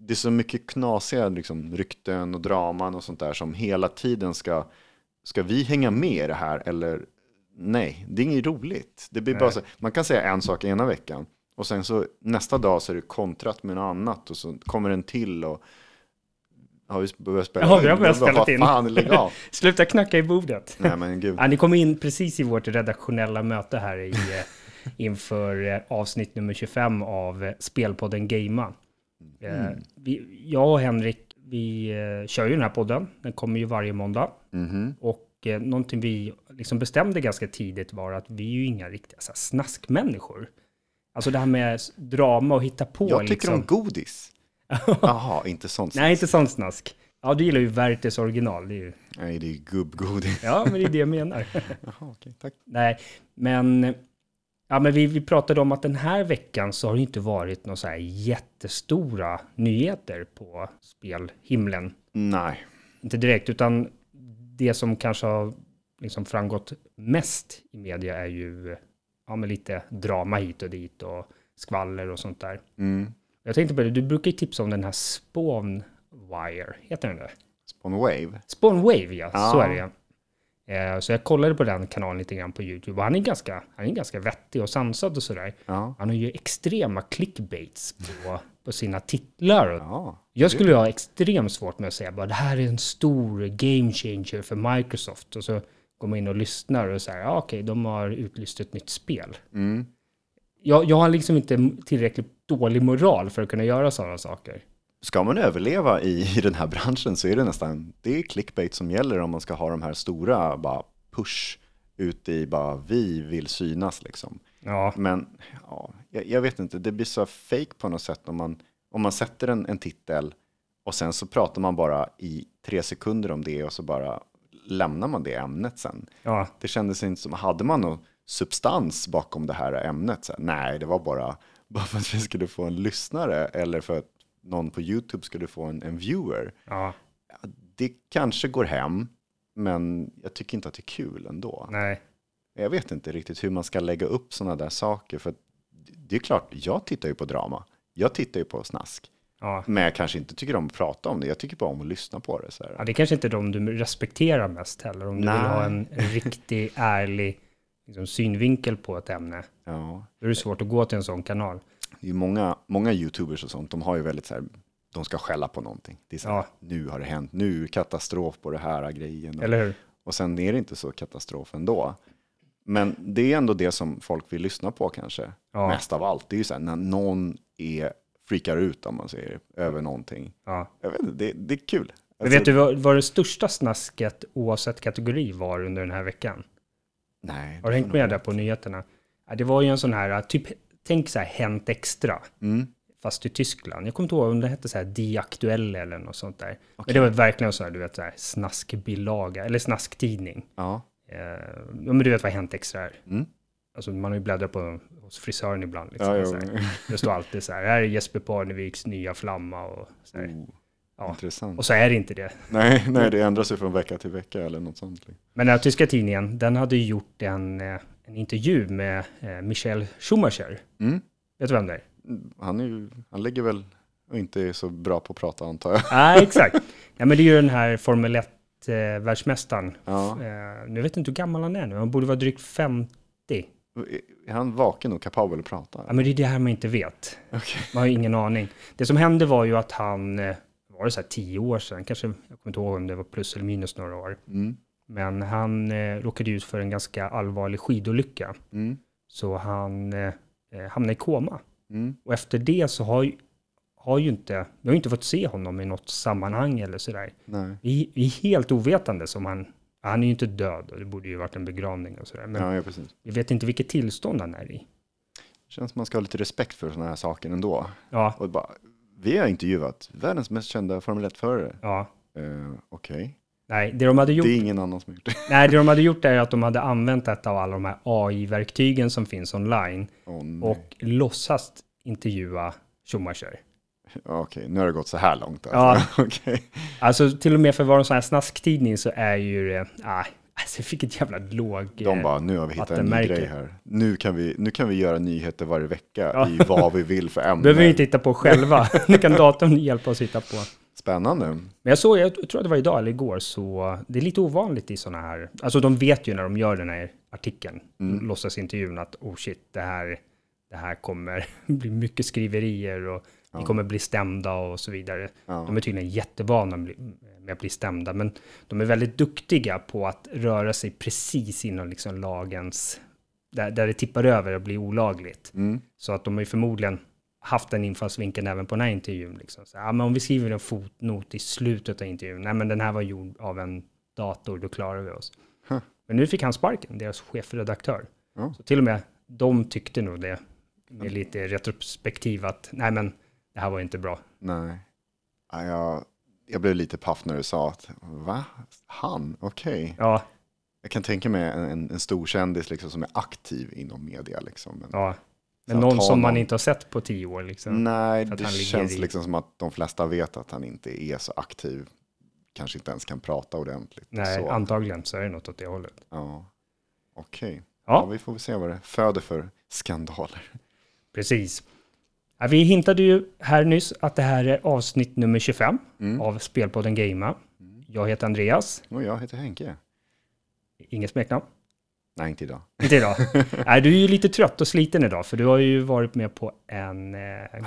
det är så mycket knasiga liksom, rykten och draman och sånt där som hela tiden ska, ska vi hänga med i det här eller nej, det är inget roligt. Det blir bara så, man kan säga en sak ena veckan och sen så nästa dag så är det kontrat med något annat och så kommer en till och har vi börjat spela Ja, vi har börjat spela in. fan, lägg av. Sluta knacka i bordet. Nej men gud. Ja, ni kom in precis i vårt redaktionella möte här i, eh, inför eh, avsnitt nummer 25 av eh, Spelpodden Gamea. Eh, vi, jag och Henrik, vi eh, kör ju den här podden. Den kommer ju varje måndag. Mhm. Och eh, någonting vi liksom bestämde ganska tidigt var att vi är ju inga riktiga så här, snaskmänniskor. Alltså det här med drama och hitta på. Jag tycker liksom. om godis. Jaha, inte sånt. Nej, inte sånt snask. Ja, du gillar ju Vertes original. Det är ju... Nej, det är gubbgodis. Ja, men det är det jag menar. Jaha, okej, tack. Nej, men, ja, men vi, vi pratade om att den här veckan så har det inte varit några så här jättestora nyheter på spelhimlen. Nej. Inte direkt, utan det som kanske har liksom framgått mest i media är ju ja, men lite drama hit och dit och skvaller och sånt där. Mm. Jag tänkte på det, du brukar ju tipsa om den här Spawn Wire, heter den det? Spawn Wave. Spawn Wave, ja, Ja. så är det Så jag kollade på den kanalen lite grann på YouTube och han är ganska, han är ganska vettig och sansad och sådär. Ja. Han har ju extrema clickbaits på, på sina titlar. Ja. jag skulle ha extremt svårt med att säga bara det här är en stor game changer för Microsoft. Och så går man in och lyssnar och säger ja okej, de har utlyst ett nytt spel. Mm. Jag, jag har liksom inte tillräckligt dålig moral för att kunna göra sådana saker. Ska man överleva i, i den här branschen så är det nästan, det är clickbait som gäller om man ska ha de här stora bara push ut i bara vi vill synas liksom. Ja, Men ja, jag, jag vet inte, det blir så fake på något sätt om man, om man sätter en, en titel och sen så pratar man bara i tre sekunder om det och så bara lämnar man det ämnet sen. ja, Det kändes inte som, hade man någon substans bakom det här ämnet? Så här, nej, det var bara, bara för att vi skulle få en lyssnare eller för att någon på YouTube skulle få en, en viewer. ja, Det kanske går hem, men jag tycker inte att det är kul ändå. nej. Jag vet inte riktigt hur man ska lägga upp sådana där saker. För det är klart, jag tittar ju på drama. Jag tittar ju på snask. Ja. Men jag kanske inte tycker om att prata om det. Jag tycker bara om att lyssna på det. Så här. Ja, det är kanske inte är de du respekterar mest heller. Om du Nej. vill ha en, en riktig, ärlig liksom, synvinkel på ett ämne. Ja. Då är det svårt att gå till en sån kanal. Det är många, många YouTubers och sånt, de har ju väldigt så här, de ska skälla på någonting. Det är så här, Ja. nu har det hänt, nu katastrof på det här grejen. Och, Eller hur? och sen är det inte så katastrof ändå. Men det är ändå det som folk vill lyssna på kanske. Ja. Mest av allt. Det är ju så här när någon är, freakar ut om man säger över någonting. Ja. Jag vet inte, det, det är kul. Alltså, vet du vad, vad det största snasket oavsett kategori var under den här veckan? Nej. Har du hängt med där på nyheterna? Det var ju en sån här, typ, tänk så här Hänt Extra, Mm. fast i Tyskland. Jag kommer inte ihåg om det hette så här Die Aktuelle eller något sånt där. Men det var verkligen så här, du vet, så här snaskbilaga, eller snasktidning. Ja. Eh, ja, men du vet vad Hänt Extra är? Mm. Alltså man har ju bläddrat på hos frisören ibland. Liksom, Ja, så här. Det står alltid så här, här är Jesper Parneviks nya flamma och så här. Oh, Ja. Intressant. Och så är det inte det. Nej, nej, det ändras ju från vecka till vecka eller något sånt. Men den här tyska tidningen, den hade ju gjort en, eh, en intervju med eh, Michael Schumacher. Mm. Vet du vem det är? Han, är ju, han ligger väl och inte är så bra på att prata antar jag. Nej, exakt. Ja, men det är ju den här Formel 1-världsmästaren. Ja. Eh, nu vet jag inte hur gammal han är nu, han borde vara drygt 50. Är han vaken och kapabel att prata? Ja, men det är det här man inte vet. Okej. Man har ingen aning. Det som hände var ju att han, eh, var det så här tio år sedan, kanske, jag kommer inte ihåg om det var plus eller minus några år. Mm. Men han eh, råkade ut för en ganska allvarlig skidolycka. Mm. Så han eh, eh, hamnade i koma. Mm. Och efter det så har har ju inte, vi har ju inte fått se honom i något sammanhang eller sådär. Nej. Vi, vi är helt ovetande som han, han är ju inte död och det borde ju varit en begravning och sådär. Men Ja, ja, precis. vi vet inte vilket tillstånd han är i. Känns som man ska ha lite respekt för sådana här saker ändå. Ja, Och bara, vi har intervjuat världens mest kända Formel 1-förare. ja. Uh, Okej, Nej, det de hade gjort det är ingen annan som gjort det. Nej, det de hade gjort är att de hade använt ett av alla de här AI-verktygen som finns online nej. och låtsas intervjua Schumacher. Ja, Okej, nu har det gått så här långt. Ja. Alltså. Okej. Alltså till och med för att vara en sån här snasktidning så är ju det, ah, så jag fick ett jävla låg... De eh, bara, nu har vi hittat en ny grej här. Nu kan, vi, nu kan vi göra nyheter varje vecka Ja. i vad vi vill för ämnen. behöver vi inte hitta på själva. nu kan datorn hjälpa oss hitta på. Spännande. Men jag såg, jag tror att det var idag eller igår, så det är lite ovanligt i sådana här, alltså de vet ju när de gör den här artikeln, Mm. låtsasintervjun, att oh shit, det här, det här kommer bli mycket skriverier och vi kommer bli stämda och så vidare. Ja. De är tydligen jättevana med att bli stämda, men de är väldigt duktiga på att röra sig precis inom liksom lagens, där, där det tippar över och blir olagligt. Mm. Så att de ju förmodligen haft den infallsvinkeln även på den här intervjun. Liksom. Så, ja, men om vi skriver en fotnot i slutet av intervjun, nej men den här var gjord av en dator, då klarar vi oss. Huh. Men nu fick han sparken, deras chefredaktör. Ja. Så till och med de tyckte nog det, med lite retrospektiv, att nej men det här var inte bra. Nej. Ja, jag, jag blev lite paff när du sa att, va? Han? Okej. Ja, Jag kan tänka mig en, en, en stor kändis liksom, som är aktiv inom media. Liksom. Men, ja. Men någon som man någon- inte har sett på tio år liksom. Nej, det känns i- liksom som att de flesta vet att han inte är så aktiv. Kanske inte ens kan prata ordentligt. Nej, så, antagligen så är det något åt det hållet. ja. Okej. Ja. Ja, vi får väl se vad det föder för skandaler. precis. Ja, vi hintade ju här nyss att det här är avsnitt nummer 25 Mm. av Spelpodden Gamea. Jag heter Andreas, Och jag heter Henke. inget smeknamn. Nej, inte idag. Inte idag. Nej, du är ju lite trött och sliten idag, för du har ju varit med på en eh,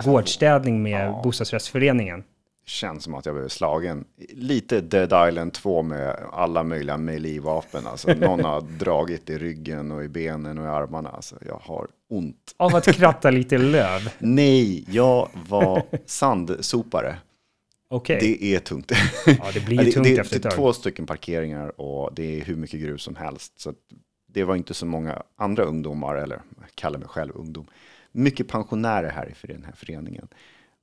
gårdsstädning med ja. bostadsrättsföreningen. Känns som att jag blev slagen. Lite Dead Island 2 med alla möjliga melee-vapen. Alltså, någon har dragit i ryggen och i benen och i armarna. Alltså, jag har ont. Av att kratta lite löv. Nej, jag var sandsopare. Okej. Det är tungt. Ja, det blir det, tungt det, efter det ett är tag. två stycken parkeringar och det är hur mycket grus som helst. Så det var inte så många andra ungdomar, eller jag kallar mig själv ungdom. Mycket pensionärer här i för- den här föreningen.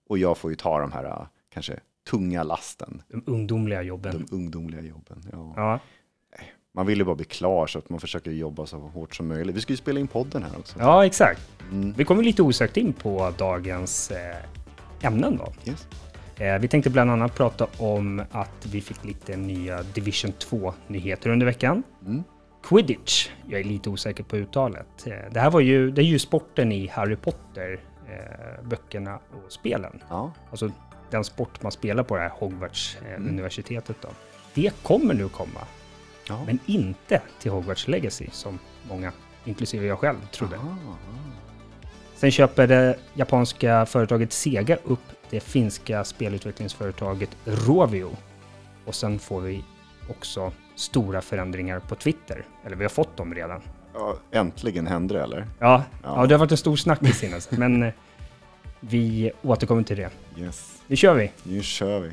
Och jag får ju ta de här äh, kanske tunga lasten, De ungdomliga jobben. de ungdomliga jobben. Ja. Ja, Man vill ju bara bli klar så att man försöker jobba så hårt som möjligt. Vi ska ju spela in podden här också. ja exakt. Mm. Vi kommer lite osökt in på dagens eh, ämnen då. Yes. Eh, vi tänkte bland annat prata om att vi fick lite nya Division 2-nyheter under veckan. Mm. Quidditch, jag är lite osäker på uttalet. Eh, det här var ju, det är ju sporten i Harry Potter, eh, böckerna och spelen. Ja. Alltså den sport man spelar på det här Hogwarts-universitetet Mm. universitetet då. Det kommer nu komma, ja. men inte till Hogwarts Legacy som många, inklusive jag själv, trodde. Aha. Sen köper det japanska företaget Sega upp det finska spelutvecklingsföretaget Rovio. Och sen får vi också stora förändringar på Twitter. Eller vi har fått dem redan. Ja, äntligen hände det eller? Ja, Ja. ja. det har varit en stor snackis senast. men eh, vi återkommer till det. Yes, Nu kör vi! nu kör vi.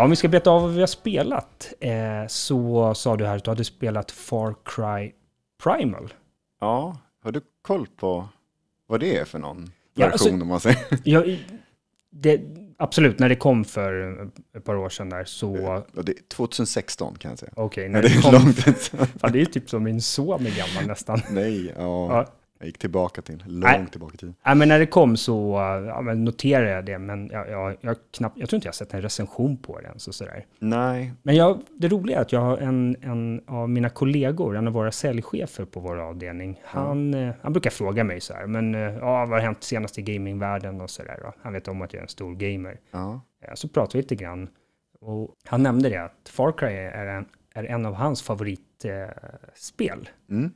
Ja, om vi ska beta av vad vi har spelat eh, så sa du här att du hade spelat Far Cry Primal. Ja, har du koll på vad det är för någon Ja, version alltså- om man säger? Ja, det, absolut, när det kom för ett par år sedan där så... Ja, det är 2016 kan jag säga. Okej, Ja, när det det är kom... långt. Fan, det är typ som min son är gammal nästan. Nej, ja, Ja. Jag gick tillbaka till, långt Nej. tillbaka i tiden. Ja, men när det kom så ja, noterade jag det, men jag, jag, jag, knappt, jag tror inte jag sett en recension på ens och sådär. Nej, Men jag, det roliga är att jag har en, en av mina kollegor, en av våra säljchefer på vår avdelning, han, eh, han brukar fråga mig så här, men eh, ja, vad har hänt senast i gamingvärlden och sådär. då. Han vet om att jag är en stor gamer. ja, Eh, Så pratade vi lite grann och han nämnde det att Far Cry är en, är en av hans favoritspel. Eh, mm.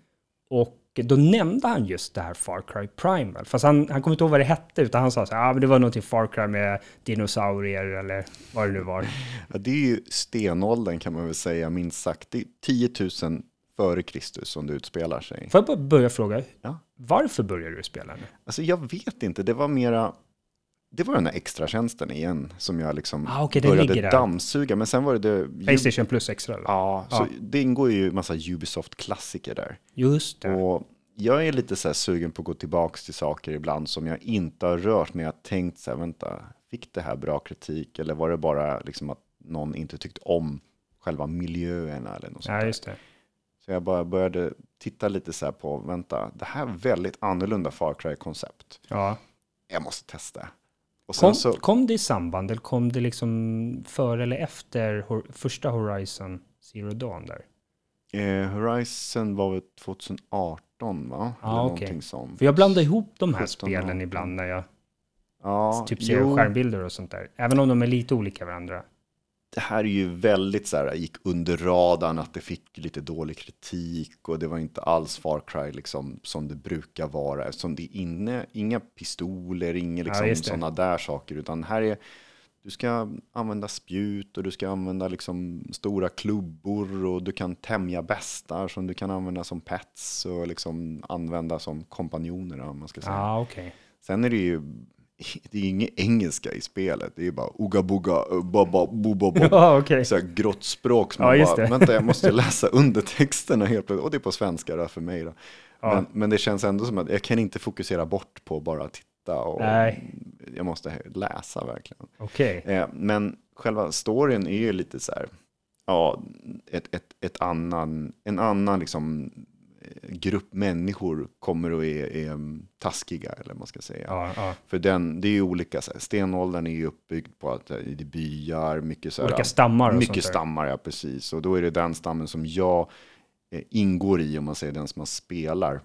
Och då nämnde han just det här Far Cry Primal. Fast han, han kommer inte ihåg vad det hette, utan han sa så här, ah, men det var någonting Far Cry med dinosaurier eller vad det nu var. ja, det är ju stenåldern kan man väl säga minst sagt. Det är 10 000 före Kristus som det utspelar sig. Får jag bara börja fråga, Ja. varför började du spela nu? Alltså jag vet inte, det var mera, det var den här extra tjänsten igen som jag liksom Ah, den började där. dammsuga. Men sen var det det... Playstation Plus extra eller? Ja, så Ja. det ingår ju massa Ubisoft-klassiker där. Just det. Och jag är lite så här sugen på att gå tillbaka till saker ibland som jag inte har rört, men jag har tänkt så här, vänta, fick det här bra kritik eller var det bara liksom att någon inte tyckte om själva miljöerna eller något sånt Ja, där. just det. Så jag bara började titta lite så här på, vänta, det här är väldigt annorlunda Far Cry-koncept. Ja. Jag måste testa. Kom, så, kom det i samband eller kom det liksom före eller efter hor- första Horizon Zero Dawn där? eh, Horizon var väl 2018 va? Eller okej. sånt. För jag blandar ihop de här 17, spelen 18. ibland när jag Ja, typ ser jo. skärmbilder och sånt där. Även om de är lite olika varandra. Det här är ju väldigt så här, gick under radarn att det fick lite dålig kritik och det var inte alls Far Cry liksom som det brukar vara eftersom det är inne, inga pistoler, inga liksom det. sådana där saker utan här är du ska använda spjut och du ska använda liksom stora klubbor och du kan tämja bestar som du kan använda som pets och liksom använda som kompanjoner om man ska säga. Ja, okej. Sen är det ju det är inget engelska i spelet. Det är bara uga buga, uh, baba, boba, boba. Ja, okej. Så här grått språk som Ja, man bara, vänta jag måste läsa undertexterna helt plötsligt. Och det är på svenska då för mig då. Ja. Men, men det känns ändå som att jag kan inte fokusera bort på bara titta och Nej. jag måste läsa verkligen. Okej. Eh, men själva storyn är ju lite så här, ja, ett, ett, ett annan, en annan liksom eh, grupp människor kommer och är, är taskiga eller vad man ska säga. Ja, ja. För den, det är ju olika, så här, stenåldern är ju uppbyggd på att eh, det är byar, mycket så här, Olika stammar och mycket sånt stammar, ja precis. Och då är det den stammen som jag eh, ingår i, om man säger den som man spelar.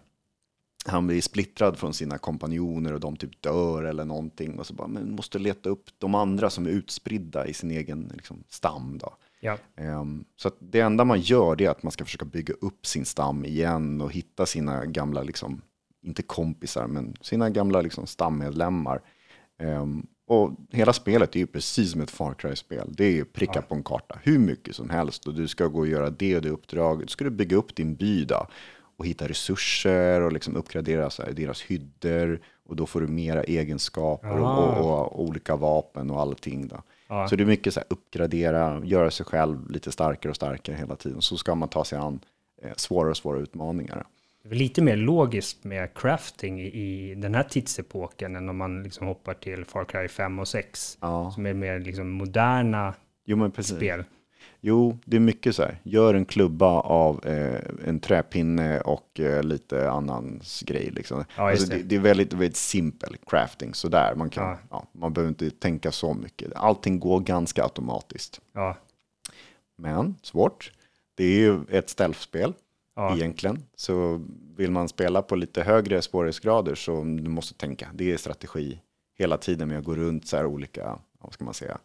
Han blir splittrad från sina kompanjoner och de typ dör eller någonting. Och så bara, men måste leta upp de andra som är utspridda i sin egen liksom, stam då. Ja. Ehm, så det enda man gör är att man ska försöka bygga upp sin stam igen och hitta sina gamla, liksom, inte kompisar, men sina gamla liksom, stammedlemmar. Ehm, och hela spelet är ju precis som ett Far Cry-spel. Det är pricka Ja. på en karta, hur mycket som helst. Och du ska gå och göra det och det uppdraget. Du ska du bygga upp din by då, och hitta resurser och liksom uppgradera här, deras hyddor. Och då får du mera egenskaper och, Ah. och, och olika vapen och allting. Då. Ja. Så det är mycket så här, uppgradera, göra sig själv lite starkare och starkare hela tiden. Så ska man ta sig an eh, svårare och svårare utmaningar. Det är lite mer logiskt med crafting i, den här tidsepoken än om man liksom hoppar till Far Cry 5 och 6. Ja, Som är mer liksom moderna jo spel. Jo, det är mycket så här. Gör en klubba av eh, en träpinne och eh, lite annan grej. Liksom. Ja, alltså, det. det. det är väldigt, väldigt simpel crafting sådär. Man, kan, Ja. ja. man behöver inte tänka så mycket. Allting går ganska automatiskt. Men svårt. Det är ju ett stealth-spel ja, egentligen. Så vill man spela på lite högre svårighetsgrader så du måste tänka. Det är strategi hela tiden med att gå runt så här olika, vad ska man säga,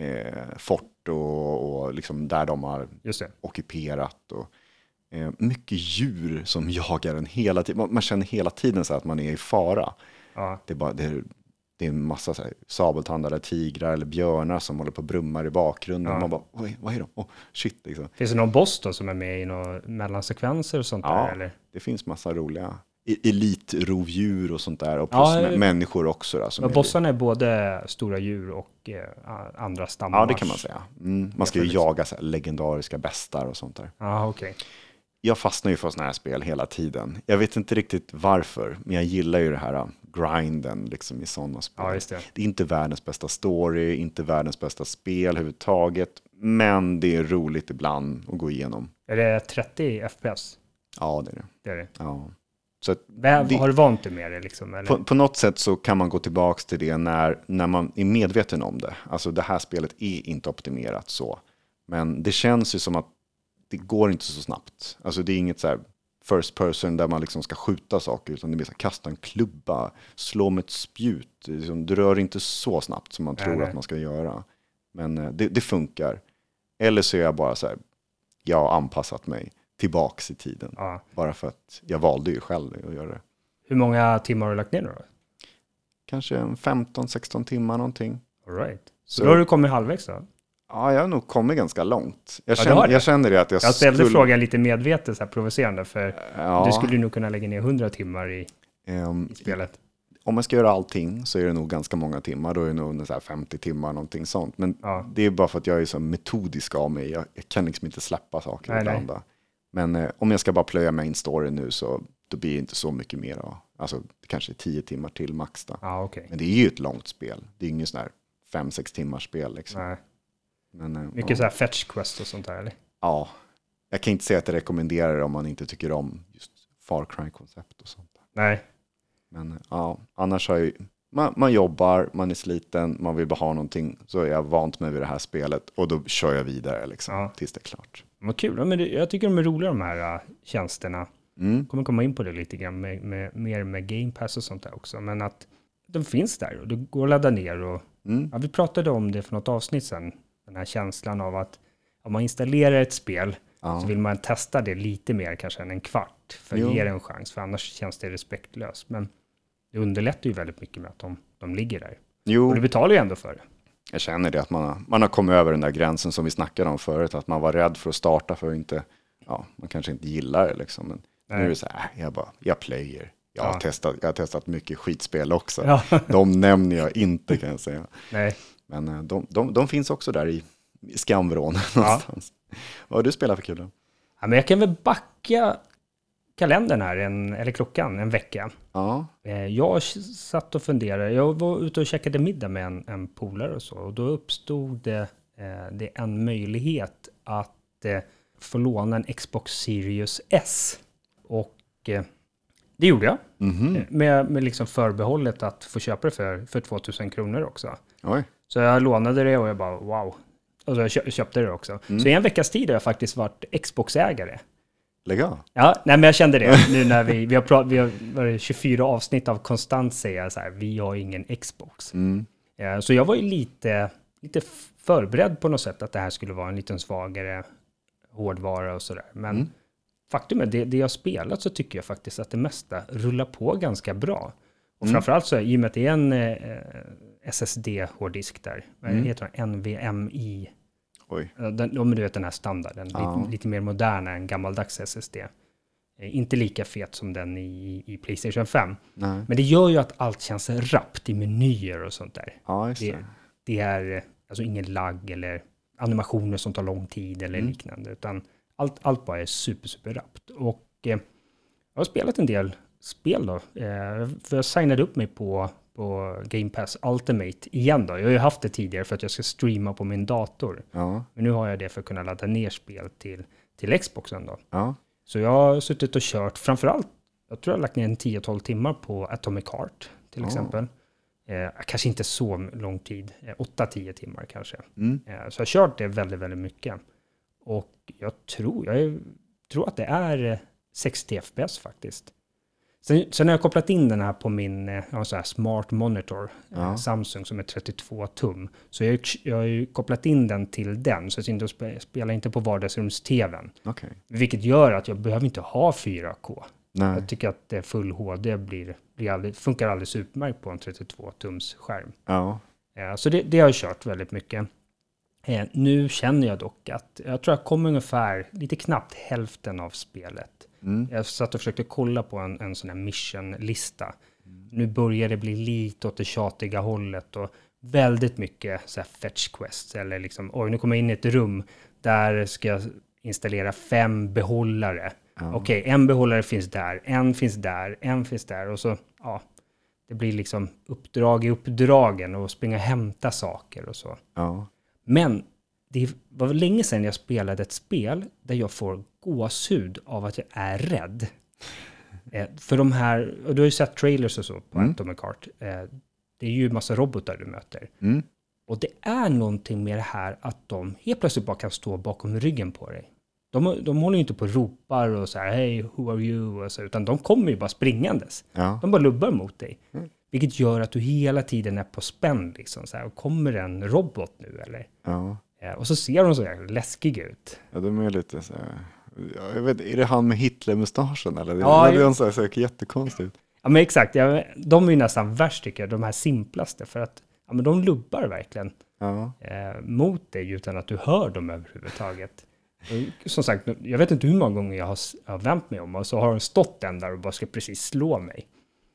eh, fort och, och liksom där de har ockuperat. Och, eh, mycket djur som jagar en hela tiden. Man, man känner hela tiden så att man är i fara. Ja, Det är, bara, det är, det är en massa så här, sabeltandade tigrar eller björnar som håller på och brummar i bakgrunden. Ja. Man bara, Oj, vad är de? Oh, shit, liksom. Finns det någon boss då som är med i några mellansekvenser och sånt Ja. där? Eller? Det finns massa roliga elitrovdjur och sånt där. Och Ja, plus eh, mä- människor också. Då, som Ja, bossarna är både stora djur och eh, andra stammar. Ja, det kan man säga. Mm, man ska ju jaga så legendariska bestar och sånt där. Ja, okej. Jag fastnar ju för sådana här spel hela tiden. Jag vet inte riktigt varför, men jag gillar ju det här uh, grinden liksom i sådana spel. Ja, det. Det är inte världens bästa story, inte världens bästa spel överhuvudtaget, men det är roligt ibland att gå igenom. Är det 30 FPS? Ja, det är det. Det är det. Ja. Så Det- Har du vant dig med det liksom? På, på något sätt så kan man gå tillbaka till det när, när man är medveten om det. Alltså det här spelet är inte optimerat så. Men det känns ju som att det går inte så snabbt. Alltså det är inget så här first person där man liksom ska skjuta saker, utan det är mer så här, kasta en klubba, slå med ett spjut. Liksom, Du rör inte så snabbt som man tror nej. att man ska göra. Men eh, det, det funkar. Eller så är jag bara så här, jag har anpassat mig tillbaks i tiden. Ja. Bara för att jag valde ju själv att göra det. Hur många timmar har du lagt ner då? Kanske en 15-16 timmar någonting. All right. Så, Så- då har du kommit halvvägs då? Ja, jag har nog kommit ganska långt. Jag, Ja, känner, jag känner det att jag, Jag ställde skulle... frågan lite medvetet så här provocerande för Ja, du skulle nog kunna lägga ner 100 timmar i, ehm, i spelet. om jag ska göra allting så är det nog ganska många timmar. Då är det nog så här 50 timmar, någonting sånt. Men Ja. det är bara för att jag är så metodisk av mig. Jag, jag kan liksom inte släppa saker Nej, nej. Men eh, om jag ska bara plöja main story nu så då blir det inte så mycket mer. Då. Alltså kanske tio timmar till max. Då. Ja, okej. Men det är ju ett långt spel. Det är inget sån här fem, sex timmars spel. Liksom. Nej. Men, eh, Mycket ja. så här fetch quest och sånt där, eller? ja, jag kan inte säga att jag rekommenderar det om man inte tycker om just Far Cry-koncept och sånt. Nej. Men eh, ja, annars har jag ju, man, man jobbar, man är sliten, man vill bara ha någonting, så är jag vant mig vid det här spelet och då kör jag vidare liksom, Ja. tills det är klart. Vad kul. Ja, Men det, jag tycker de är roliga de här uh, tjänsterna. Mm. kommer komma in på det lite grann, med, med, mer med Game Pass och sånt där också. Men att de finns där och det går att ladda ner. Och, Mm. ja, vi pratade om det för något avsnitt sedan, den här känslan av att om man installerar ett spel Ja. så vill man testa det lite mer kanske än en kvart för att Jo. ge det en chans, för annars känns det respektlöst. Men det underlättar ju väldigt mycket med att de, de ligger där. Jo, Och du betalar ju ändå för det. jag känner det att man har, man har kommit över den där gränsen som vi snackade om förut, att man var rädd för att starta för att inte, ja, man kanske inte gillar det liksom. Men nu Nej. är det så här, jag bara, jag player. Jag, har Ja. testat, jag har testat mycket skitspel också. Ja. De nämner jag inte kan jag säga. Nej. Men eh, de, de, de finns också där i, i skamvrån någonstans. Vad har du spelat för kul då? Ja, men jag kan väl backa kalendern här, en, eller klockan, en vecka. Ja, Eh, Jag satt och funderade. Jag var ute och käkade middag med en, en polare och så. Och då uppstod det, eh, det en möjlighet att eh, få låna en Xbox Series S. Och det gjorde jag. mhm, Eh, Med, med liksom förbehållet att få köpa det för, för 2000 kronor också. oj, Så jag lånade det och jag bara wow. Och så jag kö- köpte det också. Så i en veckas tid har jag faktiskt varit Xbox-ägare. Lägg av. Ja, nej, men jag kände det nu när vi, vi har, pra- vi har varit 24 avsnitt av konstant säga så här, vi har ingen Xbox. Mm. Ja, så jag var ju lite, lite förberedd på något sätt att det här skulle vara en liten svagare hårdvara och sådär. Men Mm. faktum är, det, det jag spelat så tycker jag faktiskt att det mesta rullar på ganska bra. Och Mm. framförallt så, i och med att det är en eh, SSD-hårddisk där, Mm. heter den? NVMe Oj, Ja, Den, om du vet den här standarden, Ja. lite, lite mer moderna än gammaldags SSD. Eh, Inte lika fet som den i, i Playstation 5. nej. Men det gör ju att allt känns rappt i menyer och sånt där. Ja, Det, det. det är eh, alltså ingen lagg eller animationer som tar lång tid eller Mm. liknande, utan allt, allt bara är super, super rappt. Och eh, jag har spelat en del spel då, eh, för jag signade upp mig på, på Game Pass Ultimate igen då. Jag har ju haft det tidigare för att jag ska streama på min dator. Ja, Men nu har jag det för att kunna ladda ner spel till, till Xboxen då. ja, Så jag har suttit och kört, framförallt, jag tror jag har lagt ner en 10-12 timmar på Atomic Heart till Ja. exempel. Eh, kanske inte så lång tid, eh, 8-10 timmar kanske. mm. Eh, så jag har kört det väldigt, väldigt mycket. Och jag tror, jag är, tror att det är eh, 60 FPS faktiskt. Sen, sen har jag kopplat in den här på min eh, har så här smart monitor, eh, Ja. Samsung som är 32 tum. Så jag, jag har ju kopplat in den till den, så jag spelar inte på vardagsrums-tvn. okej. Vilket gör att jag behöver inte ha 4K. Nej, Jag tycker att full HD blir, blir aldrig, funkar alldeles utmärkt på en 32 tums skärm. ja, Eh, Så det, det har jag kört väldigt mycket. Nu känner jag dock att jag tror jag kom ungefär lite knappt hälften av spelet. Mm. Jag satt och försökte kolla på en, en sån här mission-lista. Nu börjar det bli lite åt det tjatiga hållet och väldigt mycket så här fetch quests eller liksom oj, nu kommer jag in i ett rum där ska jag installera fem behållare. Ja. Okej, en behållare finns där, en finns där, en finns där och så, ja, det blir liksom uppdrag i uppdragen och springa och hämta saker och så. ja, Men det var länge sedan jag spelade ett spel där jag får gåshud av att jag är rädd. Eh, för de här, och du har ju sett trailers och så på Mm. Atomic Heart. Eh, det är ju massa robotar du möter. mm. Och det är någonting med det här att de helt plötsligt bara kan stå bakom ryggen på dig. De, de håller ju inte på och ropar och så här, hej, who are you? Och så, utan de kommer ju bara springandes. ja, De bara lubbar mot dig. Mm. Vilket gör att du hela tiden är på spänn. Liksom, så här, och kommer en robot nu eller? ja. Eh, och så ser de så här läskiga ut. Ja, de är lite så här, ja, jag vet, är det han med Hitler-mustaschen eller? Ja, det är så här, så här jättekonstigt. Ja men exakt, ja, de är ju nästan värst tycker jag, de här simplaste. För att ja, men de lubbar verkligen Ja, eh, mot dig utan att du hör dem överhuvudtaget. Och, som sagt, jag vet inte hur många gånger jag har, har vänt mig om och så har de stått den där och bara ska precis slå mig.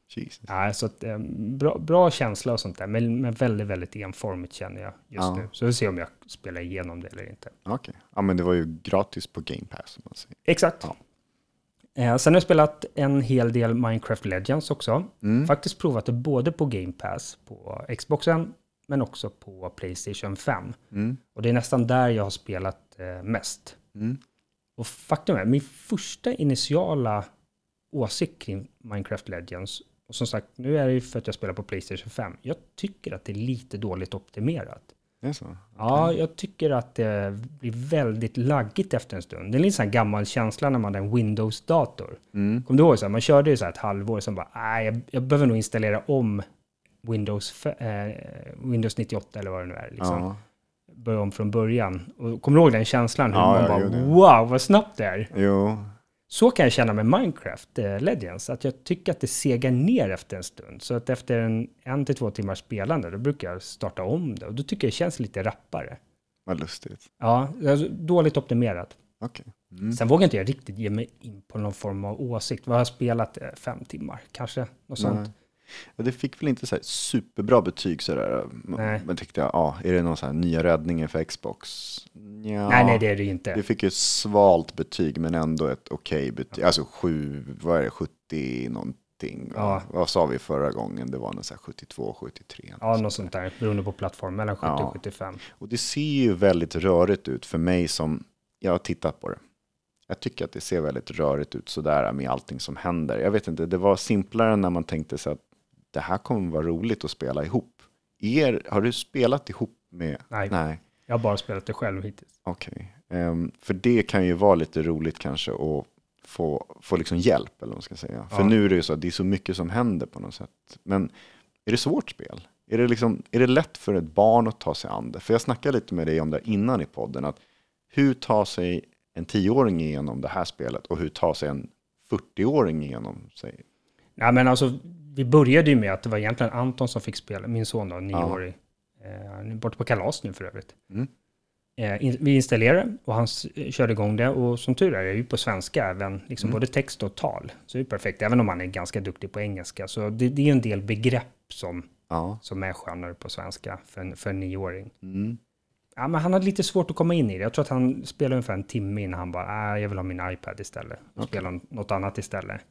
Jesus. Ja, så att, eh, bra, bra känsla och sånt där, men, men väldigt, väldigt enformigt känner jag just Ja. nu. Så vi får se om jag spelar igenom det eller inte. Okej. Ja, men det var ju gratis på Game Pass. Om man säger. Exakt. Ja. Eh, sen har jag spelat en hel del Minecraft Legends också. Mm. Faktiskt provat det både på Game Pass på Xboxen, men också på Playstation 5. Mm. Och det är nästan där jag har spelat eh, mest. Mm. Och faktum är, min första initiala åsikt kring Minecraft Legends, och som sagt, nu är det ju för att jag spelar på Playstation 5, jag tycker att det är lite dåligt optimerat. Det är så? Ja, jag tycker att det blir väldigt laggigt efter en stund. Det är lite sån gammal känsla när man hade en Windows-dator. Mm. Kommer du ihåg så här, man körde ju så här ett halvår, sen bara, nej, jag, jag behöver nog installera om Windows, eh, Windows 98 eller vad det nu är. Liksom. Ja. Börja om från början. Och kommer du ihåg den känslan? Hur Ja, man bara, wow, vad snabbt det är. Jo, Så kan jag känna med Minecraft eh, Legends, att jag tycker att det segar ner efter en stund. Så att efter en, en till två timmars spelande, då brukar jag starta om det. Och då tycker jag det känns lite rappare. vad lustigt. Ja, alltså, dåligt optimerat. Okej. Mm. Sen vågar inte jag riktigt ge mig in på någon form av åsikt. Vad har jag spelat? Eh, Fem timmar, kanske? Något sånt. Nej. Ja, det fick väl inte så här superbra betyg sådär. Nej. Men tyckte jag, ja, är det någon så här nya räddningen för Xbox? Ja. Nej, nej, det är det ju inte. Det fick ju ett svalt betyg men ändå ett okej betyg. Alltså sju, vad är det, 70 någonting. Ja. Vad sa vi förra gången? Det var någon så här 72, 73. Ja, något sånt där, beroende på plattform, mellan 70 Ja. och 75. Och det ser ju väldigt rörigt ut för mig som, jag har tittat på det. Jag tycker att det ser väldigt rörigt ut sådär med allting som händer. Jag vet inte, det var simplare när man tänkte sig att det här kommer vara roligt att spela ihop. Er, har du spelat ihop med? Nej. Nej. Jag har bara spelat det själv hittills. Okej. Ehm, för det kan ju vara lite roligt kanske att få, få liksom hjälp, eller vad man ska säga. För Ja. nu är det ju så att det är så mycket som händer på något sätt. Men är det svårt spel? Är det, liksom, är det lätt för ett barn att ta sig an det? För jag snackade lite med dig om det innan i podden. Att hur tar sig en tioåring igenom det här spelet och hur tar sig en 40-åring igenom sig? Nej, men alltså, vi började ju med att det var egentligen Anton som fick spela, min son då, nioårig. Eh, han är borta på kalas nu för övrigt. Mm. Eh, in, vi installerade och han s- körde igång det och som tur är, är det ju på svenska även, liksom Mm. både text och tal. Så det är perfekt, även om han är ganska duktig på engelska. Så det, det är en del begrepp som, Ja. som är skönare på svenska för en, för en nioåring. Mm. Ja, men han hade lite svårt att komma in i det. Jag tror att han spelade ungefär en timme innan han bara, äh, jag vill ha min iPad istället. Och Okej. spela något annat istället.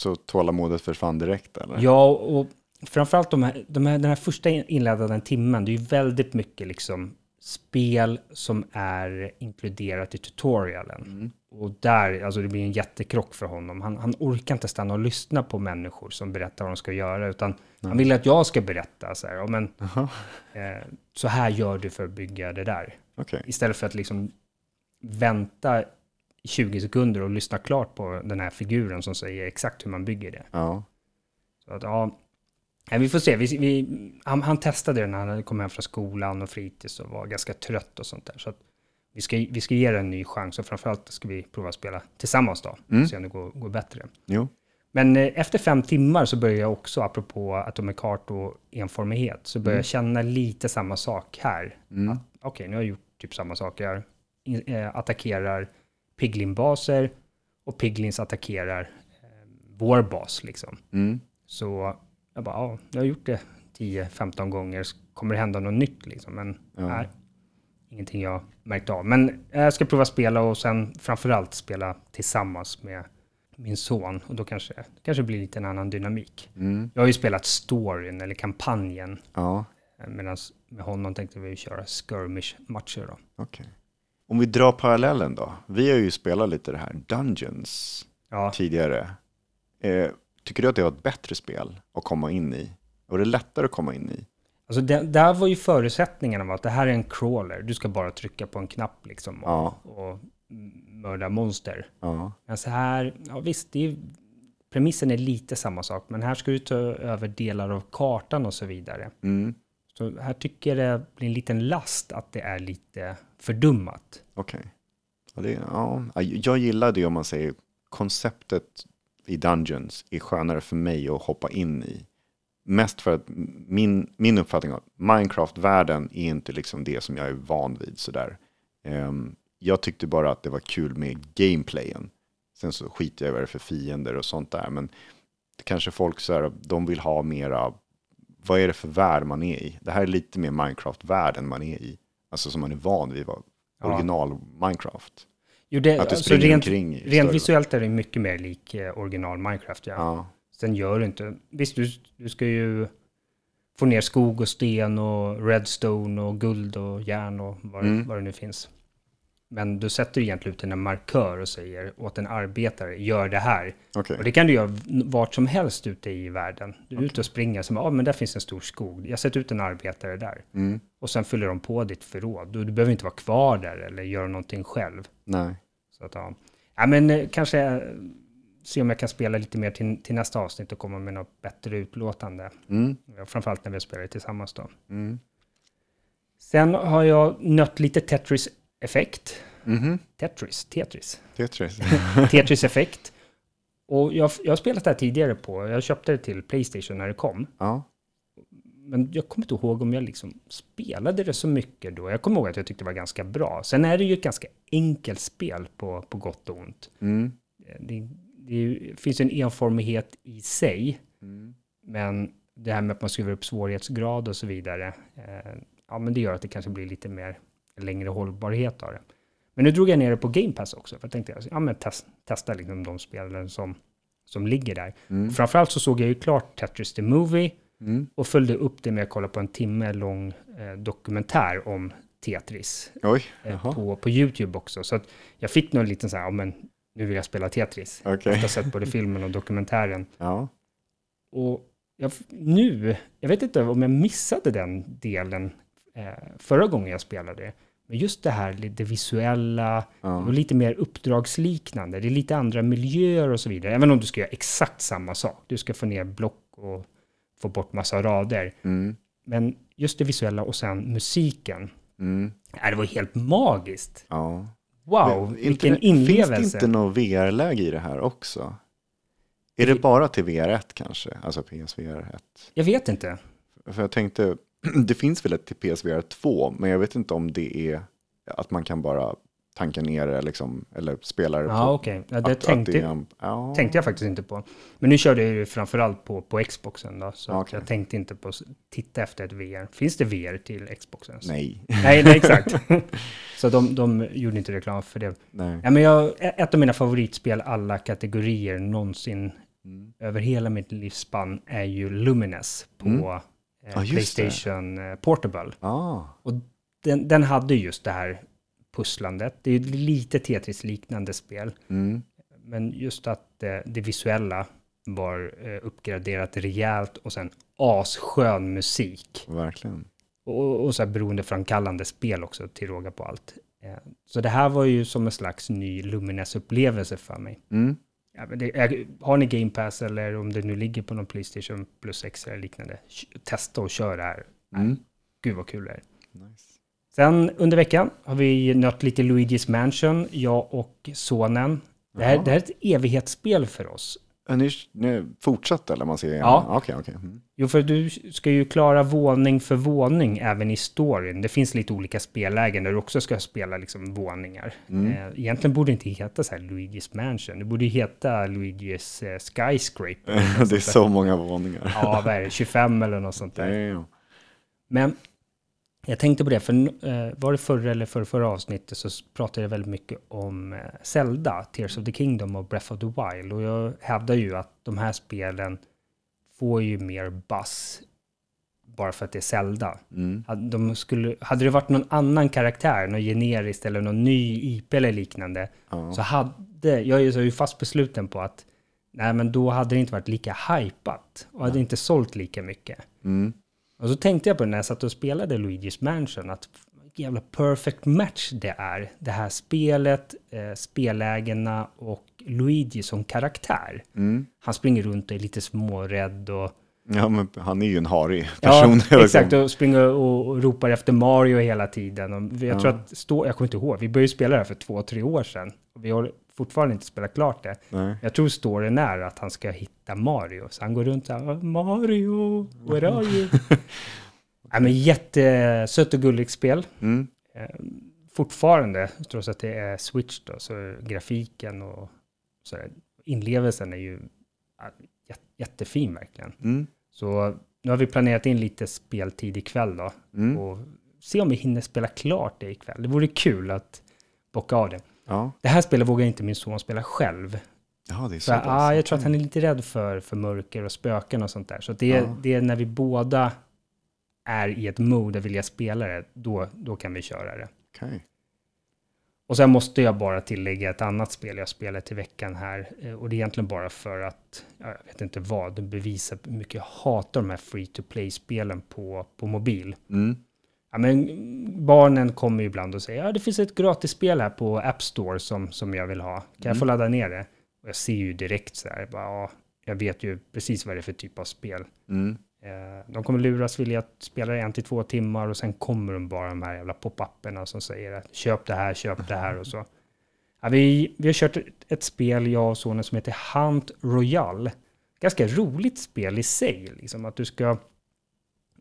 Så tålamodet försvann direkt eller? Ja, och framförallt de här, de här, den här första inledande timmen, det är ju väldigt mycket liksom spel som är inkluderat i tutorialen. Mm. Och där, alltså det blir en jättekrock för honom. Han, han orkar inte stanna och lyssna på människor som berättar vad de ska göra, utan han vill att jag ska berätta så här, ja, men eh, så här gör du för att bygga det där. Okej. Istället för att liksom vänta 20 sekunder och lyssna klart på den här figuren som säger exakt hur man bygger det. Ja. Så att, ja, vi får se. Vi, vi, han, han testade det när han kom hem från skolan och fritids och var ganska trött och sånt där. Så vi, ska, vi ska ge det en ny chans och framförallt ska vi prova att spela tillsammans då. Mm. Se om det går, går bättre. Jo. Men eh, efter fem timmar så börjar jag också, apropå Atomic Heart och enformighet, så börjar Mm. jag känna lite samma sak här. Mm. Okej, nu har jag gjort typ samma sak. Jag eh, attackerar Piglin-baser och Piglins attackerar eh, vår bas liksom. Mm. Så jag bara, ja, jag har gjort det 10-15 gånger. Kommer det hända något nytt liksom? Men Ja. nej, ingenting jag märkt av. Men jag ska prova spela och sen framförallt spela tillsammans med min son. Och då kanske det kanske blir lite en annan dynamik. Mm. Jag har ju spelat storyn eller kampanjen. Ja. Medan med honom tänkte vi köra skirmish-matcher då. Okej. Om vi drar parallellen då. Vi har ju spelat lite det här Dungeons Ja, tidigare. Eh, tycker du att det var ett bättre spel att komma in i? Var det lättare att komma in i? alltså det, där var ju förutsättningarna var att det här är en crawler. Du ska bara trycka på en knapp liksom och, Ja. och mörda monster. Ja. Men så här, ja visst, är, premissen är lite samma sak, men här ska du ta över delar av kartan och så vidare. Mm. Så här tycker jag det blir en liten last att det är lite fördummat. Okej. Ja, ja. Jag gillar det om man säger konceptet i Dungeons är skönare för mig att hoppa in i. Mest för att min, min uppfattning av Minecraft-världen är inte liksom det som jag är van vid sådär. Um, jag tyckte bara att det var kul med gameplayen. Sen så skiter jag i vad det är för fiender och sånt där. Men det kanske folk så här, de vill ha mera, vad är det för värld man är i? Det här är lite mer Minecraft-världen man är i. Alltså som man är van vid, vad- Ja. original Minecraft. Jo, det, Att du alltså springer rent, omkring i rent visuellt är det mycket mer lik eh, original Minecraft. Ja. Ja. Sen gör du inte... Visst, du, du ska ju få ner skog och sten och redstone och guld och järn och vad, Mm. vad det nu finns. Men du sätter egentligen ut en markör och säger åt en arbetare, gör det här. Okej. Och det kan du göra vart som helst ute i världen. Du är ute och springer, som, ja men där finns en stor skog. Jag sätter ut en arbetare där. Mm. Och sen fyller de på ditt förråd. Och du behöver inte vara kvar där eller göra någonting själv. Nej. Så att, ja. ja, men eh, kanske eh, se om jag kan spela lite mer till, till nästa avsnitt och komma med något bättre utlåtande. Mm. Framförallt när vi spelar tillsammans då. Mm. Sen har jag nött lite Tetris-effekt. Mhm. Tetris, Tetris. Tetris. Tetris-effekt. Och jag, jag har spelat det här tidigare på, jag köpte det till Playstation när det kom. ja. Men jag kommer inte ihåg om jag liksom spelade det så mycket då. Jag kommer ihåg att jag tyckte det var ganska bra. Sen är det ju ett ganska enkelt spel på, på gott och ont. Mm. Det, det ju- finns en enformighet i sig, Mm. men det här med att man skruvar upp svårighetsgrad och så vidare, eh, ja men det gör att det kanske blir lite mer längre hållbarhet av det. Men nu drog jag ner det på Game Pass också, för jag tänkte, ja men test, testa liksom de spelen som, som ligger där. Mm. Framförallt så såg jag ju klart Tetris the Movie, Mm. och följde upp det med att kolla på en timme lång eh, dokumentär om Tetris Oj, eh, på, på YouTube också. Så att jag fick nog en liten så här, ja men nu vill jag spela Tetris. Okej. Jag har sett både filmen och dokumentären. Ja. Och jag, nu, jag vet inte om jag missade den delen förra gången jag spelade. Men just det här, det visuella Ja. och lite mer uppdragsliknande. Det är lite andra miljöer och så vidare. Även om du ska göra exakt samma sak. Du ska få ner block och få bort massa rader. Mm. Men just det visuella och sen musiken. Mm. Ja, det var helt magiskt. Ja. Wow, Men vilken inte, inlevelse. Finns det inte något VR-läge i det här också? Är det bara till VR1 kanske? Alltså PSVR 1? Jag vet inte. För jag tänkte, det finns väl ett till PSVR 2, men jag vet inte om det är att man kan bara tanka ner det liksom, eller spela det Ja, på. okej. Ja, det att- att tänkte, det är en- ja. tänkte jag faktiskt inte på. Men nu körde jag ju framförallt på, på Xboxen då, så att Okej. jag tänkte inte på att titta efter ett VR. Finns det VR till Xboxen? Nej. Nej, nej exakt. så de, de gjorde inte reklam för det. Nej. Ja, men jag, ett av mina favoritspel alla kategorier någonsin Mm. över hela mitt livsspann är ju Lumines på Mm. Eh, Ja, just det. Playstation eh, Portable. Ah, Och den, den hade just det här pusslandet. Det är ju lite Tetris-liknande spel. mm. Men just att eh, det visuella var eh, uppgraderat rejält och sen asskön musik. Verkligen. Och, och så här beroendeframkallande spel också till råga på allt. Eh, så det här var ju som en slags ny Lumines-upplevelse för mig. Mm. Ja, men det, är- har ni Game Pass eller om det nu ligger på någon Playstation plus X eller liknande, testa och kör det här. Mm. Gud vad kul det är. Nice. Sen under veckan har vi nött lite Luigi's Mansion, jag och sonen. Det här, det här är ett evighetsspel för oss. Är ni, ni fortsatt eller man ser Ja. Okej, okej. Mm. Jo, för du ska ju klara våning för våning även i storyn. Det finns lite olika spellägen där du också ska spela liksom våningar. Mm. Eh, egentligen borde det inte heta så här Luigi's Mansion. Det borde heta Luigi's eh, Skyscraper. det är så många våningar. Ja, vad är det? 25 eller något sånt där. Damn. Men jag tänkte på det, för eh, var det förra eller förra, förra avsnittet så pratade jag väldigt mycket om eh, Zelda, Tears of the Kingdom och Breath of the Wild. Och jag hävdar ju att de här spelen får ju mer buzz bara för att det är Zelda. Mm. De skulle, hade det varit någon annan karaktär, någon generiskt eller någon ny IP eller liknande, Ja. så hade, jag är ju fast besluten på att nej men då hade det inte varit lika hypat och hade inte sålt lika mycket. Mm. Och så tänkte jag på det när jag satt och spelade Luigi's Mansion, att jävla perfect match det är. Det här spelet, eh, spellägena och Luigi som karaktär. Mm. Han springer runt och är lite smårädd och... Ja, men han är ju en harig Ja, person. hela exakt. Och springer och, och ropar efter Mario hela tiden. Och jag Ja. tror att, stå, jag kommer inte ihåg, vi började spela det här för två, tre år sedan. Vi har fortfarande inte spelat klart det. Nej. Jag tror storyn är att han ska hitta Mario. Så han går runt så här, Mario, where are you? ja, men jättesött och gulligt spel. Mm. Eh, fortfarande, trots att det är Switch då, så grafiken och så där, inlevelsen är ju jättefin verkligen. Mm. Så nu har vi planerat in lite speltid ikväll då Mm. och se om vi hinner spela klart det ikväll. Det vore kul att bocka av det. Ja, Det här spelet vågar inte min son spela själv. ja det är så. Så, ah, jag tror att han är lite rädd för, för mörker och spöken och sånt där. Så det, är- Ja. det är när vi båda är i ett mode och vilja spela det, då, då kan vi köra det. Okej. Och sen måste jag bara tillägga ett annat spel jag spelar till veckan här. eh, Och det är egentligen bara för att, ja, jag vet inte vad, bevisa hur mycket jag hatar de här free to play-spelen på, på mobil. Mm. Ja, men barnen kommer ju ibland och säger ja det finns ett gratisspel här på App Store som, som jag vill ha. Kan jag få ladda ner det? Och jag ser ju direkt så här, bara, ja, jag vet ju precis vad det är för typ av spel. Mm. Eh, de kommer luras vilja att spela en till två timmar och sen kommer de bara de här jävla pop-upperna som säger att köp det här, köp det här och så. Ja, vi, vi har kört ett, ett spel, jag och sonen, som heter Hunt Royale. Ganska roligt spel i sig, liksom att du ska...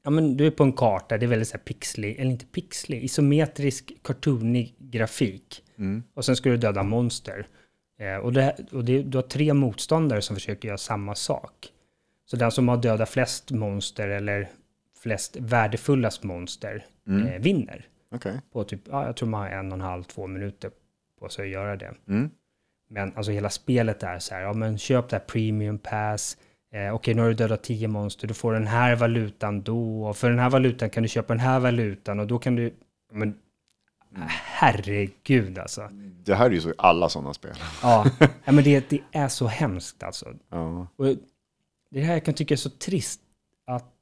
Ja, men du är på en karta, det är väldigt så här pixlig, eller inte pixlig, isometrisk, cartoonig grafik. Mm. Och sen ska du döda monster. Eh, och det, och det, du har tre motståndare som försöker göra samma sak. Så den som har dödat flest monster eller flest värdefullast monster Mm. eh, vinner. Okej. På typ, ja, jag tror man har en och en halv, två minuter på sig att göra det. Mm. Men alltså hela spelet är så här, ja men köp det här premium pass. Eh, Okej, nu har du dödat tio monster, du får den här valutan då. Och för den här valutan kan du köpa den här valutan och då kan du... Men herregud alltså. Det här är ju så i alla sådana spel. Ja, men det, det är så hemskt alltså. Ja. Och det här jag kan tycka är så trist att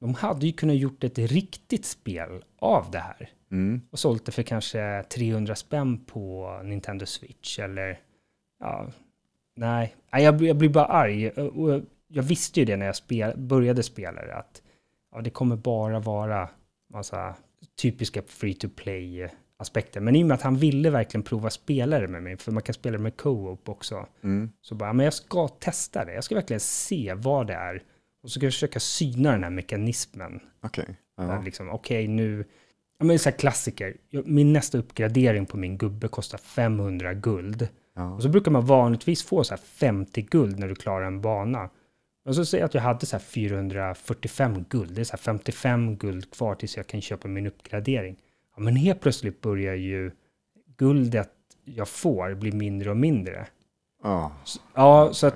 de hade ju kunnat gjort ett riktigt spel av det här. Mm. Och sålt det för kanske 300 spänn på Nintendo Switch eller ja, nej, jag, blir- jag blir bara arg. Och jag visste ju det när jag spel, började spela det att ja, det kommer bara vara massa typiska free to play aspekter. Men i och med att han ville verkligen prova spela det med mig, för man kan spela det med co-op också, Mm. så bara, men jag ska testa det. Jag ska verkligen se vad det är. Och så ska jag försöka syna den här mekanismen. Okej. Där Ja. Liksom, Okej, nu... Ja, men så här klassiker. Min nästa uppgradering på min gubbe kostar 500 guld. Ja. Och så brukar man vanligtvis få så här 50 guld när du klarar en bana. Och så säger jag att jag hade så här 445 guld. Det är så här 55 guld kvar tills jag kan köpa min uppgradering. Ja, men helt plötsligt börjar ju guldet jag får bli mindre och mindre. Ja. Ja, så att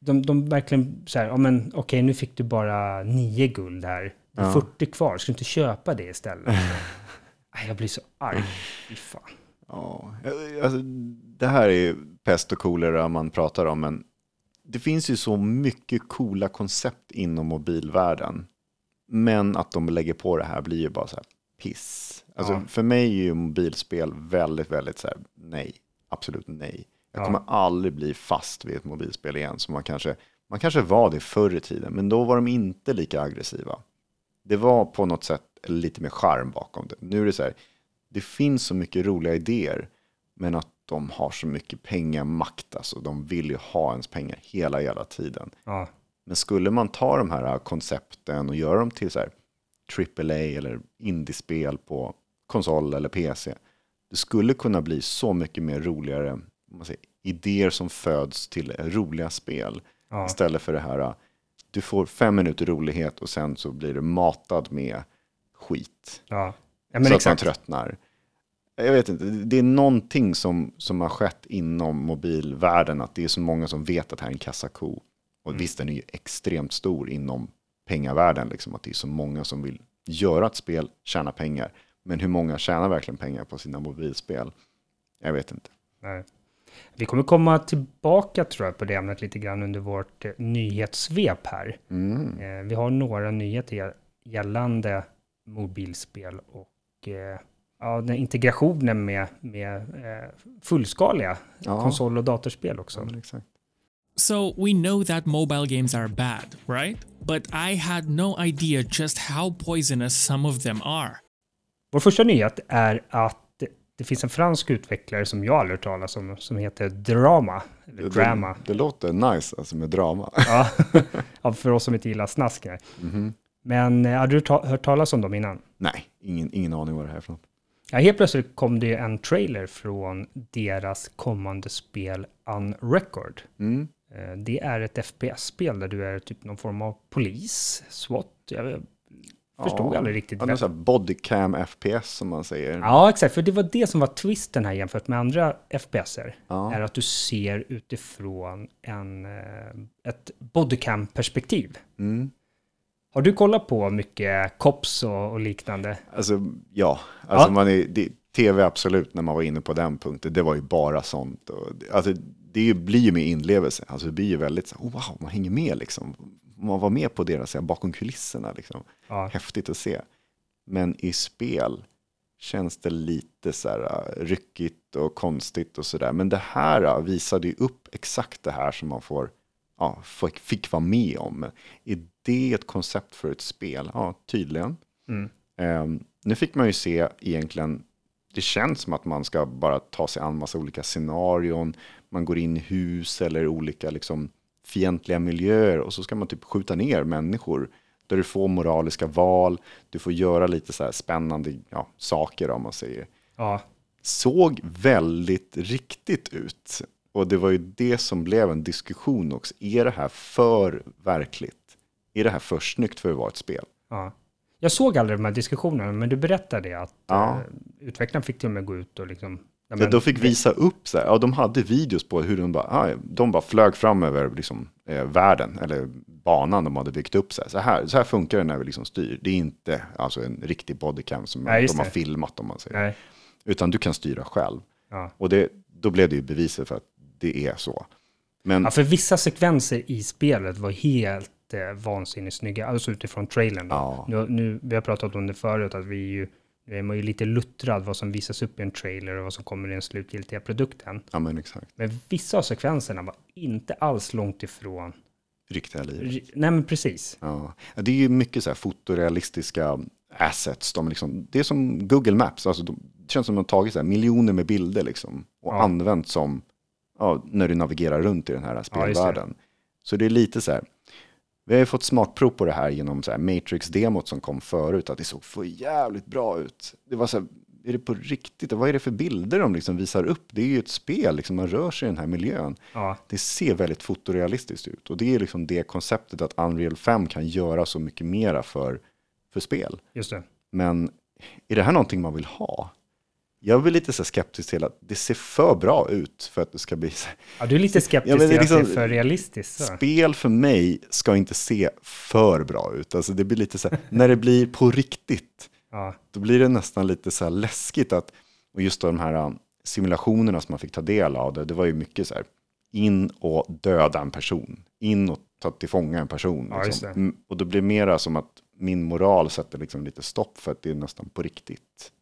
de, de verkligen så här, ja men okej, nu fick du bara nio guld här. Det är Ja. 40 kvar, ska du inte köpa det istället? Jag blir så arg. Fy fan. Ja, alltså, det här är ju pest och kolera man pratar om, men det finns ju så mycket coola koncept inom mobilvärlden. Men att de lägger på det här blir ju bara så här piss. Alltså, Ja. För mig är ju mobilspel väldigt, väldigt så här, nej, absolut nej. Jag Ja. kommer aldrig bli fast vid ett mobilspel igen. Så man kanske, man kanske var det förr i tiden, men då var de inte lika aggressiva. Det var på något sätt lite mer charm bakom det. Nu är det så här, det finns så mycket roliga idéer, men att de har så mycket pengamakt. Alltså, de vill ju ha ens pengar hela, hela tiden. Ja, Men skulle man ta de här koncepten och göra dem till så här AAA eller indiespel på konsol eller PC, det skulle kunna bli så mycket mer roligare man säger, idéer som föds till roliga spel. ja, Istället för det här, du får fem minuter rolighet och sen så blir du matad med skit. ja. ja så men att man exakt. tröttnar. Jag vet inte, det är någonting som, som har skett inom mobilvärlden, att det är så många som vet att det här är en kassako. Och Mm. visst, den är ju extremt stor inom pengavärlden, liksom, att det är så många som vill göra ett spel, tjäna pengar. Men hur många tjänar verkligen pengar på sina mobilspel? Jag vet inte. Nej. Vi kommer komma tillbaka tror jag på det ämnet lite grann under vårt eh, nyhetssvep här. Mm. Eh, vi har några nyheter gä- gällande mobilspel och eh, ja, den integrationen med, med eh, fullskaliga Ja. konsol och datorspel också. Ja. So, we know that mobile games are bad, right? But I had no idea just how poisonous some of them are. Vår första nyhet är att det, det finns en fransk utvecklare som jag aldrig hört talas om som heter Drama. Eller Drama. Det, det låter nice alltså med drama. Ja, för oss som inte gillar snask. här. Mhm. Men eh, hade du ta- hört talas om dem innan? Nej, ingen, ingen aning vad det här är för något. Ja, helt plötsligt kom det en trailer från deras kommande spel Unrecord. Mm. Eh, Det är ett FPS-spel där du är typ någon form av polis, SWAT. Jag förstod aldrig riktigt. Ja, det är bodycam FPS som man säger. Ja, exakt. För det var det som var twisten här jämfört med andra FPSer. Ja. Är att du ser utifrån en, eh, ett bodycam-perspektiv. Mm. Har du kollat på mycket COPS och, och liknande? Alltså, ja. Alltså, Ja. Man är, det, tv absolut, när man var inne på den punkten, det var ju bara sånt. Och, alltså, det blir ju med inlevelse. Alltså, det blir ju väldigt så oh, wow, man hänger med liksom. Man var med på deras, här, bakom kulisserna liksom. Ja. Häftigt att se. Men i spel känns det lite så här uh, ryckigt och konstigt och sådär. Men det här uh, visade ju upp exakt det här som man får, ja, fick, fick vara med om. Är det ett koncept för ett spel? Ja, tydligen. Mm. Ehm, nu fick man ju se egentligen, det känns som att man ska bara ta sig an massa olika scenarion. Man går in i hus eller olika liksom, fientliga miljöer och så ska man typ skjuta ner människor. Där du får moraliska val, du får göra lite så spännande ja, saker om man säger. Ja, Såg väldigt riktigt ut. Och det var ju det som blev en diskussion också. Är det här för verkligt? Är det här för snyggt för att vara ett spel? ja. Jag såg aldrig de här diskussionerna, men du berättade att Ja. eh, utvecklarna fick till och med gå ut och liksom... Ja, Ja, men- de fick visa upp, så här, ja, de hade videos på hur de bara, ah, de bara flög fram över liksom, eh, världen, eller banan de hade byggt upp. Så här, så här, så här funkar det när vi liksom styr. Det är inte alltså, en riktig bodycam som Nej, de har det. filmat, om man säger. Nej, Utan du kan styra själv. ja. Och det, då blev det ju beviset för att det är så. Men ja, för vissa sekvenser i spelet var helt eh, vansinnigt snygga, alltså utifrån trailern. Då. Ja. Nu, nu, vi har pratat om det förut, att vi är ju, nu är man ju lite luttrad vad som visas upp i en trailer och vad som kommer i den slutgiltiga produkten. ja, men exakt, Men vissa av sekvenserna var inte alls långt ifrån. riktiga liv. Ri- Nej, men precis. Ja. Det är ju mycket så här fotorealistiska assets. De liksom, det är som Google Maps. Alltså de, det känns som att de har tagit så miljoner med bilder liksom, och Ja. använt som ja, när du navigerar runt i den här det. spelvärlden. så det är lite så här. Vi har ju fått smakprov på det här genom så här Matrix-demot som kom förut. Att det såg för jävligt bra ut. Det var så här, är det på riktigt? Vad är det för bilder de liksom visar upp? Det är ju ett spel, liksom, man rör sig i den här miljön Ja, det ser väldigt fotorealistiskt ut. Och det är liksom det konceptet att Unreal 5 kan göra så mycket mera för, för spel. just det. Men är det här någonting man vill ha? Jag är väl lite så skeptisk till att det ser för bra ut för att det ska bli. Ja, du är lite skeptisk Ja, till att det är liksom- för realistiskt. Så. Spel för mig ska inte se för bra ut. Alltså det blir lite så här, när det blir på riktigt, Ja, då blir det nästan lite så läskigt att, och just då de här um, simulationerna som man fick ta del av, det, det var ju mycket så här, in och döda en person, in och ta till fånga en person. Ja, liksom. Mm, Och då blir det mera som att min moral sätter liksom lite stopp för att det är nästan på riktigt.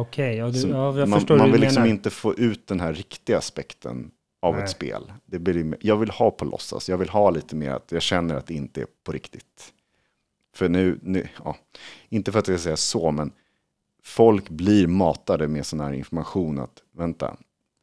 okej. Ja, du- ja, jag man man vill liksom inte få ut den här riktiga aspekten av Nej. ett spel. Det blir, jag vill ha på låtsas, jag vill ha lite mer att jag känner att det inte är på riktigt. För nu, nu ja, inte för att jag ska säga så, men folk blir matade med sån här information att vänta,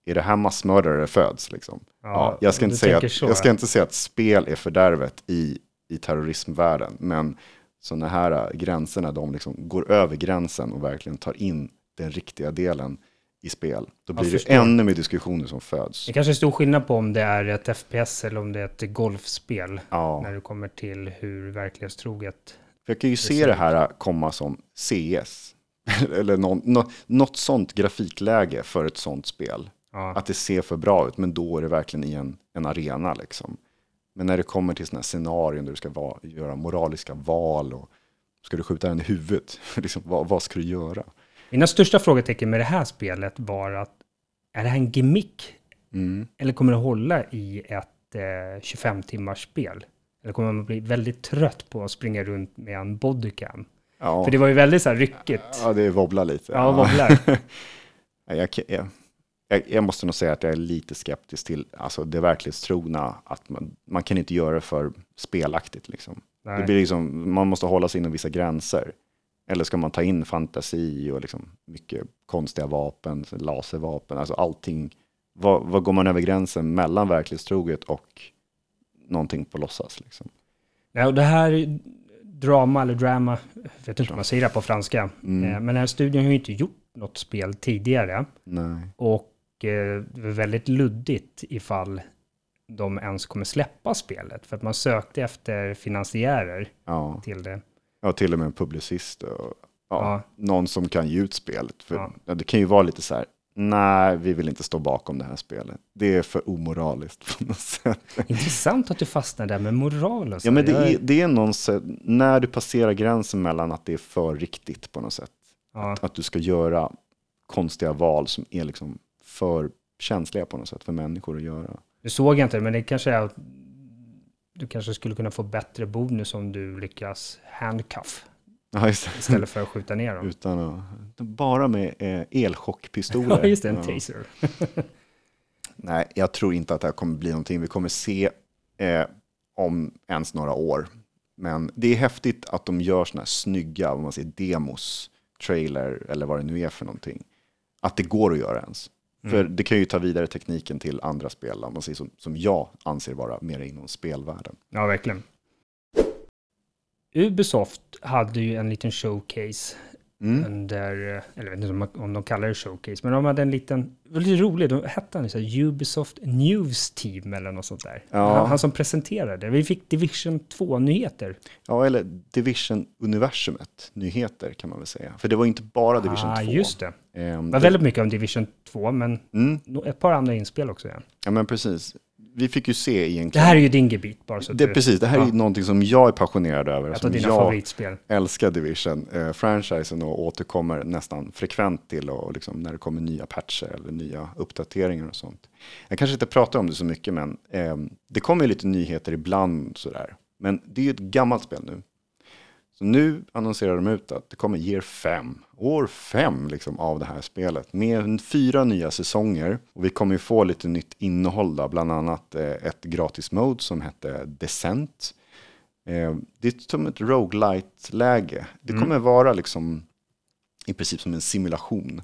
är det här massmördare föds? Liksom? Ja, jag, ska du inte säga att, så, jag ska ja. inte säga att spel är fördärvet i, i terrorismvärlden, men sådana här äh, gränserna, de liksom går över gränsen och verkligen tar in den riktiga delen i spel. Då blir det ännu mer diskussioner som föds. Det kanske är stor skillnad på om det är ett FPS eller om det är ett golfspel. Ja. När det kommer till hur verklighetstroget. För jag kan ju se det här komma som CS. Eller någon, nå- något sånt grafikläge för ett sånt spel. Ja, Att det ser för bra ut, men då är det verkligen i en, en arena. Liksom. Men när det kommer till sådana här scenarion där du ska vara, göra moraliska val och ska du skjuta den i huvudet, liksom, vad, vad ska du göra? Mina största frågetecken med det här spelet var att är det här en gimmick? Mm. Eller kommer det hålla i ett eh, 25 timmars spel? Eller kommer man bli väldigt trött på att springa runt med en bodycam? Ja, För det var ju väldigt så här ryckigt. ja, det wobblar lite. Ja, wobblar. Ja, jag, jag, jag, jag måste nog säga att jag är lite skeptisk till alltså, det verklighetstrogna. Att man, man kan inte göra det för spelaktigt. Liksom. Det blir liksom, man måste hålla sig inom vissa gränser. Eller ska man ta in fantasi och liksom mycket konstiga vapen, laservapen, alltså allting. Vad, vad går man över gränsen mellan verklighetstroget och någonting på låtsas? Liksom? Ja, och det här drama eller drama, jag vet inte om man säger det på franska, Mm. eh, men den här studion har ju inte gjort något spel tidigare. Nej. Och eh, väldigt luddigt ifall de ens kommer släppa spelet. För att man sökte efter finansiärer Ja. till det. Ja, till och med en publicist och ja, någon som kan ge ut spelet. För. Det kan ju vara lite så här, nej, vi vill inte stå bakom det här spelet. Det är för omoraliskt på något sätt. Intressant att du fastnar där med moral och så. Ja, men det är, det är någon sätt, när du passerar gränsen mellan att det är för riktigt på något sätt. ja. Att du ska göra konstiga val som är liksom för känsliga på något sätt för människor att göra. Nu såg inte det, men det kanske är att du kanske skulle kunna få bättre bonus om du lyckas handcuff Ja, istället för att skjuta ner dem. Utan att, bara med eh, elchockpistoler. Ja, just det, en Ja. taser. Nej, jag tror inte att det här kommer bli någonting vi kommer se eh, om ens några år. Men det är häftigt att de gör såna här snygga, vad man säger, demos, trailer eller vad det nu är för någonting. Att det går att göra ens. För det kan ju ta vidare tekniken till andra spel, om man säger som, som jag anser vara mer inom spelvärlden. Ja, verkligen. Ubisoft hade ju en liten showcase Mm. under, eller jag vet inte om de kallar det showcase, men de hade en liten, lite roligt, de hette han så här, Ubisoft News Team eller något sånt där. Ja. Han, han som presenterade. Vi fick Division 2-nyheter. Ja, eller Division-universumet, nyheter kan man väl säga. För det var inte bara Division ah, 2. just det. Ehm, Det var väldigt mycket om Division 2, men mm, ett par andra inspel också. Ja. ja, men precis. Vi fick ju se Det egentligen. här är ju din gebit bara så det, du, precis, det här är Ja. ju någonting som jag är passionerad över. ett Som av dina jag favoritspel. älskar Division, eh, franchisen och återkommer nästan frekvent till och liksom när det kommer nya patcher eller nya uppdateringar och sånt. Jag kanske inte pratar om det så mycket men eh, det kommer ju lite nyheter ibland sådär. Men det är ju ett gammalt spel nu. Så nu annonserar de ut att det kommer year 5, år 5 liksom av det här spelet. Med fyra nya säsonger. Och vi kommer ju få lite nytt innehåll där, bland annat eh, ett gratis mode som hette Descent. Eh, det är som ett roguelite-läge. Det kommer vara liksom i princip som en simulation.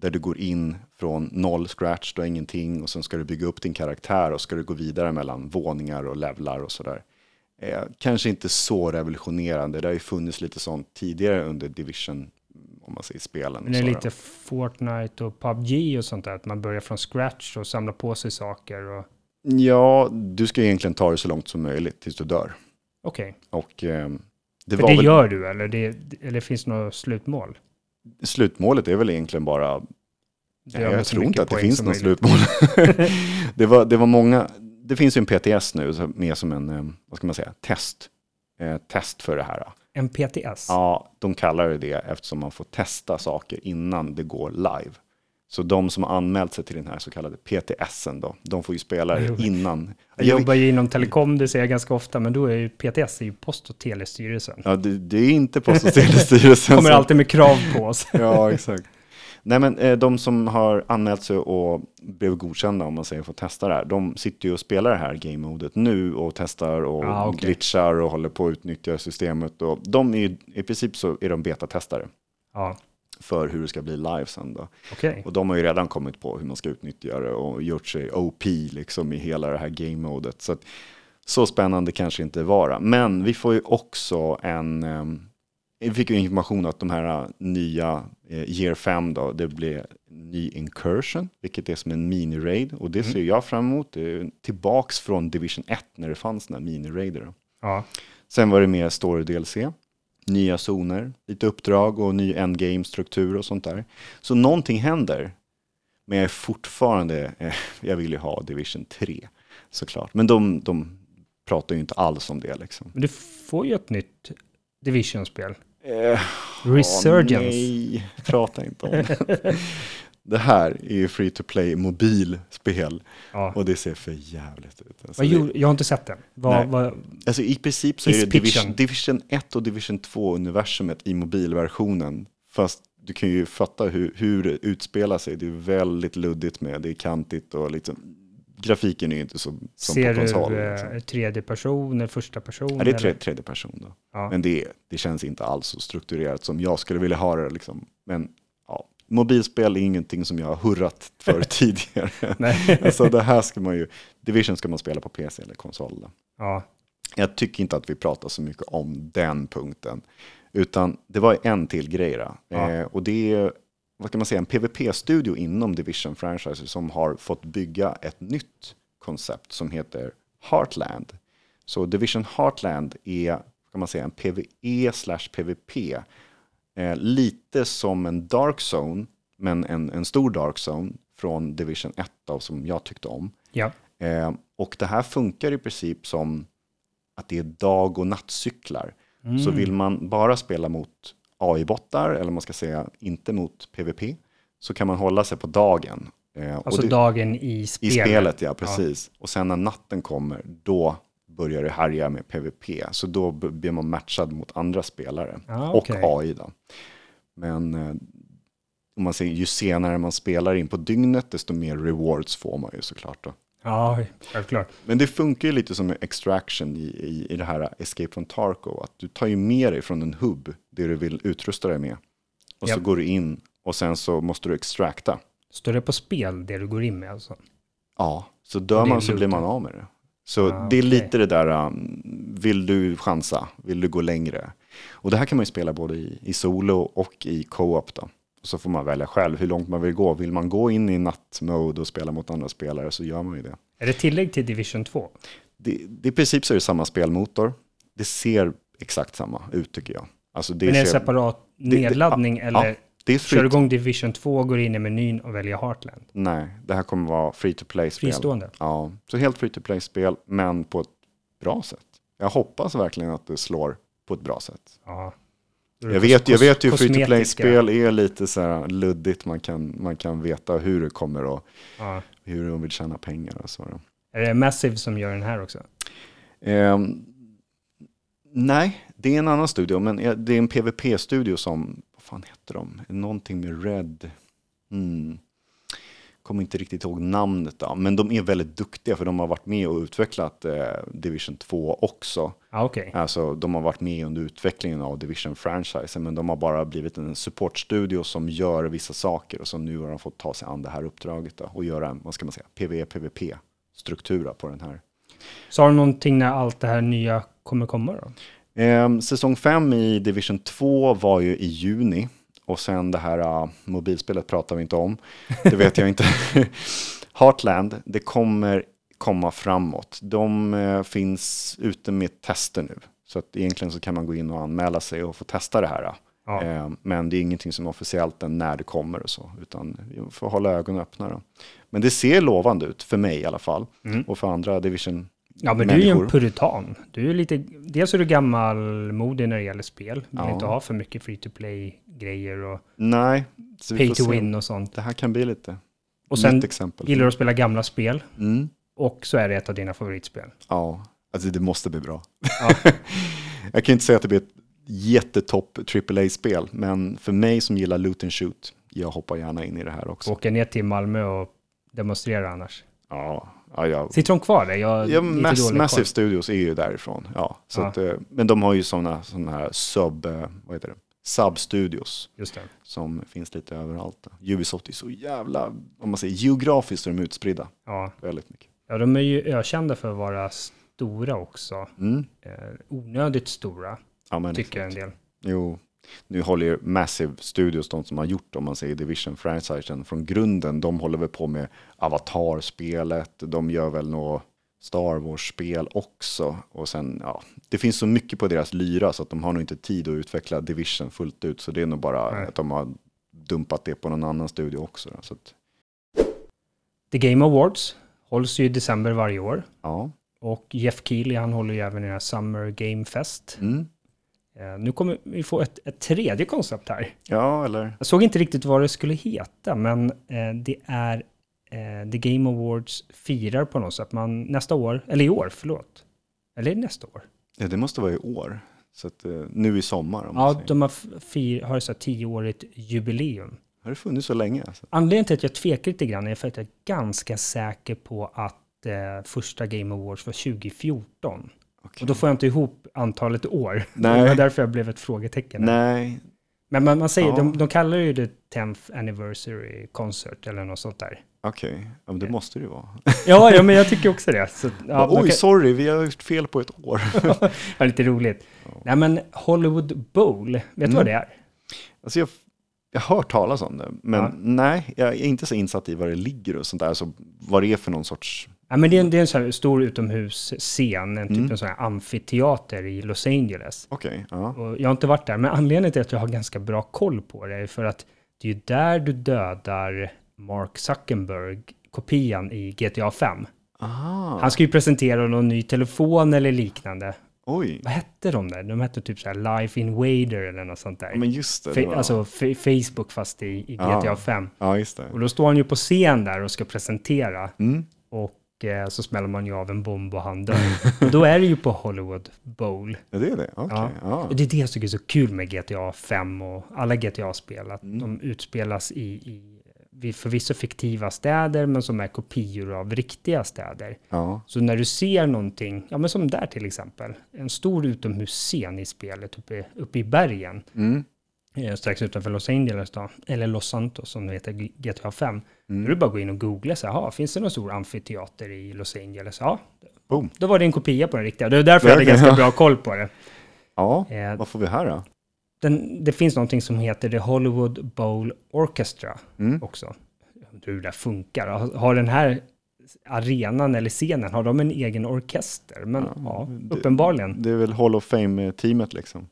Där du går in från noll scratch, du har ingenting och sen ska du bygga upp din karaktär och ska du gå vidare mellan våningar och levlar och sådär. Eh, kanske inte så revolutionerande, det har ju funnits lite sånt tidigare under Division, om man säger spelen. Men det är lite Fortnite och PubG och sånt där, att man börjar från scratch och samlar på sig saker. Och... Ja, du ska egentligen ta det så långt som möjligt tills du dör. Okej, Och eh, det för var det väl, gör du eller, det, eller finns det något slutmål? slutmålet är väl egentligen bara Nej, jag tror inte att det finns något slutmål. det, var, det var många, det finns ju en PTS nu som är som en, eh, vad ska man säga, test. Eh, test för det här. En PTS? Ja, de kallar det det eftersom man får testa saker innan det går live. Så de som har anmält sig till den här så kallade PTSen då, de får ju spela det innan. Jag jobbar ju inom telekom, det säger jag ganska ofta, men då är ju PTS är ju Post och telestyrelsen. Ja, det, det är inte Post och telestyrelsen. Kommer alltid med krav på oss. Ja, exakt. Nej, men eh, de som har anmält sig och blev godkända, om man säger, för att testa det här, de sitter ju och spelar det här game-modet nu och testar och Ah, okej. glitchar och håller på att utnyttja systemet. Och de är ju, i princip så är de betatestare Ja, för hur det ska bli live sen då. okej. Och de har ju redan kommit på hur man ska utnyttja det och gjort sig OP liksom i hela det här game-modet. Så, att, så spännande kanske inte vara. Men vi får ju också en... vi fick ju information att de här eh, nya eh, Year 5 då, det blir ny incursion, vilket är som en mini-raid. Och det ser jag fram emot. Tillbaks från Division 1 när det fanns sådana mini-raider. då. Ja, Sen var det mer story DLC, nya zoner, lite uppdrag och ny endgame-struktur och sånt där. Så någonting händer. Men jag är fortfarande, eh, jag vill ju ha Division 3 såklart. Men de, de pratar ju inte alls om det liksom. men du får ju ett nytt Division-spel. Eh, Resurgence. åh, nej, prata inte om det. Det här är ju free to play mobilspel Ja. och det ser för jävligt ut. Alltså, det- jag har inte sett den. Vad, vad, Alltså i princip så är det Division. Division 1 och Division 2 universumet i mobilversionen. Fast du kan ju fatta hur, hur det utspelar sig. Det är väldigt luddigt med, det är kantigt och liksom, grafiken är ju inte så som ser på konsol. du liksom. eh, tredje person eller första person? Ja, det är eller? tre, tredje person då. Ja. Men det, det känns inte alls så strukturerat som jag skulle vilja ha det. Liksom. Men ja, mobilspel är ingenting som jag har hurrat för tidigare. Nej. alltså det här ska man ju, Division ska man spela på PC eller konsol. Då. ja. Jag tycker inte att vi pratar så mycket om den punkten. Utan det var en till grej. Ja. Eh, och det är, vad kan man säga, en PVP-studio inom Division Franchise som har fått bygga ett nytt koncept som heter Heartland. Så Division Heartland är, kan man säga, en PVE slash PVP. Eh, lite som en Dark Zone, men en, en stor Dark Zone från Division 1 av som jag tyckte om. Ja. Eh, och det här funkar i princip som att det är dag och nattcyklar. Så vill man bara spela mot AI-bottar, eller man ska säga inte mot PVP, så kan man hålla sig på dagen. Eh, och Alltså det- dagen i spelet. i spelet, ja precis. Och sen när natten kommer, då börjar det härja med PVP. Så då blir man matchad mot andra spelare. Ah, och okej. AI då. Men eh, om man säger, ju senare man spelar in på dygnet, desto mer rewards får man ju såklart. Då. Ja, självklart. Men det funkar ju lite som extraction i, i, i det här Escape from Tarkov. Att du tar ju med dig från en hubb det du vill utrusta dig med. Och så Japp. går du in och sen så måste du extracta. Står det på spel det du går in med alltså? Ja, så dör man så blir man av med det. Så Ah, det är okej. lite det där, um, vill du chansa? Vill du gå längre? Och det här kan man ju spela både i, i solo och i co-op då. Så får man välja själv hur långt man vill gå. Vill man gå in i nattmode och spela mot andra spelare så gör man ju det. Är det tillägg till Division 2? det, det I princip så är det samma spelmotor. Det ser exakt samma ut tycker jag. Alltså det Men är det ser, separat det- nedladdning ja, eller ja, det är kör du igång Division 2, går in i menyn och väljer Heartland? Nej, det här kommer vara free to play-spel. Fristående? Ja, så helt free to play-spel, men på ett bra sätt. Jag hoppas verkligen att det slår på ett bra sätt. Ja. Jag vet, jag vet ju free to play-spel är lite så här luddigt. Man kan, man kan veta hur det kommer och Ja. hur de vill tjäna pengar och så. Är det Massive som gör den här också? Ehm, nej, det är en annan studio, men det är en PVP-studio som, vad fan heter de? Någonting med Red. Mm. Kommer inte riktigt ihåg namnet då, men de är väldigt duktiga för de har varit med och utvecklat eh, Division 2 också. Ja, okej. Alltså de har varit med under utvecklingen av Division-franchisen, men de har bara blivit en supportstudio som gör vissa saker och så nu har de fått ta sig an det här uppdraget då, och göra en, vad ska man säga, PVE-PVP-struktura på den här. Har du någonting när allt det här nya kommer komma då? Eh, säsong 5 i Division 2 var ju i juni och sen det här uh, mobilspelet pratar vi inte om. Det vet jag inte. Heartland, det kommer komma framåt. De eh, finns ute med tester nu. Så att egentligen så kan man gå in och anmäla sig och få testa det här. Ja. Eh, men det är ingenting som är officiellt än när det kommer och så. Utan vi får hålla ögonen öppna. Då. Men det ser lovande ut, för mig i alla fall. Mm. Och för andra Division Ja, men du är ju en människor. puritan. Du är lite, dels är du gammalmodig när det gäller spel. Du vill Ja. inte ha för mycket free to play-grejer och Nej, pay to win och sånt. Det här kan bli lite Och sen exempel. gillar du att spela gamla spel Mm. och så är det ett av dina favoritspel. Ja, alltså det måste bli bra. Ja. jag kan inte säga att det blir ett jättetopp AAA-spel, men för mig som gillar loot and shoot, jag hoppar gärna in i det här också. Åka ner till Malmö och demonstrera annars. Ja, ja, ja. Sitter de kvar där? Jag Ja, Mass, Massive. Studios är ju därifrån. Ja, så Ja. Att, eh, men de har ju sådana såna här sub, eh, vad heter det? Substudios som finns lite överallt. Ubisoft är så jävla, om man säger geografiskt är de utspridda Ja. väldigt mycket. ja, de är ju ökända för att vara stora också. Mm. Eh, onödigt stora, Ja, men tycker en del. Jo, nu håller ju Massive Studios, de som har gjort, om man säger Division-franchisen från grunden, de håller väl på med Avatar-spelet, de gör väl något Star Wars-spel också. Och sen, ja, det finns så mycket på deras lyra så att de har nog inte tid att utveckla Division fullt ut. Så det är nog bara Nej. att de har dumpat det på någon annan studio också. Så att, The Game Awards hålls ju i december varje år. ja. Och Jeff Keely, han håller ju även i den här Summer Game Fest. Mm. Eh, nu kommer vi få ett, ett tredje koncept här. ja, eller? Jag såg inte riktigt vad det skulle heta, men eh, det är eh, The Game Awards firar på något sätt. Man, nästa år, eller i år, förlåt. Eller är det nästa år? Ja, det måste vara i år. Så att, nu i sommar. Om Ja, de har, fir, har så här tioårigt jubileum. Har det funnits så länge? Alltså? Anledningen till att jag tvekar lite grann är för att jag är ganska säker på att eh, första Game Awards var 2014. Okej. Och då får jag inte ihop antalet år. Nej. Det var därför jag blev ett frågetecken. Nej, Men man, man säger, Ja. de, de kallar det ju det 10th anniversary concert eller något sånt där. okej. Ja, men det måste det ju vara. Ja, ja men jag tycker också det. Så, ja, Ja, Oj, kan- sorry, vi har gjort fel på ett år. ja, lite roligt. Nej, men Hollywood Bowl, vet du Mm. vad det är? Alltså jag, jag har hört talas om det, men Ja. nej, jag är inte så insatt i vad det ligger och sånt där, alltså vad det är för någon sorts... Ja, men det är en, det är en sån här stor utomhusscen, en typ Mm. en sån här amfiteater i Los Angeles. Okej, ja. Och jag har inte varit där, men anledningen till att jag har ganska bra koll på det är för att det är ju där du dödar Mark Zuckerberg, kopian i GTA 5. Aha, Han ska ju presentera någon ny telefon eller liknande. oj. Vad hette de där? De hette typ så här Life Invader eller något sånt där. Ja, men just det. det var... Alltså Facebook fast i, i Ja. GTA 5. Ja, just det. Och då står han ju på scen där och ska presentera. Mm. Och så smäller man ju av en bomb och han dör. då är det ju på Hollywood Bowl. Ja, det är det. Okej, Ja. ja. Och det är det jag tycker är så kul med GTA 5 och alla GTA-spel. Att Mm. de utspelas i, i vid förvisso fiktiva städer, men som är kopior av riktiga städer. ja. Så när du ser någonting, ja men som där till exempel, en stor utomhusscen i spelet uppe, uppe i bergen, Mm. Eh, strax utanför Los Angeles då, eller Los Santos som det heter, GTA 5. Mm. Då är det bara att gå in och googla, så här, "Jaha, finns det någon stor amfiteater i Los Angeles? Ja, Boom. då var det en kopia på den riktiga. Det är därför jag hade ganska bra koll på det. Ja, Eh, vad får vi här då? den, det finns någonting som heter The Hollywood Bowl Orchestra Mm. också. Hur det funkar. Har, har den här arenan eller scenen, har de en egen orkester? Men ja, Ja, det- uppenbarligen. Det är väl Hall of Fame-teamet liksom.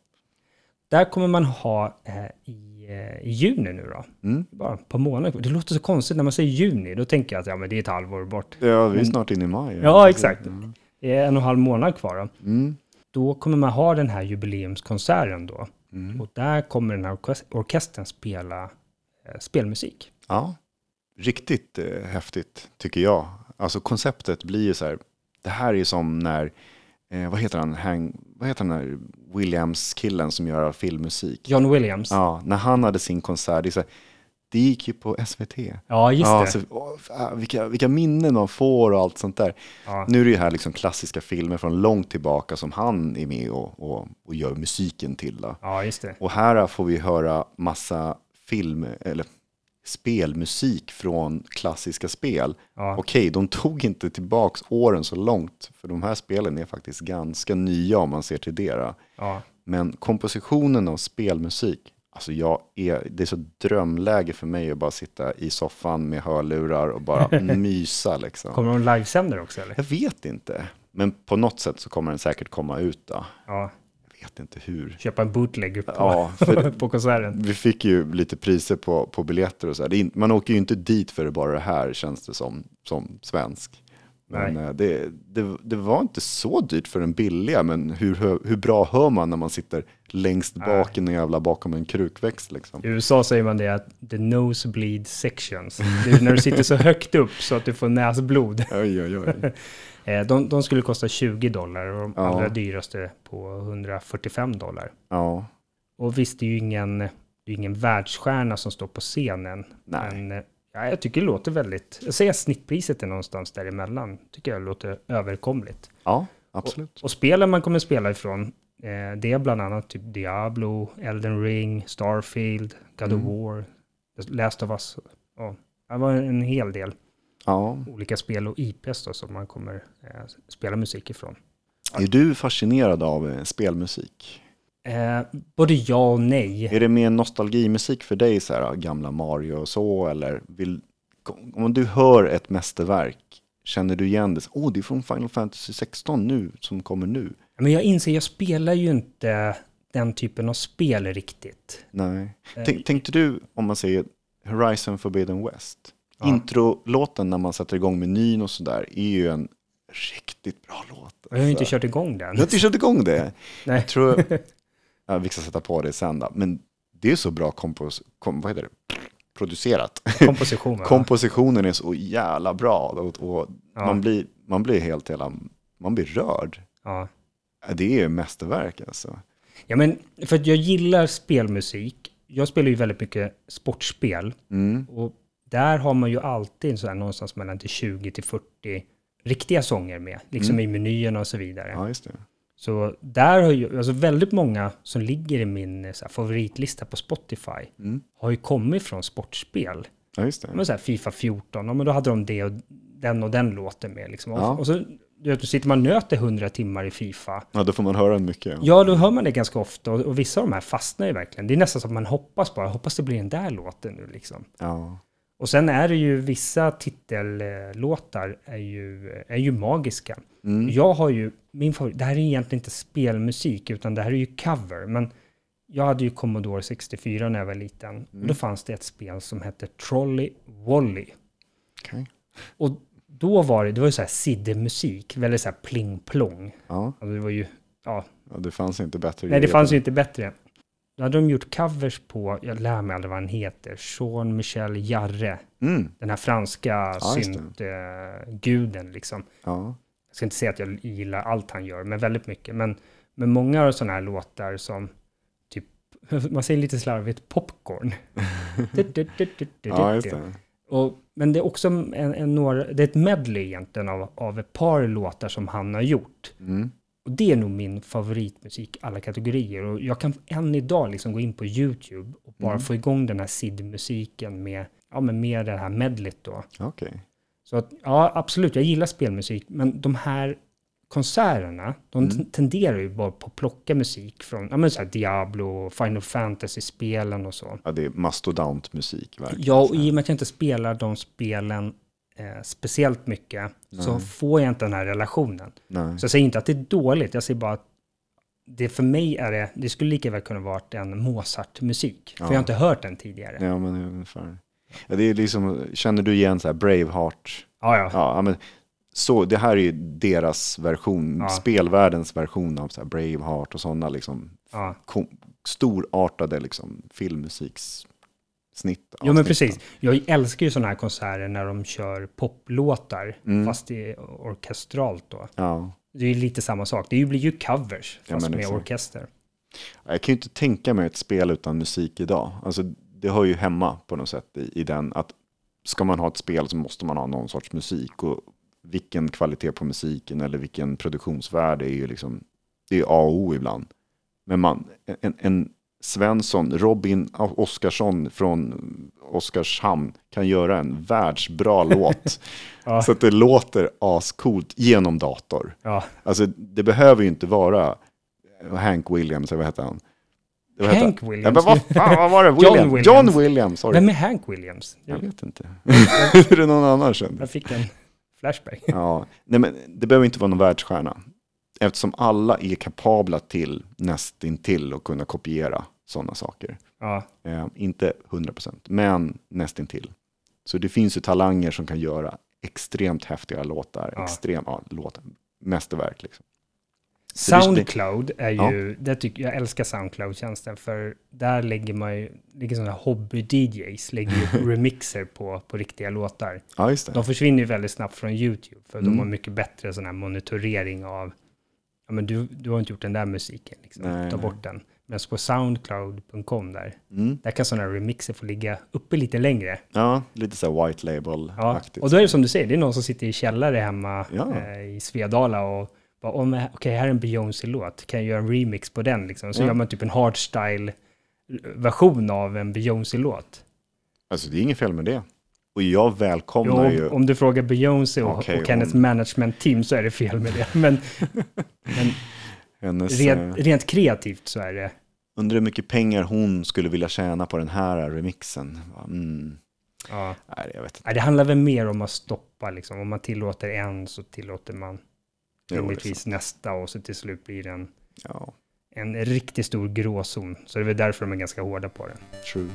Där kommer man ha eh, i, eh, i juni nu då. Mm. Bara ett par månader. Det låter så konstigt när man säger juni. Då tänker jag att ja, men det är ett halvår bort. Ja, vi är snart inne i maj. Ja, exakt. Mm. Det är en och en halv månad kvar då. Mm. Då kommer man ha den här jubileumskonserten då. Mm. Och där kommer den här orkes- orkestern spela eh, spelmusik. Ja, riktigt eh, häftigt tycker jag. Alltså konceptet blir ju så här, det här är ju som när, vad heter han, Hang, vad heter den där Williams-killen som gör filmmusik? John Williams. Ja, Ja, när han hade sin konsert, det, är så här, det gick ju på SVT. just ja, det. Så, åh, vilka, vilka minnen man får och allt sånt där. Ja. Nu är det ju här liksom klassiska filmer från långt tillbaka som han är med och, och, och gör musiken till. Då. ja, just det. Och här får vi höra massa film, eller spelmusik från klassiska spel. Ja. Okej, de tog inte tillbaks åren så långt, för de här spelen är faktiskt ganska nya om man ser till det. Ja. Men kompositionen av spelmusik, alltså jag är, det är så drömläge för mig att bara sitta i soffan med hörlurar och bara mysa liksom. Kommer de livesänder också eller? Jag vet inte, men på något sätt så kommer den säkert komma ut då. Ja, vet inte hur. köpa en bootleg på, Ja, på konserten. vi fick ju lite priser på, på biljetter och så är, man åker ju inte dit för bara det här känns det som, som svensk. Men Nej. eh, det, det, det var inte så dyrt för den billiga, men hur, hur bra hör man när man sitter längst bak i en jävla bakom en krukväxt liksom? I USA säger man det att the nosebleed sections. Det är när du sitter så högt upp så att du får näsblod. Oj, oj, oj. Eh, De, de skulle kosta 20 dollar och de Ja. allra dyraste på 145 dollar. Ja, Och visst, det är ju ingen, det är ingen världsstjärna som står på scenen. Nej. Men eh, ja, jag tycker det låter väldigt... Jag säger att snittpriset är någonstans däremellan. Tycker jag låter överkomligt. ja absolut. Och spelen man kommer spela ifrån, eh, det är bland annat typ Diablo, Elden Ring, Starfield, God Mm. of War, Last of Us. Ja, det var en hel del Ja. olika spel och IPs då som man kommer eh, spela musik ifrån. Är du fascinerad av eh, spelmusik? Eh, både ja och nej. Är det mer nostalgimusik för dig, så här, gamla Mario och så, eller vill, om du hör ett mästerverk, känner du igen det? Åh, oh, det är från Final Fantasy 16 nu, som kommer nu. Men jag inser, jag spelar ju inte den typen av spel riktigt. Nej. Eh, Tänk, tänkte du, om man säger Horizon Forbidden West, Ja. introlåten när man sätter igång menyn och sådär, är ju en riktigt bra låt. Jag har ju inte alltså. kört igång den. Du har inte kört igång det? Nej. Jag tror, ja, vi ska sätta på det sen då, men det är så bra kompos, kom, vad heter det? producerat. Kompositionen. Kompositionen är så jävla bra och, och Ja. man, blir, man blir helt hela, man blir rörd. ja. Det är mästerverk alltså. ja, men för att jag gillar spelmusik. Jag spelar ju väldigt mycket sportspel. Mm. Och där har man ju alltid så här någonstans mellan till 20 till 40 riktiga sånger med. Liksom i menyerna och så vidare. Ja, just det. Så där har ju, alltså väldigt många som ligger i min eh, så här, favoritlista på Spotify Mm. har ju kommit från sportspel. Ja, just det. Men så här Fifa 14, ja, men då hade de det och den och den låten med. Liksom. Ja. Och, så du vet, sitter man och nöter 100 timmar i Fifa. Ja, då får man höra den mycket. Ja, då hör man det ganska ofta och, och vissa av de här fastnar ju verkligen. Det är nästan som att man hoppas bara, hoppas det blir den där låten nu liksom. Ja. Och sen är det ju vissa titellåtar är ju, är ju magiska. Mm. Jag har ju, min favorit, det här är egentligen inte spelmusik, utan det här är ju cover. Men jag hade ju Commodore 64 när jag var liten. Och då fanns det ett spel som hette Trolley Wolly. Okej. Och då var det, det var ju så här siddemusik, väldigt så här pling-plong. Ja, Alltså det var ju, ja, ja, det fanns inte bättre nej det fanns ju inte bättre. Då hade de gjort covers på, jag lär mig aldrig vad han heter, Jean-Michel Jarre. Mm. Den här franska Ja, syntguden liksom. Ja. Jag ska inte säga att jag gillar allt han gör, men väldigt mycket. Men, men många av sådana här låtar som typ, man säger lite slarvigt, popcorn. ja, just det. Och, men det är också en, en, några, det är ett medley egentligen av, av ett par låtar som han har gjort. Mm. Och det är nog min favoritmusik alla kategorier. Och jag kan än idag liksom gå in på YouTube och bara få igång den här SID-musiken med, ja, men med det här medlet då. Okej. Så att, ja, absolut, jag gillar spelmusik, men de här konserterna, de Mm. tenderar ju bara på att plocka musik från, ja men så Diablo, Final Fantasy-spelen och så. Ja, det är mastodontmusik verkligen. Ja, och i och med att jag inte spelar de spelen eh, speciellt mycket, så får jag inte den här relationen. Nej. Så jag säger inte att det är dåligt, jag säger bara att det för mig är det, det skulle lika väl kunna varit en Mozart-musik. För Ja. jag har inte hört den tidigare. Ja, men ungefär. Ja, det är liksom, känner du igen så här Braveheart? ja. ja. Ja, men så, det här är ju deras version, Ja. spelvärldens version av så här Braveheart och sådana liksom ja. kom, storartade liksom filmmusikssnitt. Jo men precis. Jag älskar ju sådana här konserter när de kör poplåtar, Mm. fast det är orkestralt då. Ja. Det är ju lite samma sak. Det blir ju covers, Ja, fast men med exakt. orkester. Jag kan ju inte tänka mig ett spel utan musik idag. Alltså, det hör ju hemma på något sätt i, i den att ska man ha ett spel så måste man ha någon sorts musik. Och vilken kvalitet på musiken eller vilken produktionsvärde är ju liksom, det är A och O ibland. Men man, en, en Svensson, Robin Oskarsson från Oskarshamn kan göra en världsbra låt. Ja. Så att det låter ascoolt genom dator. Ja. Alltså det behöver ju inte vara Hank Williams, eller vad heter han? Var Hank heta- Williams? Ja, men vad fan vad var det? John Williams. Williams. John Williams, sorry. Vem är Hank Williams? Jag Jag, vet inte. är det någon annan känd? jag fick en flashback. Ja, nej men det behöver inte vara någon världsstjärna. Eftersom alla är kapabla till nästintill att kunna kopiera sådana saker. Ja, Eh, inte 100%, men nästintill. Så det finns ju talanger som kan göra extremt häftiga låtar. Ja. Extrem, ja, låtar. Mästerverk liksom. Soundcloud är ju, det tycker, jag älskar Soundcloud-tjänsten för där lägger man ju, ligger sådana hobby-DJs, lägger ju remixer på, på riktiga låtar. Ja, just det. De försvinner ju väldigt snabbt från YouTube, för Mm. de har mycket bättre sån här monitorering av, ja men du, du har inte gjort den där musiken, liksom. Nej, ta bort den. Men på soundcloud.com där, Mm. där kan sådana här remixer få ligga uppe lite längre. Ja, lite så white Ja, label-aktigt. och då är det som du säger, det är någon som sitter i källare hemma Ja. eh, i Svedala och bara, om, okej, här är en Beyoncé-låt, kan jag göra en remix på den liksom? Så Ja. gör man typ en hardstyle-version av en Beyoncé-låt. Alltså det är inget fel med det. Och jag Jo, välkomnar ju... om du frågar Beyoncé och, Okej, och hennes om- management-team så är det fel med det. Men, men hennes, rent, eh, rent kreativt så är det, undrar hur mycket pengar hon skulle vilja tjäna på den här remixen. Mm. ja. Nej, jag vet inte. Nej, det handlar väl mer om att stoppa, liksom. Om man tillåter en så tillåter man rimligtvis nästa och så till slut blir det en Ja, en riktigt stor gråzon. Så det är väl därför de är ganska hårda på det. true.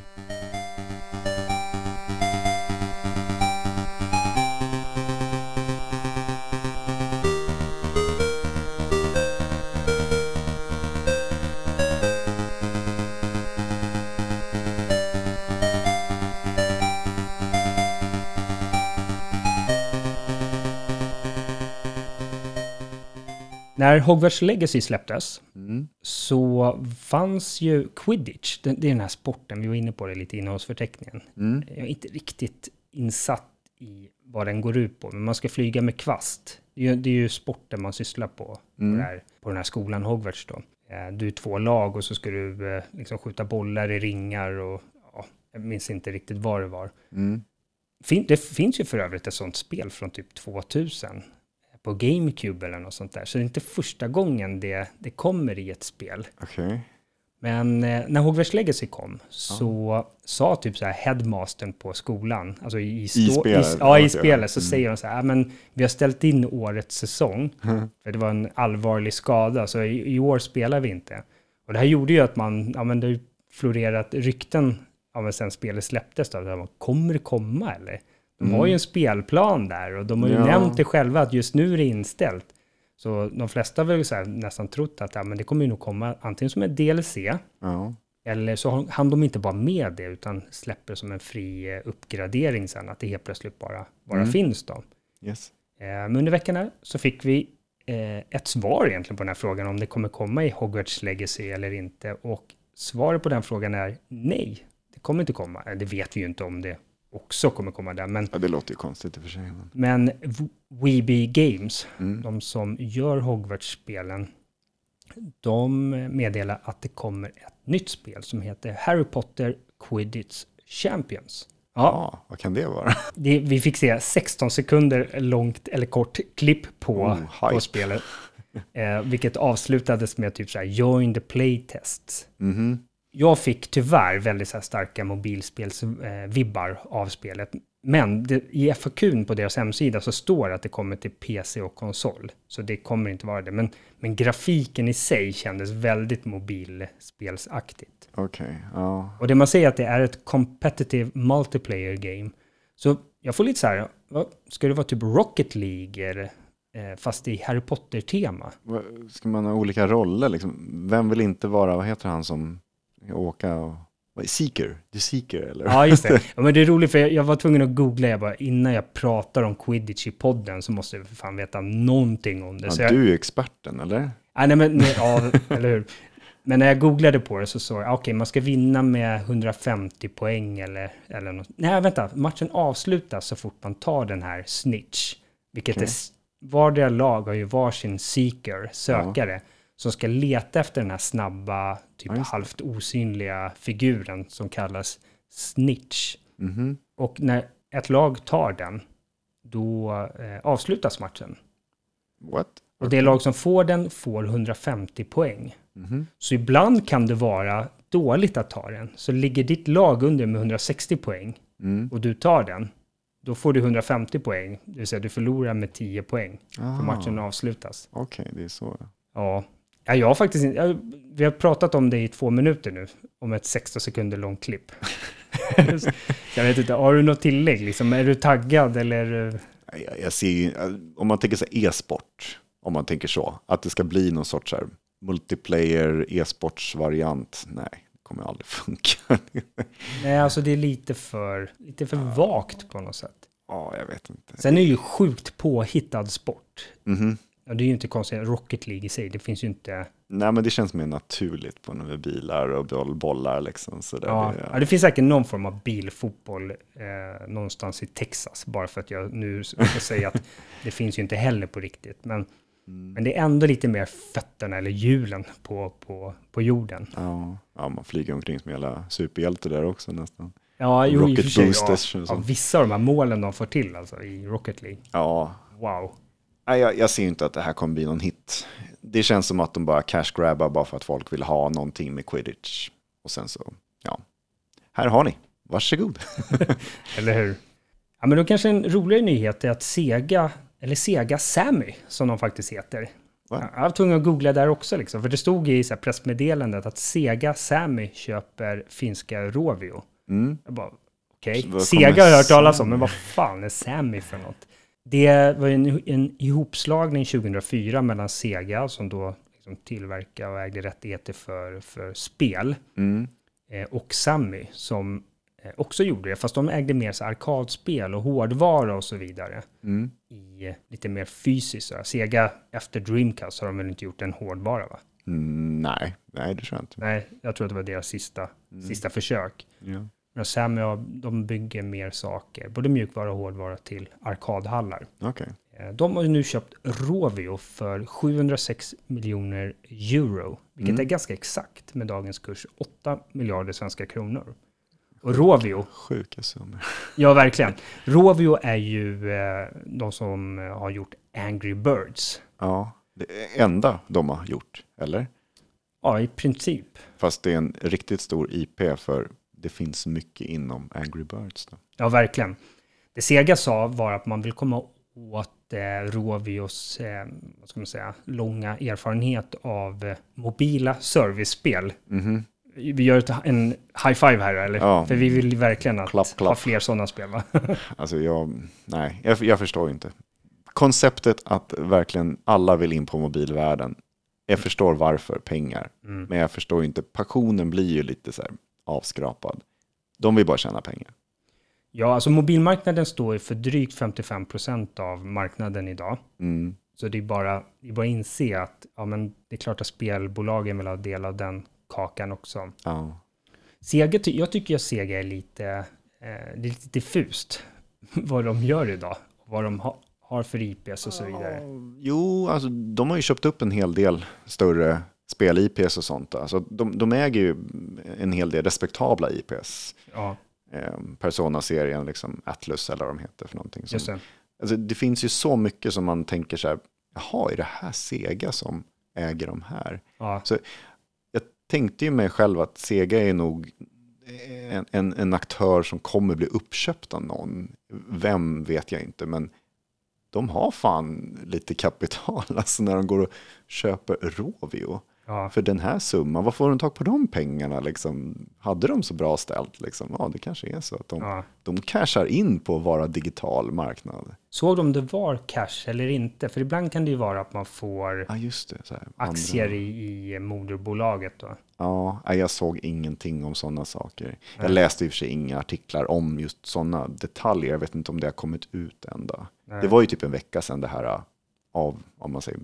När Hogwarts Legacy släpptes Mm. så fanns ju Quidditch, det, det är den här sporten, vi var inne på det lite i innehållsförteckningen. Mm. Jag är inte riktigt insatt i vad den går ut på, men man ska flyga med kvast. Det är ju, det är ju sporten man sysslar på, på, Mm. det här, på den här skolan Hogwarts då. Eh, Du är två lag och så ska du eh, liksom skjuta bollar i ringar och ja, jag minns inte riktigt vad det var. Mm. Det finns ju för övrigt ett sånt spel från typ 2000 på GameCube eller något sånt där. Så det är inte första gången det, det kommer i ett spel. Okej. Men eh, när Hogwarts Legacy kom så sa typ så här headmastern på skolan, alltså i, i, spelet, i, ja, i ja, spelet, så mm. säger de så här, "Ja, men vi har ställt in årets säsong, för det var en allvarlig skada, så i, i år spelar vi inte. Och det här gjorde ju att man, ja men det har florerat rykten, ja men sen spelet släpptes då, man, kommer det komma eller? De har ju en spelplan där och de har ju Ja. nämnt det själva att just nu är det inställt. Så de flesta har väl så här nästan trott att ja, men det kommer ju nog komma antingen som en DLC, Ja. eller så hann de inte bara med det, utan släpper som en fri eh, uppgradering sen, att det helt plötsligt bara, bara Mm. finns då. Yes. Eh, Men under veckan här så fick vi eh, ett svar egentligen på den här frågan, om det kommer komma i Hogwarts Legacy eller inte. Och svaret på den frågan är nej, det kommer inte komma. Det vet vi ju inte om det också kommer komma där, men Ja, det låter ju konstigt i och för sig. Men... men Weeby Games, Mm. de som gör Hogwarts-spelen, de meddelar att det kommer ett nytt spel som heter Harry Potter Quidditch Champions. Ja, Ja, vad kan det vara? det, vi fick se 16 sekunder långt eller kort klipp på, Oh, på spelet. Eh, vilket avslutades med typ så här join the playtest. Mhm. Jag fick tyvärr väldigt så starka mobilspelsvibbar eh, av spelet. Men det, i FAQn på deras hemsida så står det att det kommer till PC och konsol. Så det kommer inte vara det. Men, men grafiken i sig kändes väldigt mobilspelsaktigt. Okej, ja. Och det man säger att det är ett competitive multiplayer game. Så jag får lite så här, vad, ska det vara typ Rocket League eller, eh, fast i Harry Potter-tema? Ska man ha olika roller liksom? Vem vill inte vara, vad heter han som åka och... Seeker? The Seeker eller? Ja, just det. Ja, men det är roligt för jag, jag var tvungen att googla, jag bara, innan jag pratar om quidditch i podden så måste jag för fan veta någonting om det. Ja, så jag, du är experten, eller? nej, nej, men, nej, ja, eller hur? Men när jag googlade på det så såg jag, okej, man ska vinna med 150 poäng eller, eller något. Nej, vänta, matchen avslutas så fort man tar den här snitch. Vilket Okej. är, vardera lag har ju varsin seeker, sökare, som ska leta efter den här snabba, typ Ja, halvt osynliga figuren som kallas snitch. Mhm. Och när ett lag tar den, då eh, avslutas matchen. What? Och det lag som får den får 150 poäng. Mhm. Så ibland kan det vara dåligt att ta den. Så ligger ditt lag under med 160 poäng Mm. och du tar den, då får du 150 poäng. Det vill säga du förlorar med 10 poäng. För Ah, matchen avslutas. Okej, det är så. Ja. Ja, jag har faktiskt inte... jag- Vi har pratat om det i två minuter nu. Om ett 16 sekunder långt klipp. Jag vet inte, har du något tillägg? Liksom, är du taggad eller? Jag, jag ser ju, om man tänker sig e-sport, om man tänker så, att det ska bli någon sorts här multiplayer e-sportsvariant. Nej, det kommer aldrig funka. Nej, alltså det är lite för, lite för vagt på något sätt. Ja, jag vet inte. Sen är det ju sjukt påhittad sport. Mhm. Ja, det är ju inte konstigt, Rocket League i sig, det finns ju inte... Nej, men det känns mer naturligt på med bilar och boll, bollar liksom. Så där, Ja, det, ja, det finns säkert någon form av bilfotboll eh, någonstans i Texas, bara för att jag nu ska säga att det finns ju inte heller på riktigt. Men, Mm. men det är ändå lite mer fötterna eller hjulen på, på, på jorden. ja, ja, man flyger omkring som hela superhjälte där också nästan. Ja, jo, i och Rocket för sig, ja, ja, vissa av de här målen de får till alltså i Rocket League. Ja, Wow. Nej, jag, jag ser inte att det här kommer bli någon hit. Det känns som att de bara cash grabbar bara för att folk vill ha någonting med quidditch. Och sen så, ja, här har ni, varsågod. Eller hur? Ja, men då kanske en roligare nyhet är att Sega, eller Sega Sammy, som de faktiskt heter. Va? Jag var tvungen att googla där också, liksom, för det stod i så pressmeddelandet att Sega Sammy köper finska Rovio. Mm. Jag bara, okej, vad Sega har jag hört talas om, men vad fan är Sammy för något? Det var en, en ihopslagning 2004 mellan Sega, som då liksom tillverkade och ägde rättigheter för, för spel, Mm. eh, och Sammy som eh, också gjorde det, fast de ägde mer så arkadspel och hårdvara och så vidare Mm. i eh, lite mer fysiskt. Sega efter Dreamcast har de väl inte gjort en hårdvara va? Mm, nej, nej, det tror jag inte. Nej, jag tror att det var deras sista, sista försök. Ja. Sammy, ja, de bygger mer saker, både mjukvara och hårdvara till arkadhallar. Okej, Eh, De har nu köpt Rovio för 706 miljoner euro, vilket Mm. är ganska exakt med dagens kurs 8 miljarder svenska kronor. Och Rovio, sjuka summor. ja verkligen, Rovio är ju eh, de som har gjort Angry Birds. Ja, det enda de har gjort, eller? Ja, i princip. Fast det är en riktigt stor IP för det finns mycket inom Angry Birds. Då. Ja, verkligen. Det Sega sa var att man vill komma åt eh, Rovios eh, vad ska man säga, långa erfarenhet av eh, mobila servicespel. Mhm. Vi gör ett, en high five här, eller? Ja. För vi vill verkligen att Klapp, klapp. ha fler sådana spel, va? Alltså jag, nej, jag, jag förstår inte. Konceptet att verkligen alla vill in på mobilvärlden. Jag förstår varför, pengar. Mm. Men jag förstår inte, passionen blir ju lite så här avskrapad. De vill bara tjäna pengar. Ja, alltså mobilmarknaden står för drygt 55 procent av marknaden idag. Mm. Så det är bara, det är bara att inse att ja, men det är klart att spelbolagen vill ha del av den kakan också. Ja. Sega, jag tycker att Sega är lite, eh, det är lite diffust vad de gör idag. Vad de ha, har för IPs och så vidare. Jo, alltså de har ju köpt upp en hel del större spel-IPs och sånt. Alltså, de, de äger ju en hel del respektabla IPs. Ja, Eh, Persona-serien, liksom Atlus eller vad de heter för någonting. Som, det. Alltså, det finns ju så mycket som man tänker så här, jaha, är det här Sega som äger de här? Ja, Jag tänkte ju mig själv att Sega är nog en, en, en aktör som kommer bli uppköpt av någon. Vem vet jag inte, men de har fan lite kapital alltså när de går och köper Rovio. Ja. För den här summan, vad får de tag på de pengarna? Liksom? Hade de så bra ställt? Liksom? Ja, det kanske är så att de, ja. de cashar in på att vara digital marknad. Såg de det var cash eller inte? För ibland kan det ju vara att man får Ja, just det. Här, aktier i, i moderbolaget då. Ja, jag såg ingenting om sådana saker. Jag Nej. läste i och för sig inga artiklar om just sådana detaljer. Jag vet inte om det har kommit ut än. Då. Nej. Det var ju typ en vecka sedan det här äh, av, om man säger,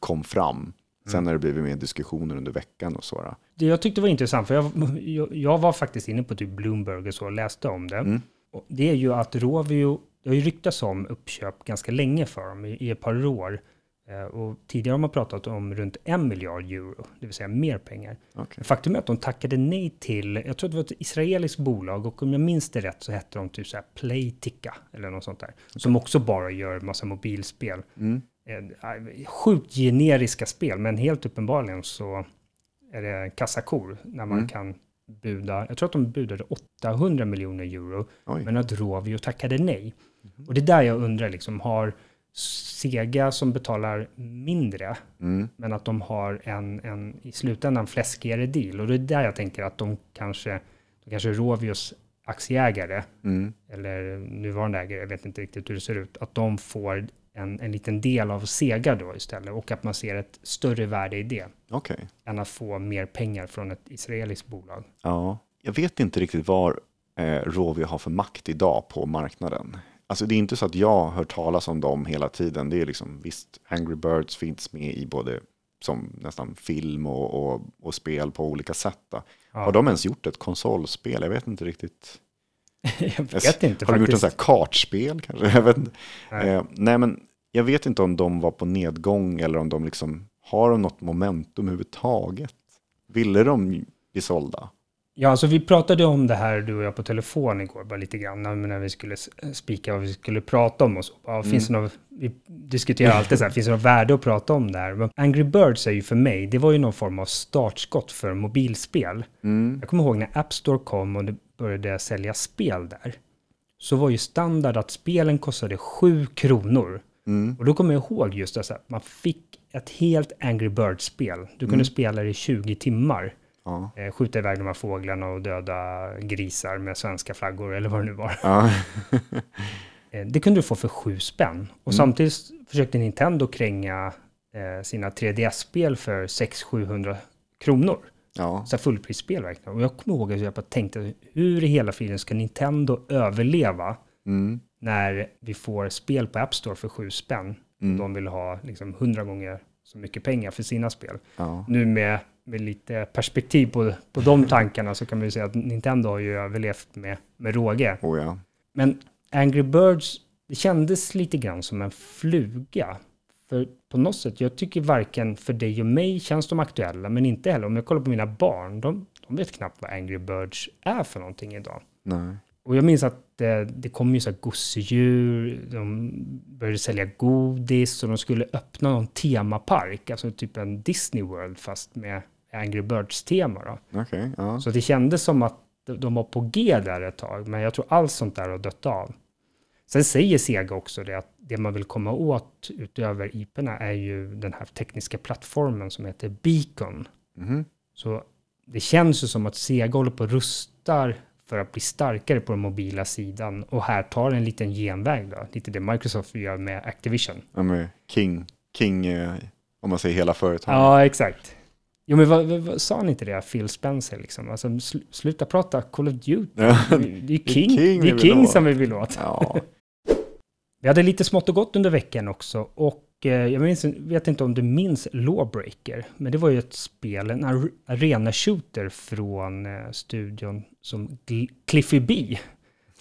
kom fram. Sen Mm. har det blivit mer diskussioner under veckan och så. Det jag tyckte var intressant, för jag, jag, jag var faktiskt inne på typ Bloomberg och så och läste om det. Mm. Det är ju att Rovio, det har ju ryktats om uppköp ganska länge för dem, i, i ett par år. Eh, och tidigare har man pratat om runt en miljard euro, det vill säga mer pengar. Okej. Faktum är att de tackade nej till, jag tror det var ett israeliskt bolag och om jag minns det rätt så hette de typ så här Playtika eller något sånt där. Som också bara gör massa mobilspel. Mm. Eh, Sjukt generiska spel, men helt uppenbarligen så är det kassakor när man Mm. kan buda, jag tror att de budade 800 miljoner euro, Oj. men att Rovio tackade nej. Och det är där jag undrar, liksom, har Sega som betalar mindre, Mm. men att de har en, en i slutändan fläskigare deal. Och det är där jag tänker att de kanske, de kanske Rovios aktieägare, Mm. eller nuvarande ägare, jag vet inte riktigt hur det ser ut, att de får en, en liten del av Sega då istället och att man ser ett större värde i det Okej. än att få mer pengar från ett israeliskt bolag. Ja. Jag vet inte riktigt vad eh, Rovio har för makt idag på marknaden. Alltså det är inte så att jag hört talas om dem hela tiden. Det är liksom visst, Angry Birds finns med i både som nästan film och, och, och spel på olika sätt. Ja. Har de ens gjort ett konsolspel? Jag vet inte riktigt. jag vet inte Har de gjort faktiskt. här kartspel kanske? Jag vet inte. Nej. Eh, nej, men jag vet inte om de var på nedgång eller om de liksom har de något momentum överhuvudtaget. Ville de bli sålda? Ja, alltså vi pratade om det här du och jag på telefon igår, bara lite grann, när, vi skulle spika vad vi skulle prata om och så. Ja, finns det något, vi diskuterar alltid så här, finns det något värde att prata om det här? Men Angry Birds är ju för mig, det var ju någon form av startskott för mobilspel. Mm. Jag kommer ihåg när App Store kom och det började sälja spel där. Så var ju standard att spelen kostade 7 kronor. Mm. Och då kommer jag ihåg just det, här, man fick ett helt Angry Birds-spel. Du kunde spela det i 20 timmar. Ja. Eh, skjuta iväg de här fåglarna och döda grisar med svenska flaggor eller vad det nu var. Ja. Eh, det kunde du få för 7 spänn. Och samtidigt försökte Nintendo kränga eh, sina 3DS-spel för 600-700 kronor. ja. Så fullprisspel verkligen. Och jag kommer ihåg att jag bara tänkte, hur i hela friden ska Nintendo överleva Mm. När vi får spel på App Store för 7 spänn? Mm. De vill ha liksom 100 gånger så mycket pengar för sina spel. Ja. Nu med, med lite perspektiv på, på de tankarna så kan man ju säga att Nintendo har ju överlevt med, med råge. Oh, ja. Men Angry Birds, det kändes lite grann som en fluga. För på något sätt, jag tycker varken för dig och mig känns de aktuella, men inte heller om jag kollar på mina barn, de, de vet knappt vad Angry Birds är för någonting idag. Nej. Och jag minns att det, det kom ju så här gosedjur, de började sälja godis och de skulle öppna någon temapark, alltså typ en Disney World fast med Angry Birds-tema. Okej, ja. Så det kändes som att de- var på G där ett tag, men jag tror allt sånt där har dött av. Sen säger Sega också det att det man vill komma åt utöver IPerna är ju den här tekniska plattformen som heter Beacon. Mhm. Så det känns ju som att Sega håller på och rustar för att bli starkare på den mobila sidan och här tar en liten genväg då, lite det Microsoft gör med Activision. Ja, med King, King eh, om man säger hela företaget. Ja, exakt. Jo, men vad, vad, sa han inte det, Phil Spencer liksom? Alltså, sl- sluta prata Call of Duty. Ja. Det är ju King, King det vi är King åt. som vi vill åt. Ja. Vi hade lite smått och gott under veckan också och jag minns, vet inte om du minns Lawbreaker, men det var ju ett spel, en ar- arena-shooter från eh, studion som Gl- Cliffy B,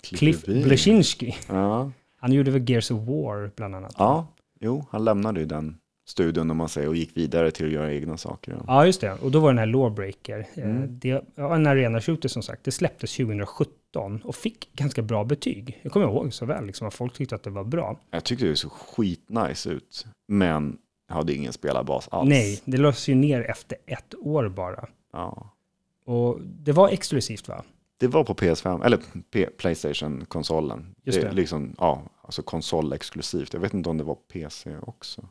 Cliff förbi. Bleszinski. Ja. Han gjorde väl Gears of War bland annat. ja, jo, han lämnade ju den studion om man säger och gick vidare till att göra egna saker. Ja. Ja, just det. Och då var den här Lawbreaker. Eh, Mm. Det, ja, en arena-shooter som sagt. Det släpptes 2017 och fick ganska bra betyg. Jag kommer ihåg så väl, liksom, att folk tyckte att det var bra. Jag tyckte det såg skitnice ut, men hade ingen spelarbas alls. Nej, det lades ju ner efter ett år bara. Ja. Och det var exklusivt va? Det var på PS5, eller Playstation-konsolen. Just Det det. Liksom, ja, alltså konsolexklusivt. Jag vet inte om det var PC också.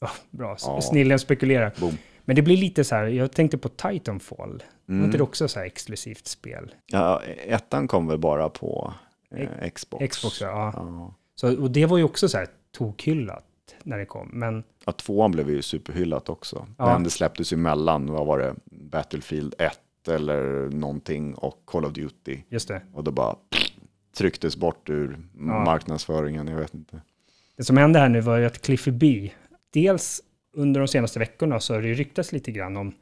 Ja, bra, Ja. snillen spekulerar. Boom. Men det blir lite så här, jag tänkte på Titanfall. Var Mm. inte det också så här exklusivt spel? Ja, ettan kom väl bara på eh, Xbox. Xbox, ja. Ja. Så, och det var ju också så här tokhyllat när det kom. Men Ja, tvåan blev ju superhyllat också. Ja. Men det släpptes ju mellan, vad var det, Battlefield 1 eller någonting och Call of Duty. just det. Och då bara trycktes bort ur marknadsföringen, jag vet inte. Det som hände här nu var ju att Cliffy B, dels under de senaste veckorna så har det ju ryktats lite grann om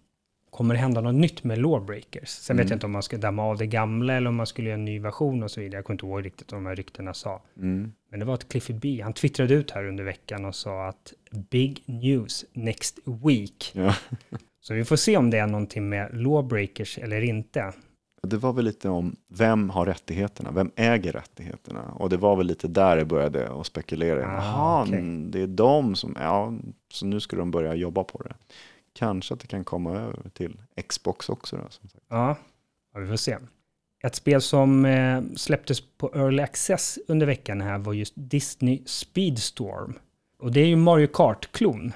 kommer det hända något nytt med Lawbreakers? Sen vet Mm. jag inte om man ska damma av det gamla eller om man skulle göra en ny version och så vidare. Jag kommer inte ihåg riktigt vad de här ryktena sa. Mm. Men det var att Cliffy B, han twittrade ut här under veckan och sa att big news next week. Ja. Så vi får se om det är någonting med Lawbreakers eller inte. Det var väl lite om vem har rättigheterna, vem äger rättigheterna? Och det var väl lite där det började att spekulera. Ah, Jaha, okej. mm, det är de som, ja, så nu ska de börja jobba på det. Kanske att det kan komma över till Xbox också. Då, som sagt. Ja, ja vi får se. Ett spel som eh, släpptes på Early Access under veckan här var just Disney Speedstorm. Och det är ju Mario Kart-klon.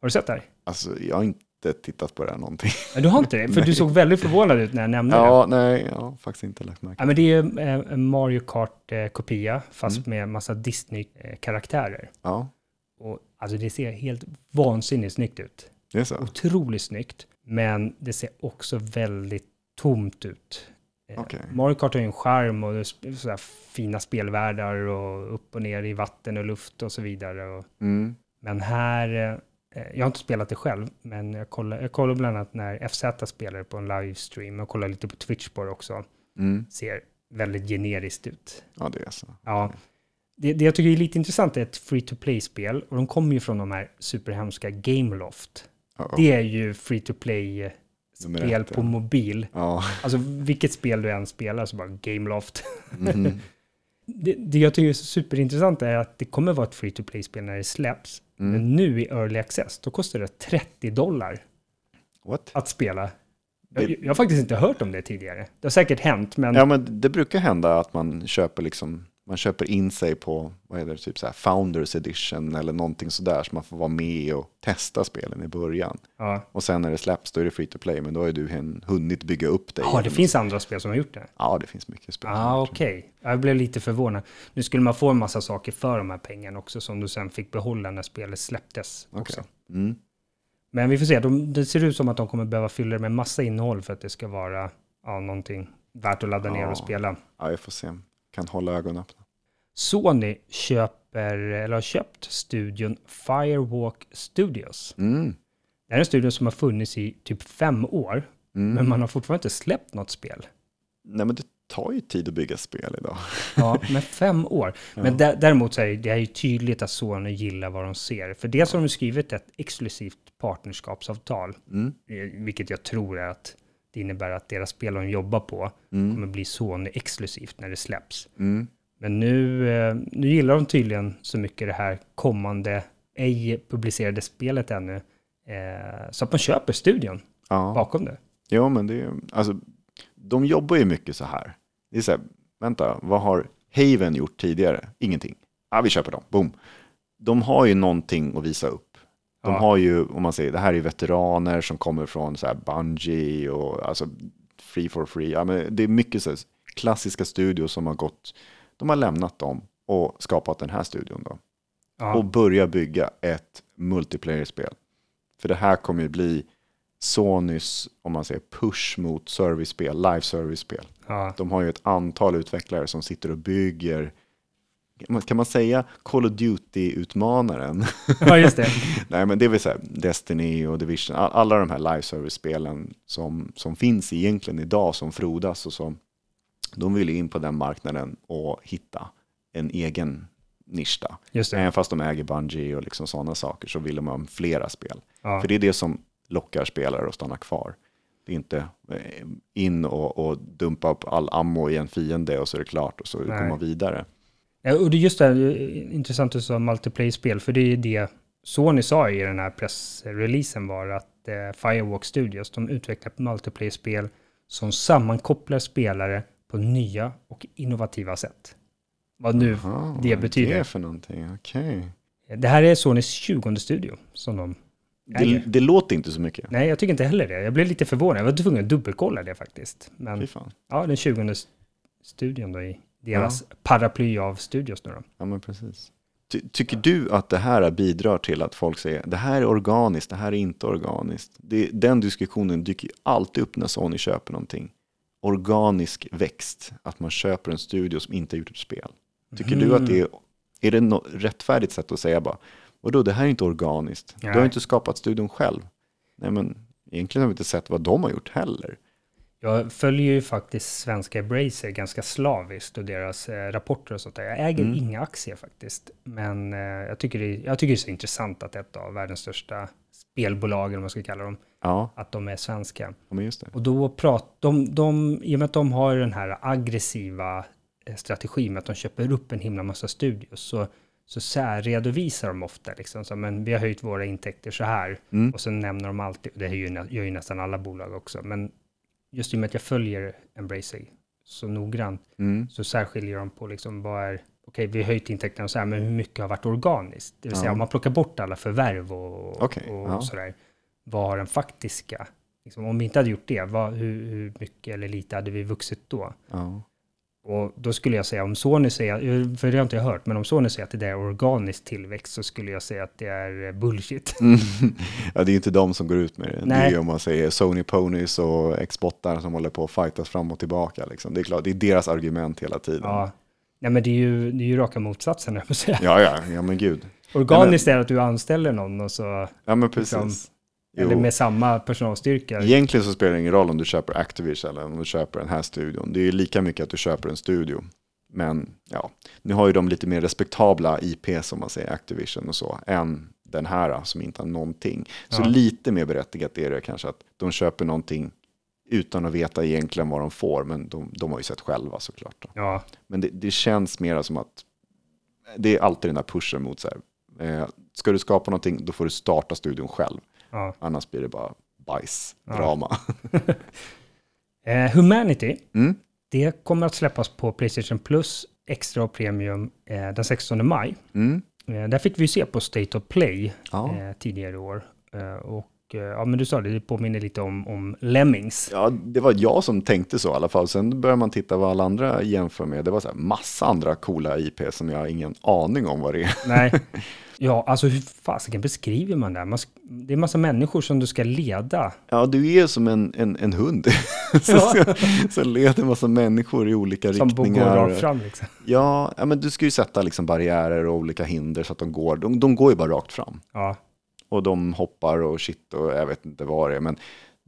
Har du sett det här? Alltså, jag har inte tittat på det här någonting. Nej, du har inte det? För du såg väldigt förvånad ut när jag nämnde det. Ja, nej, jag har faktiskt inte lagt märke Ja, men det är eh, en Mario Kart-kopia, fast med massa Disney-karaktärer. Ja, Och alltså det ser helt vansinnigt snyggt ut. det är så. Otroligt snyggt. Men det ser också väldigt tomt ut. Eh, Okej. Mario Kart har ju en charm och det sådär fina spelvärldar och upp och ner i vatten och luft och så vidare. Mm. men här, eh, jag har inte spelat det själv, men jag kollar, jag kollar bland annat när FZ spelar på en livestream och kollar lite på Twitch på det också. Mm. Ser väldigt generiskt ut. Ja, det är så. Ja. Det, det jag tycker är lite intressant är ett free to play-spel och de kommer ju från de här superhemska Gameloft. Ja, Det är ju free to play Nummer spel på mobil. Ja. Alltså vilket spel du än spelar så bara Gameloft. Mhm. Det, det jag tycker är superintressant är att det kommer vara ett free to play-spel när det släpps. Mm. Men nu i early access, då kostar det 30 dollar What? att spela. Jag, jag har faktiskt inte hört om det tidigare. Det har säkert hänt, men Ja, men det brukar hända att man köper liksom man köper in sig på, vad är det, typ så här Founders Edition eller någonting sådär så man får vara med och testa spelen i början. ja. Och sen när det släpps då är det free to play, men då har du hunnit bygga upp dig. Ja, det finns andra spel som har gjort det. Ja, det finns mycket spel. ah, okej. Jag blev lite förvånad. Nu skulle man få en massa saker för de här pengarna också som du sen fick behålla när spelet släpptes också. Mm. Men vi får se. De, det ser ut som att de kommer behöva fylla det med massa innehåll för att det ska vara ja, någonting värt att ladda ner Ja. och spela. Ja, vi får se. Kan hålla ögonen öppna. Sony köper, eller har köpt studion Firewalk Studios. Mm. Det här är en studio som har funnits i typ fem år, Mm. men man har fortfarande inte släppt något spel. Nej, men det tar ju tid att bygga spel idag. Ja, men fem år. Men dä- däremot så är det, det är ju tydligt att Sony gillar vad de ser. För dels har de skrivit ett exklusivt partnerskapsavtal, Mm. eh, vilket jag tror är att det innebär att deras spel de jobbar på kommer bli Sony exklusivt när det släpps. Mm. Men nu, eh, nu gillar de tydligen så mycket det här kommande, ej publicerade spelet ännu, eh, så att man köper studion. Ja. bakom det. Ja, men det är, alltså, de jobbar ju mycket så här. Det är så här, vänta, vad har Haven gjort tidigare? Ingenting. Ja, vi köper dem, boom. De har ju någonting att visa upp. De Ja. har ju, om man säger, det här är veteraner som kommer från så här Bungie och alltså Free for Free. Ja, men det är mycket så klassiska studios som har gått, de har lämnat dem och skapat den här studion då. Ja. Och börja bygga ett multiplayer-spel. För det här kommer ju bli Sonys, om man säger push mot service-spel, live service-spel. Ja. De har ju ett antal utvecklare som sitter och bygger, kan man säga Call of Duty-utmanaren? ja, just det. Nej, men det så här, Destiny och Division, all- alla de här live service-spelen som, som finns egentligen idag som frodas och som de vill in på den marknaden och hitta en egen nisch. Även fast de äger Bungie och liksom sådana saker så vill de ha flera spel. Ja. För det är det som lockar spelare att stanna kvar. Det är inte eh, in och, och dumpa upp all ammo i en fiende och så är det klart och så Nej. går man vidare. Och det är just det, här, eh, intressant att du sa multiplayer-spel, för det är det Sony sa i den här pressreleasen var att eh, Firewalk Studios, de utvecklar multiplayer-spel som sammankopplar spelare på nya och innovativa sätt. Vad nu Ah, det vad är betyder. det för någonting? Okej. Det här är Sonys 20 studio som de Det, det låter inte så mycket. Nej, jag tycker inte heller det. Jag blev lite förvånad. Jag var tvungen att dubbelkolla det faktiskt. Men ja, den 20 studion då i deras paraply av studios nu då. Ja, men precis. Ty, tycker du att det här bidrar till att folk säger det här är organiskt, det här är inte organiskt? Det, den diskussionen dyker alltid upp när Sony köper någonting. Organisk växt, att man köper en studio som inte har gjort ett spel. Tycker du att det är, är det något rättfärdigt sätt att säga bara, vadå det här är inte organiskt, du har Nej. inte skapat studion själv. Nej men egentligen har vi inte sett vad de har gjort heller. Jag följer ju faktiskt svenska Embracer ganska slaviskt och deras eh, rapporter och sånt där. Jag äger Mm. inga aktier faktiskt. Men eh, jag, tycker det, jag tycker det är så intressant att ett av världens största spelbolag, eller vad man ska kalla dem, Ja, att de är svenska. ja. Och då pratar de, de, i och med att de har den här aggressiva eh, strategin med att de köper upp en himla massa studios, så, så särredovisar de ofta liksom, så, men vi har höjt våra intäkter så här, Mm. och sen nämner de alltid, och det gör ju, gör ju nästan alla bolag också, men just i och med att jag följer Embracer så noggrant, Mm. så särskiljer de på liksom vad är, okej vi har höjt intäkterna så här, men hur mycket har varit organiskt? Det vill säga Ja. om man plockar bort alla förvärv och, Okej, och ja. sådär, vad har den faktiska, liksom, om vi inte hade gjort det, vad, hur, hur mycket eller lite hade vi vuxit då? Ja. Och då skulle jag säga, om Sony säger, för det har inte jag hört, men om Sony säger att det där är organisk tillväxt så skulle jag säga att det är eh, bullshit. Mm. ja, det är ju inte de som går ut med det. Det är Nej. ju om man säger Sony Ponies och Xbotar som håller på att fightas fram och tillbaka. Liksom. Det är klart, det är deras argument hela tiden. Ja. Nej men det är ju, det är ju raka motsatsen, jag säga. ja, ja, ja men gud. Organiskt är att du anställer någon och så, Ja, men precis. Liksom, Jo. eller med samma personalstyrka. Egentligen så spelar det ingen roll om du köper Activision eller om du köper den här studion. Det är ju lika mycket att du köper en studio. Men ja, nu har ju de lite mer respektabla IP som man säger, Activision och så, än den här som inte har någonting. Så Ja. lite mer berättigat är det kanske att de köper någonting utan att veta egentligen vad de får, men de, de har ju sett själva såklart. Då. Ja, Men det, det känns mer som att det är alltid den där pushen mot så här, eh, ska du skapa någonting, då får du starta studion själv. Ja. Annars blir det bara bajs, Ja. drama. Eh, Humanity, Mm. det kommer att släppas på Playstation Plus Extra och Premium eh, den 16 maj. Mm. Eh, där fick vi se på State of Play Ja. eh, tidigare i år. Eh, och eh, ja, men du sa det, det påminner lite om, om Lemmings. ja, det var jag som tänkte så i alla fall. Sen börjar man titta vad alla andra jämför med. Det var så här massa andra coola IP som jag har ingen aning om vad det är. Nej. Ja, alltså hur fasiken beskriver man det? Man, det är massa människor som du ska leda. Ja, du är som en, en, en hund. Ja. som leder en massa människor i olika Som går riktningar. rakt fram liksom. Ja, ja, men du ska ju sätta liksom barriärer och olika hinder så att de går. De, de går ju bara rakt fram. Ja, Och de hoppar och shit och jag vet inte vad det är. Men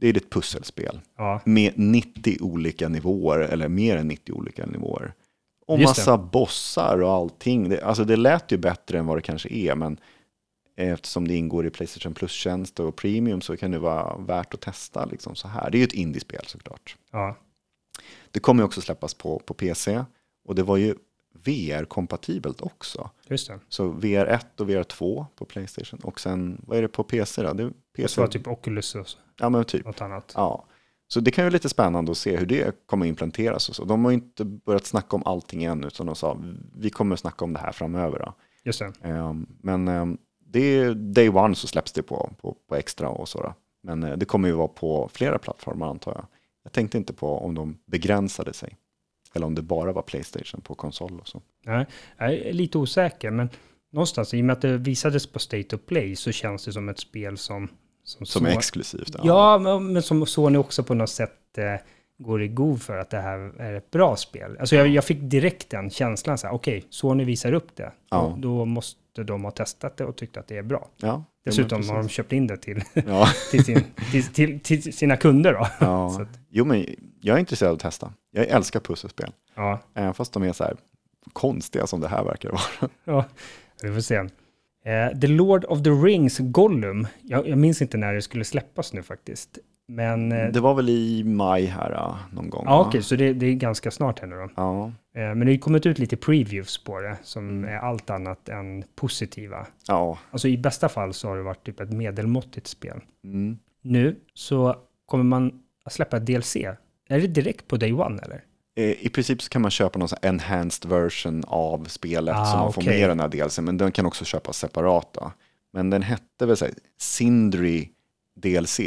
det är ett pusselspel. ja, Med 90 olika nivåer, eller mer än 90 olika nivåer. Och Just det. massa bossar och allting. Det, alltså det lät ju bättre än vad det kanske är, men eftersom det ingår i Playstation Plus-tjänst och Premium så kan det vara värt att testa liksom så här. Det är ju ett indiespel såklart. ja, Det kommer ju också släppas på, på PC och det var ju VR-kompatibelt också. just det. Så VR1 och VR2 på Playstation och sen, vad är det på PC då? Det är Det PC. var typ Oculus och så. Ja, men typ. något annat. Ja. Så det kan ju vara lite spännande att se hur det kommer implementeras och så. De har ju inte börjat snacka om allting än, utan de sa vi kommer snacka om det här framöver. Då. Just det. Ehm, Men ehm, det är day one så släpps det på, på, på extra och så. Då. Men eh, det kommer ju vara på flera plattformar antar jag. Jag tänkte inte på om de begränsade sig. Eller om det bara var Playstation på konsol och så. Nej, jag är lite osäker, men någonstans, i och med att det visades på State of Play, så känns det som ett spel som... Som, Som är exklusivt. Ja, men, men som Sony också på något sätt eh, går i god för att det här är ett bra spel. Alltså jag, jag fick direkt den känslan, så här, okej, Sony visar upp det. Ja. Då, då måste de ha testat det och tyckt att det är bra. ja Dessutom har de köpt in det till, Ja, till, sin, till, till, till sina kunder då. Ja. Jo, men jag är intresserad av att testa. Jag älskar pusselspel. Ja, Även fast de är så här konstiga som det här verkar vara. ja, vi får se. Eh, the Lord of the Rings Gollum, jag, jag minns inte när det skulle släppas nu faktiskt. Men, eh, Det var väl i maj här ja, någon gång? ja okej, så det, det är ganska snart här nu då. Ja, Eh, Men det har ju kommit ut lite previews på det som Mm. är allt annat än positiva. ja. Alltså i bästa fall så har det varit typ ett medelmåttigt spel. Mm. Nu så kommer man att släppa ett DLC. Är det direkt på day one eller? Eh, I princip så kan man köpa någon enhanced version av spelet Ah, så man får med den här delsen, men den kan också köpas separata. Men den hette väl så här, Sindri DLC,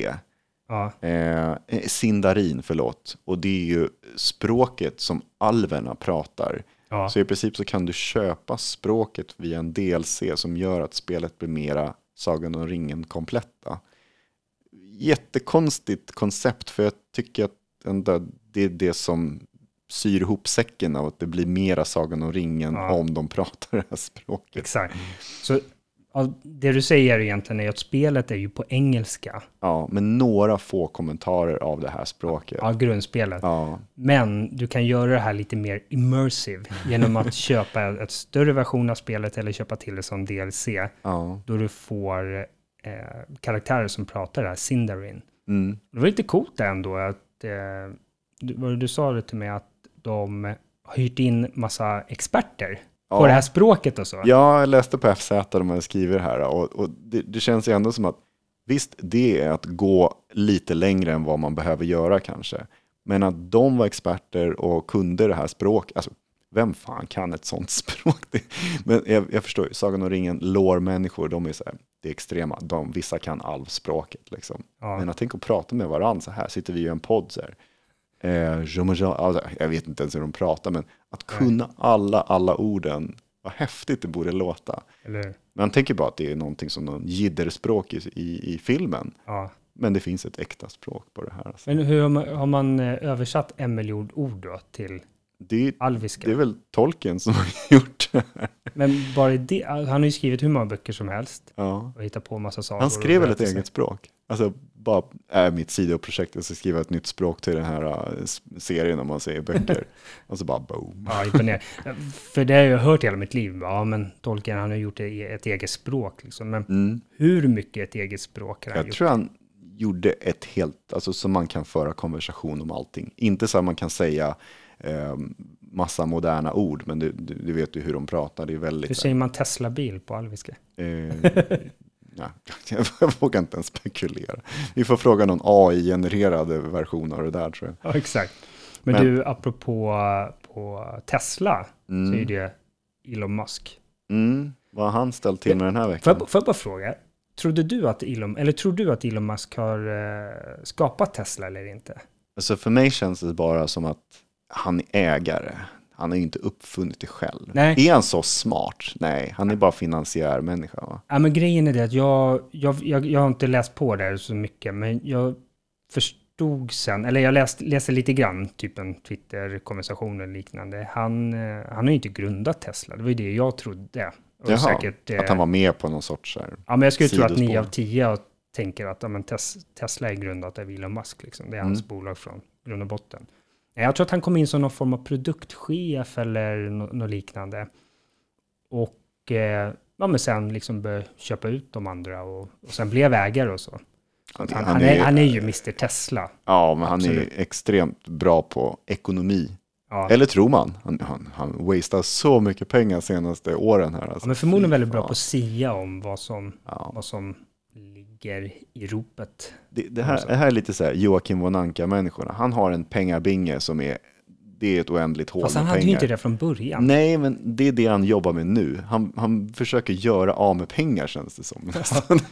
Ja, eh, eh, Sindarin förlåt, och det är ju språket som alverna pratar. ja. Så i princip så kan du köpa språket via en DLC som gör att spelet blir mera Sagan om ringen kompletta. Jättekonstigt koncept för jag tycker att det är det som syr ihop säcken av att det blir mera Sagan om ringen Ja. om de pratar det här språket. exakt. Så ja, det du säger egentligen är att spelet är ju på engelska. Ja, men några få kommentarer av det här språket. Ja, grundspelet. Ja, Men du kan göra det här lite mer immersive genom att köpa ett större version av spelet eller köpa till det som DLC. ja. Då du får eh, karaktärer som pratar det här, Sindarin. Mm. Det var lite coolt ändå att, eh, du, du sa det till mig, att de har hyrt in massa experter på Ja. det här språket och så. Ja, jag läste på FZ de har skrivit det här och, och det, det känns ju ändå som att visst, det är att gå lite längre än vad man behöver göra kanske. Men att de var experter och kunde det här språket, alltså vem fan kan ett sånt språk? Men jag, jag förstår ju, Sagan om ringen, lår-människor, de är så här, det är extrema, de, vissa kan alvspråket liksom. Ja. Men att tänka och prata med varandra så här, sitter vi i en podd så här. Eh, alltså, jag vet inte ens hur de pratar, men att kunna alla, alla orden, vad häftigt det borde låta. Eller, Man tänker bara att det är någonting som någon jidderspråk i, i, i filmen. ja. Men det finns ett äkta språk på det här. Alltså. Men hur har man, har man eh, översatt en miljon ord då till Det, alviska? det är väl tolken som har gjort det här. Men bara det, han har ju skrivit hur många böcker som helst Ja. och hittat på en massa saker. Han skrev väl ett eget språk? Alltså, bara är mitt sidoprojekt och så skriva ett nytt språk till den här s- serien om man säger böcker. och så bara boom. Ja, imponerande. För det har jag hört hela mitt liv. Ja, men Tolkien han har gjort ett eget språk. Liksom. Men Mm. hur mycket ett eget språk har han Jag gjort? tror han gjorde ett helt, alltså så man kan föra konversation om allting. Inte så att man kan säga eh, massa moderna ord, men du, du, du vet ju hur de pratar. Det är väldigt... Hur säger man Tesla-bil på alviska? Eh, nej, jag vågar inte ens spekulera. Vi får fråga någon AI-genererad version av det där tror jag. Ja, exakt. Men, Men- du, apropå på Tesla, så är det Elon Musk. Mm, vad har han ställt till med den här Får veckan? jag, får jag bara fråga, trodde du att Elon, eller tror du att Elon Musk har eh, skapat Tesla eller inte? Alltså för mig känns det bara som att han är ägare. Han har ju inte uppfunnit det själv. Nej. Är han så smart? Nej, han är bara finansiär människa. Va? Ja, men grejen är det att jag, jag, jag, jag har inte läst på där så mycket, men jag förstod sen, eller jag läste, läste lite grann, typ en Twitter-konversation eller liknande. Han, eh, han har ju inte grundat Tesla, det var ju det jag trodde. Och Jaha, säkert, eh, att han var med på någon sorts här. Ja, men jag skulle tro att sidospår. nio av tio tänker att ja, men Tes Tesla är grundat av Elon Musk. Liksom. Det är hans bolag från grund och botten. Jag tror att han kom in som någon form av produktchef eller något liknande. Och eh, ja, men sen liksom började köpa ut de andra och, och sen blev ägare och så. Han, Han, han, är, han är ju Mr Tesla. Ja, men han Absolut. är extremt bra på ekonomi. Ja. Eller tror man. Han, han, han wastar så mycket pengar senaste åren här. Alltså. Ja, men förmodligen väldigt bra på att sia om vad som, Ja. vad som ligger i ropet. Det, det, här, det här är lite så här Joakim von Anka-människorna. Han har en pengabinge som är, det är ett oändligt hål Fast han hade pengar. ju inte det från början. Nej, men det är det han jobbar med nu. Han, han försöker göra av med pengar känns det som. nästan.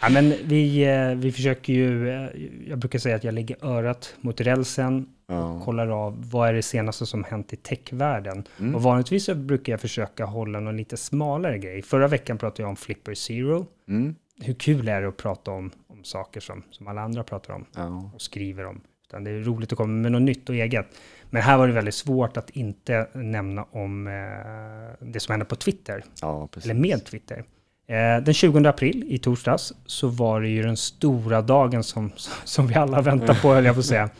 Ja, men vi, eh, vi försöker ju, eh, jag brukar säga att jag lägger örat mot rälsen, Ja. kollar av vad är det senaste som hänt i techvärlden. Mm. Och vanligtvis så brukar jag försöka hålla någon lite smalare grej. Förra veckan pratade jag om Flipper Zero. Mm. Hur kul är det att prata om, om saker som, som alla andra pratar om Ja. och skriver om? Utan det är roligt att komma med något nytt och eget. Men här var det väldigt svårt att inte nämna om eh, det som hände på Twitter. ja, eller med Twitter. Eh, den 20 april i torsdags så var det ju den stora dagen som, som vi alla väntar på, höll jag på att säga.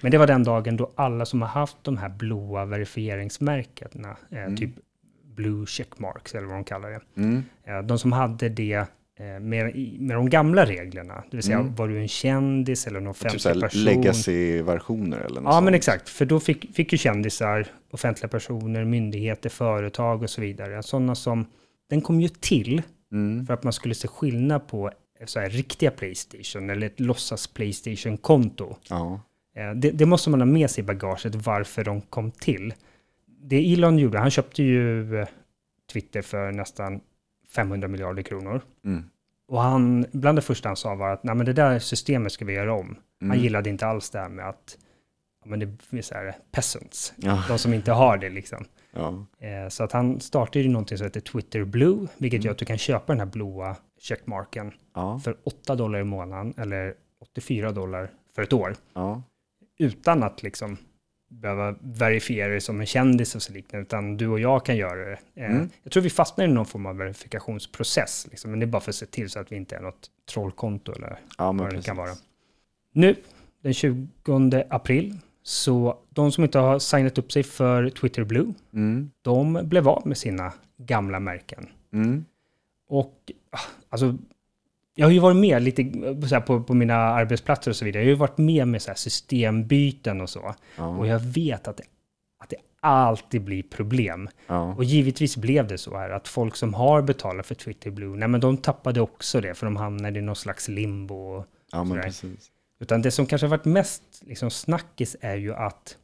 Men det var den dagen då alla som har haft de här blåa verifieringsmärkena, eh, typ blue checkmarks eller vad de kallar det, Mm. eh, de som hade det med, i- med de gamla reglerna, det vill säga var du en kändis eller en offentlig Typ så här person. legacy-versioner eller något Ja, men sånt. exakt. För då fick, fick ju kändisar, offentliga personer, myndigheter, företag och så vidare. Sådana som, den kom ju till Mm. för att man skulle se skillnad på så här, riktiga Playstation eller ett låtsas Playstation-konto. Ja. Eh, Det, det måste man ha med sig i bagaget varför de kom till. Det Elon gjorde, han köpte ju eh, Twitter för nästan 500 miljarder kronor. Mm. Och han, bland det första han sa var att Nej, men det där systemet ska vi göra om. Han Mm. gillade inte alls det här med att men det är så här, peasants, Ja. de som inte har det liksom. Ja. Eh, Så att han startade ju någonting som heter Twitter Blue, vilket Mm. gör att du kan köpa den här blåa checkmarken Ja. för 8 dollar i månaden eller 84 dollar för ett år. Utan att liksom behöva verifiera dig som en kändis och så liknande, utan du och jag kan göra det. Eh, Mm. Jag tror vi fastnar i någon form av verifikationsprocess, liksom, men det är bara för att se till så att vi inte är något trollkonto eller Ja, vad det precis. kan vara. Nu, den 20 april, så de som inte har signat upp sig för Twitter Blue, Mm. de blev av med sina gamla märken. Mm. Och ah, alltså, jag har ju varit med lite eh, så på, på mina arbetsplatser och så vidare. Jag har ju varit med med så systembyten och så. Ja. Och jag vet att det, att det alltid blir problem. Ja. Och givetvis blev det så här att folk som har betalat för Twitter Blue, nej men de tappade också det för de hamnade i någon slags limbo. Och, ja, men precis. utan det som kanske har varit mest liksom, snackis är ju att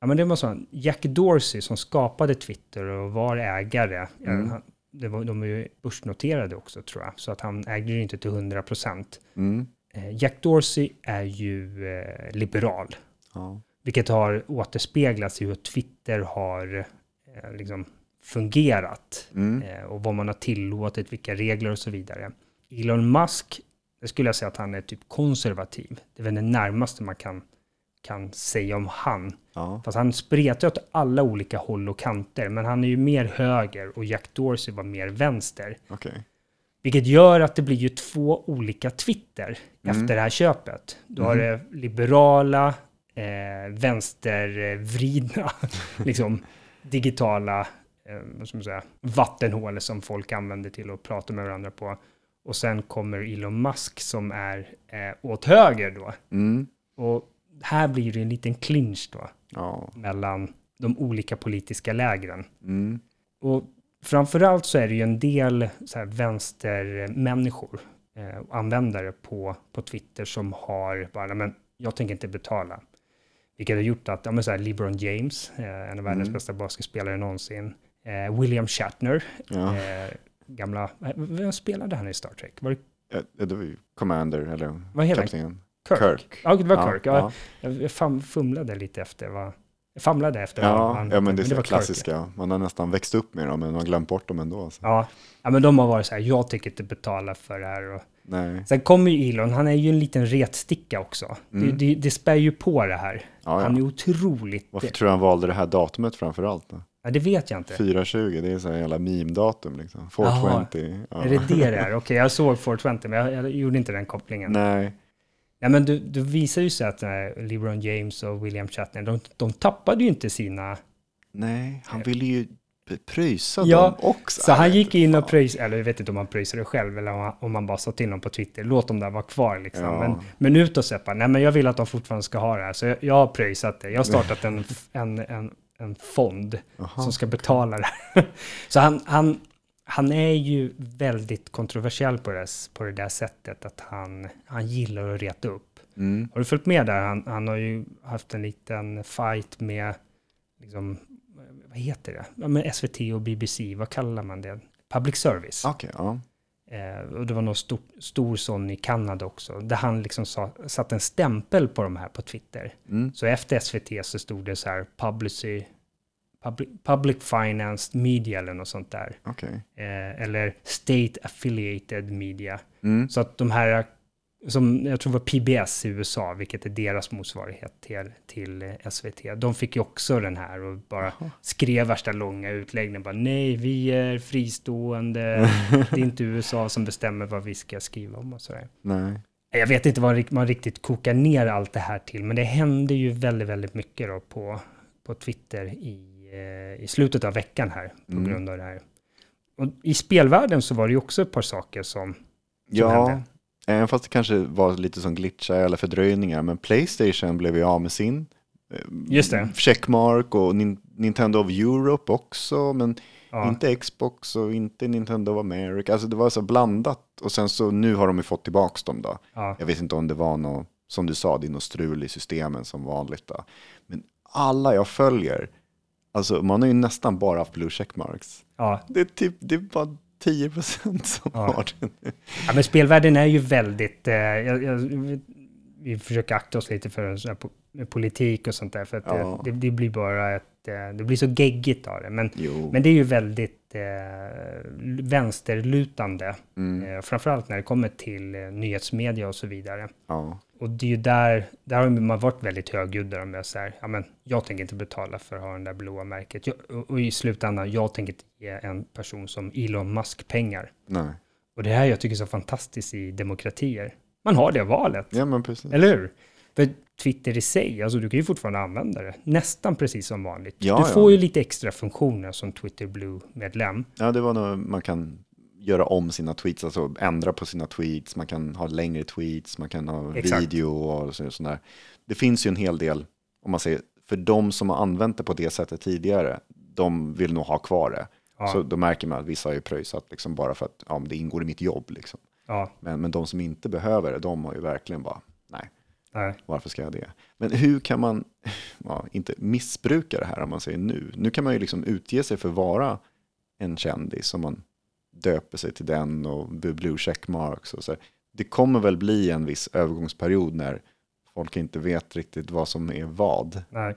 Ja, men det var så. Jack Dorsey som skapade Twitter och var ägare. Mm. Han, det var, de var ju börsnoterade också tror jag. Så att han ägde ju inte till 100 procent. Mm. Eh, Jack Dorsey är ju eh, liberal. Ja. Vilket har återspeglats i hur Twitter har eh, liksom fungerat. Mm. Eh, och vad man har tillåtit, vilka regler och så vidare. Elon Musk, det skulle jag säga att han är typ konservativ. Det är väl det närmaste man kan, kan säga om han. Ja. Fast han spretar åt alla olika håll och kanter, men han är ju mer höger och Jack Dorsey var mer vänster. Okej. Vilket gör att det blir ju två olika Twitter efter det här köpet. Du har det liberala, eh, vänstervridna, liksom digitala eh, man säga, vattenhål som folk använder till att prata med varandra på. Och sen kommer Elon Musk som är eh, åt höger då. Mm. Och här blir det en liten clinch då Ja. mellan de olika politiska lägren. Mm. Och framförallt så är det ju en del så här vänstermänniskor, eh, användare på, på Twitter som har bara, "Nej, men jag tänker inte betala. Vilket har gjort att, ja men så här, LeBron James, eh, en av världens Mm. bästa basketspelare någonsin, eh, William Shatner, Ja. eh, gamla, eh, vem spelade han i Star Trek? Var det Ja, Det var ju Commander, eller Vad heter han? kapten. Kirk? Kirk. Ja, det var Ja, Kirk. Ja, ja. Jag, fam, fumlade lite efter vad, jag famlade efter Ja, ja, men det är var Kirk. klassiska. Man har nästan växt upp med dem, men man har glömt bort dem ändå. Så. Ja. ja, men de har varit så här, jag tänker inte betala för det här. Och, Nej. Sen kommer ju Elon, han är ju en liten retsticka också. Mm. Det, det, det spär ju på det här. Ja, Han är ja. otroligt... Varför tror du han valde det här datumet framför allt? Då? Ja, det vet jag inte. 420, det är så här jävla meme-datum liksom. 420. Ja. Är det det det är? Okej, jag såg 420, men jag, jag gjorde inte den kopplingen. Nej, Nej. men du, du visar ju sig att äh, LeBron James och William Shatner, de, de tappade ju inte sina... Nej, han ville ju pröjsa Ja, dem också. Så han gick in och pröjsade, eller jag vet inte om han pröjsade själv, eller om han, om han bara sa till dem på Twitter, låt dem där vara kvar liksom. Ja. Men, men utåt sett nej men jag vill att de fortfarande ska ha det här, så jag, jag har pröjsat det. Jag har startat en, en, en, en fond Jaha. som ska betala det. Så han, han, han är ju väldigt kontroversiell på det, på det där sättet att han, han gillar att reta upp. Mm. Har du följt med där? Han, han har ju haft en liten fight med, liksom, vad heter det? Ja, med SVT och BBC, vad kallar man det? Public service. Okej, ja. Eh, och det var någon stor, stor sån i Kanada också, där han liksom sa, satt en stämpel på de här på Twitter. Mm. Så efter SVT så stod det så här, publicy, public, public financed media eller något sånt där. Okej. Eh, eller state affiliated media. Mm. Så att de här, som jag tror var PBS i USA, vilket är deras motsvarighet till, till SVT, de fick ju också den här och bara skrev värsta långa utläggningen. Bara, Nej, vi är fristående, det är inte USA som bestämmer vad vi ska skriva om och sådär. Nej. Jag vet inte vad man riktigt kokar ner allt det här till, men det händer ju väldigt, väldigt mycket då på, på Twitter i, i slutet av veckan här på Mm. grund av det här. Och i spelvärlden så var det ju också ett par saker som, Ja, hände. även fast det kanske var lite som glitchar eller fördröjningar, men Playstation blev ju av med sin eh, Just det. checkmark och Nin- Nintendo of Europe också, men ja, inte Xbox och inte Nintendo of America. Alltså det var så blandat och sen så nu har de ju fått tillbaka dem då. ja, Jag vet inte om det var något, som du sa, det är något strul i systemen som vanligt då. Men alla jag följer, alltså man har ju nästan bara haft blue checkmarks. ja. Det är typ, det är bara 10% som Ja. har det nu. ja, men spelvärlden är ju väldigt, eh, jag, jag, vi försöker akta oss lite för med politik och sånt där, för att Ja. det, det, blir bara ett, eh, det blir så geggigt av det. Men, Jo. men det är ju väldigt eh, vänsterlutande, Mm. eh, framförallt när det kommer till eh, nyhetsmedia och så vidare. Ja. Och det är ju där, där har man varit väldigt högljudd där med så här, ja men jag tänker inte betala för att ha det där blåa märket. Jag, och, och i slutändan, jag tänker inte ge en person som Elon Musk pengar. Nej. Och det här jag tycker är så fantastiskt i demokratier. Man har det valet, Ja men precis. eller hur? För Twitter i sig, alltså du kan ju fortfarande använda det, nästan precis som vanligt. Ja, du ja. får ju lite extra funktioner som Twitter Blue-medlem. Ja det var nog, man kan göra om sina tweets, alltså ändra på sina tweets, man kan ha längre tweets, man kan ha Exakt. video och så- sådär. Det finns ju en hel del, om man säger, för de som har använt det på det sättet tidigare, de vill nog ha kvar det. Ja. Så då märker man att vissa har ju pröjsat liksom bara för att ja, det ingår i mitt jobb. Liksom. Ja, Men, men de som inte behöver det, de har ju verkligen bara, nej, nej. varför ska jag det? Men hur kan man, ja, inte missbruka det här om man säger nu? Nu kan man ju liksom utge sig för att vara en kändis som man döper sig till den och blue checkmarks och så. Det kommer väl bli en viss övergångsperiod när folk inte vet riktigt vad som är vad. Nej.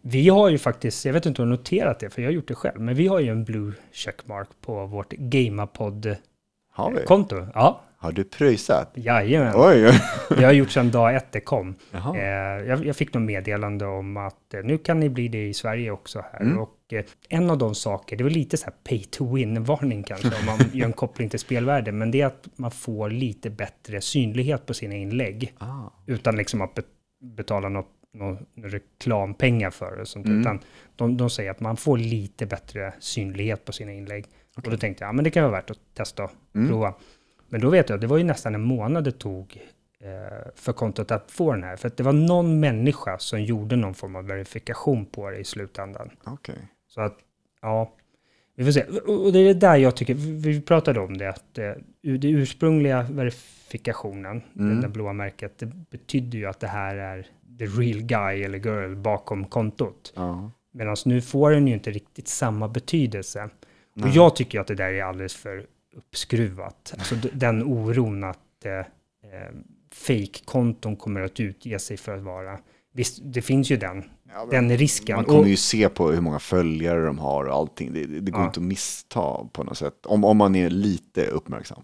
Vi har ju faktiskt, jag vet inte om du har noterat det, för jag har gjort det själv, men vi har ju en blue checkmark på vårt? Gamapod-konto. Ja, Har du pröjsat? jajamän. Oj, oj. Det har jag gjort sedan dag ett det kom. Eh, jag, jag fick något meddelande om att eh, nu kan ni bli det i Sverige också här. Mm. Och eh, en av de saker, det var lite så här pay to win-varning kanske, om man gör en koppling till spelvärlden, men det är att man får lite bättre synlighet på sina inlägg, Ah. utan liksom att be- betala något, något reklampengar för det. Sånt, Mm. Utan de, de säger att man får lite bättre synlighet på sina inlägg. Och då tänkte jag, ja men det kan vara värt att testa och Mm. prova. Men då vet jag, det var ju nästan en månad det tog eh, för kontot att få den här. För att det var någon människa som gjorde någon form av verifikation på det i slutändan. Okej. Så att, ja, vi får se. Och det är det där jag tycker, vi pratade om det, att eh, det ursprungliga verifikationen, Mm. det där blåa märket, det betyder ju att det här är the real guy eller girl bakom kontot. Ja. Medan nu får den ju inte riktigt samma betydelse. Och Nej. jag tycker att det där är alldeles för uppskruvat. Alltså den oron att eh, eh, fake-konton kommer att utge sig för att vara... Visst, det finns ju den, Ja, den risken. Man kommer Och- ju se på hur många följare de har och allting. Det, det, går Ja. inte att missta på något sätt. Om, om man är lite uppmärksam.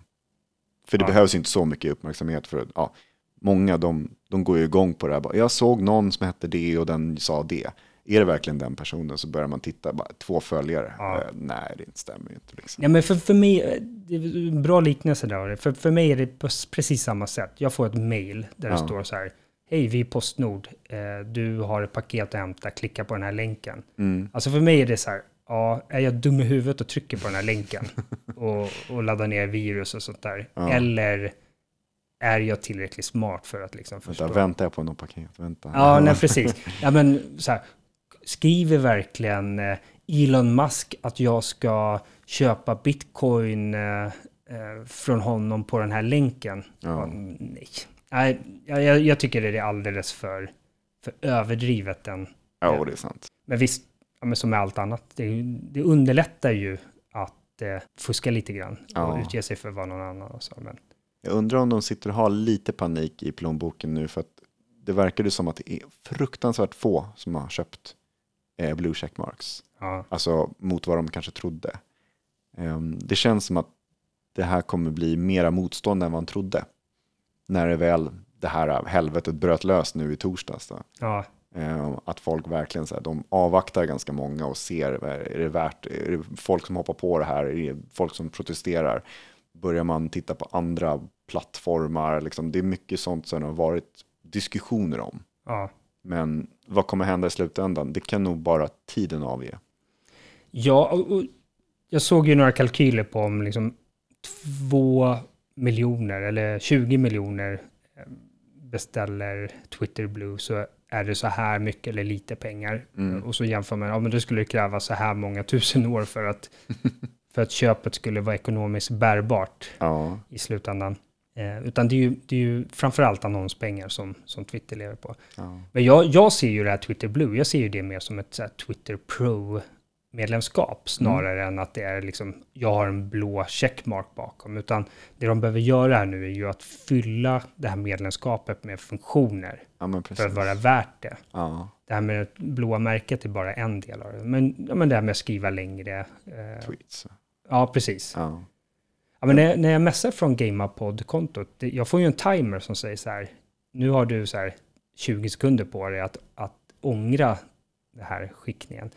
För det Ja. behövs inte så mycket uppmärksamhet för att, ja, många de, de går ju igång på det här. Jag såg någon som hette det och den sa det. Är det verkligen den personen så börjar man titta, bara, två följare. Ja. Eh, nej, det stämmer ju inte. Liksom. Ja, men för, för mig, eh, det är en bra liknelse där. För, för mig är det precis samma sätt. Jag får ett mail där det Ja. står så här. Hej, vi är Postnord. Eh, du har ett paket att hämta. Klicka på den här länken. Mm. Alltså för mig är det så här. Ja, är jag dum i huvudet och trycker på den här länken och, och laddar ner virus och sånt där? Ja. Eller är jag tillräckligt smart för att liksom förstå? Vänta, väntar jag på något paket? Vänta. Ja, nej, precis. Ja, men så här, skriver verkligen eh, Elon Musk att jag ska köpa bitcoin eh, eh, från honom på den här länken. Ja. Nej, nej jag, jag, tycker det är alldeles för, för överdrivet. Den. Ja, det är sant. Men visst, ja, men som med allt annat, det, det underlättar ju att eh, fuska lite grann och Ja. utge sig för vara någon annan. Och så, men, Jag undrar om de sitter och har lite panik i plånboken nu för att det verkar det som att det är fruktansvärt få som har köpt eh, blue checkmarks. ja, Alltså mot vad de kanske trodde. Ehm, det känns som att det här kommer bli mera motstånd än vad man trodde. När det väl det här helvetet bröt lös nu i torsdags. Då. ja, Ehm, Att folk verkligen så här, de avvaktar ganska många och ser, är det värt, är det folk som hoppar på det här, är det folk som protesterar? Börjar man titta på andra plattformar, liksom, det är mycket sånt som det har varit diskussioner om. ja. Men vad kommer hända i slutändan? Det kan nog bara tiden avge. Ja, och, jag såg ju några kalkyler på om liksom två miljoner eller 20 miljoner eh, beställer Twitter Blue så är det så här mycket eller lite pengar. Mm. Och så jämför man, ja men det skulle kräva så här många tusen år för att, för att köpet skulle vara ekonomiskt bärbart Ja, i slutändan. Eh, utan det är ju, det är ju framförallt annonspengar som, som Twitter lever på. ja. Men jag, jag ser ju det här Twitter Blue, jag ser ju det mer som ett här, Twitter Pro-medlemskap snarare än att det är liksom, jag har en blå checkmark bakom. Utan det de behöver göra här nu är ju att fylla det här medlemskapet med funktioner ja för att vara värt det. Ja, Det här med det blåa märket är bara en del av det. Men, men det här med att skriva längre. Eh, tweets. ja, precis. Ja. Ja, men när, när jag messar från GameUpod-kontot, jag får ju en timer som säger så här, nu har du så här 20 sekunder på dig att, att ångra den här skickningen.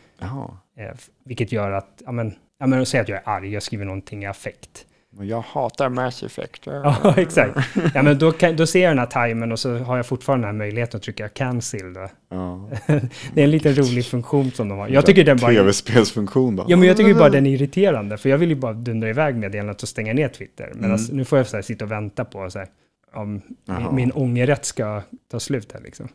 Eh, vilket gör att, ja men, ja men säg att jag är arg, jag skriver någonting i affekt. Jag hatar Mass Effect. Ja, exakt. Ja, men då, kan, då ser jag den här timern och så har jag fortfarande den här möjligheten att trycka cancel. Då. Ja. Det är en liten rolig funktion som de har. Jag tycker den bara... Tv-spelsfunktion bara. Ja, men jag tycker bara den är irriterande, för jag vill ju bara dundra iväg meddelandet och stänga ner Twitter. Men alltså, nu får jag så här, sitta och vänta på så här, om min, min ångerrätt ska ta slut här liksom.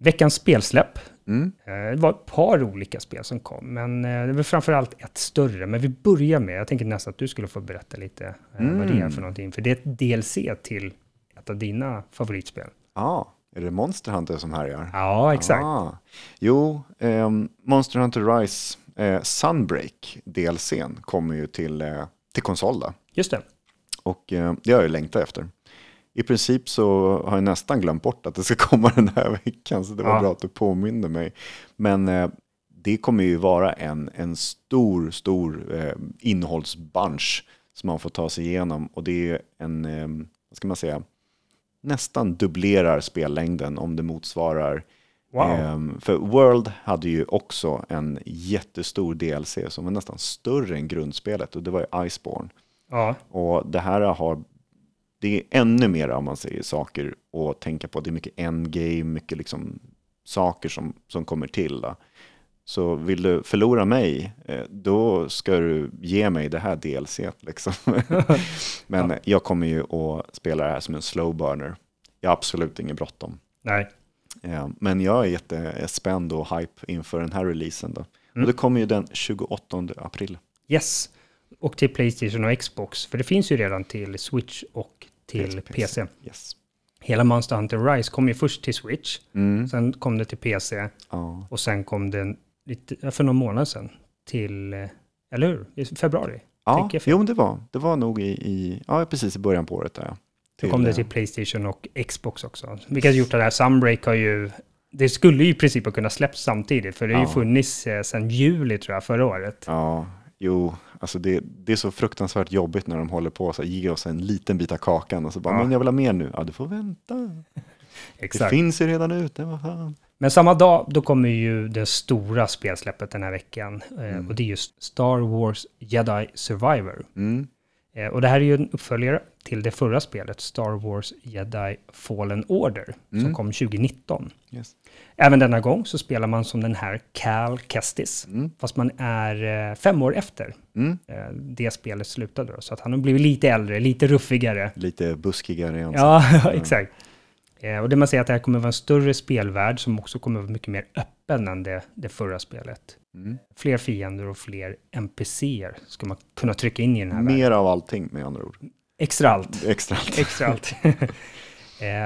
Veckans spelsläpp. Mm. Eh, Det var ett par olika spel som kom, men eh, det var framförallt ett större. Men vi börjar med, jag tänker nästan att du skulle få berätta lite eh, vad det är Mm. för någonting. För det är ett DLC till ett av dina favoritspel. Ja, är det Monster Hunter som härjar? Ja, exakt. Ah. Jo, ehm, Monster Hunter Rise eh, Sunbreak DLCn kommer ju till, eh, till konsol då. Just det. Och eh, det har jag ju längtat efter. I princip så har jag nästan glömt bort att det ska komma den här veckan, så det var Ja. bra att du påminde mig. Men eh, det kommer ju vara en, en stor, stor eh, innehållsbunch som man får ta sig igenom. Och det är en, eh, vad ska man säga, nästan dubblerar spellängden om det motsvarar Wow. Ehm, för World hade ju också en jättestor DLC som var nästan större än grundspelet och det var ju Iceborne. Ja, Och det här har, det är ännu mer om man säger saker att tänka på. Det är mycket endgame, mycket liksom saker som, som kommer till. Då. Så vill du förlora mig, eh, då ska du ge mig det här DLC. Liksom. Men jag kommer ju att spela det här som en slow burner. Jag har absolut inget bråttom. nej. Ja, men jag är jättespänd och hype inför den här releasen. Då. Mm. Och det kommer ju den 28 april. Yes. Och till Playstation och Xbox, för det finns ju redan till Switch och till PC. Yes. Hela Monster Hunter Rise kom ju först till Switch, Mm. sen kom det till PC Ja. och sen kom det lite, för någon månad sedan till, eh, eller hur? I februari. Ja, jag jo, det var, det var nog i, i, ja, precis i början på året. Där, ja. Så kom det eh, till Playstation och Xbox också. Vilket gjort att det här Sunbreak har ju, det skulle ju i princip ha kunnat släppas samtidigt, för det har ju Ja. funnits eh, sedan juli tror jag, förra året. Ja, jo, alltså det, det är så fruktansvärt jobbigt när de håller på att ge oss en liten bit av kakan och så bara, Ja. men jag vill ha mer nu. Ja, du får vänta. Det Exakt. finns ju redan ute, vad fan. Men samma dag, då kommer ju det stora spelsläppet den här veckan. Eh, Mm. Och det är just Star Wars Jedi Survivor. Mm. Eh, och det här är ju en uppföljare till det förra spelet, Star Wars Jedi Fallen Order, som Mm. kom 2019. Yes. Även denna gång så spelar man som den här Cal Kestis, Mm. fast man är eh, fem år efter Mm. eh, det spelet slutade. Då. Så att han har blivit lite äldre, lite ruffigare. Lite buskigare Ja, exakt. Eh, och det man säger att det här kommer vara en större spelvärld som också kommer vara mycket mer öppen än det, det förra spelet. Mm. Fler fiender och fler NPCer ska man kunna trycka in i den här världen. Mer av allting med andra ord. Extra allt. Extra allt. Extra allt. eh,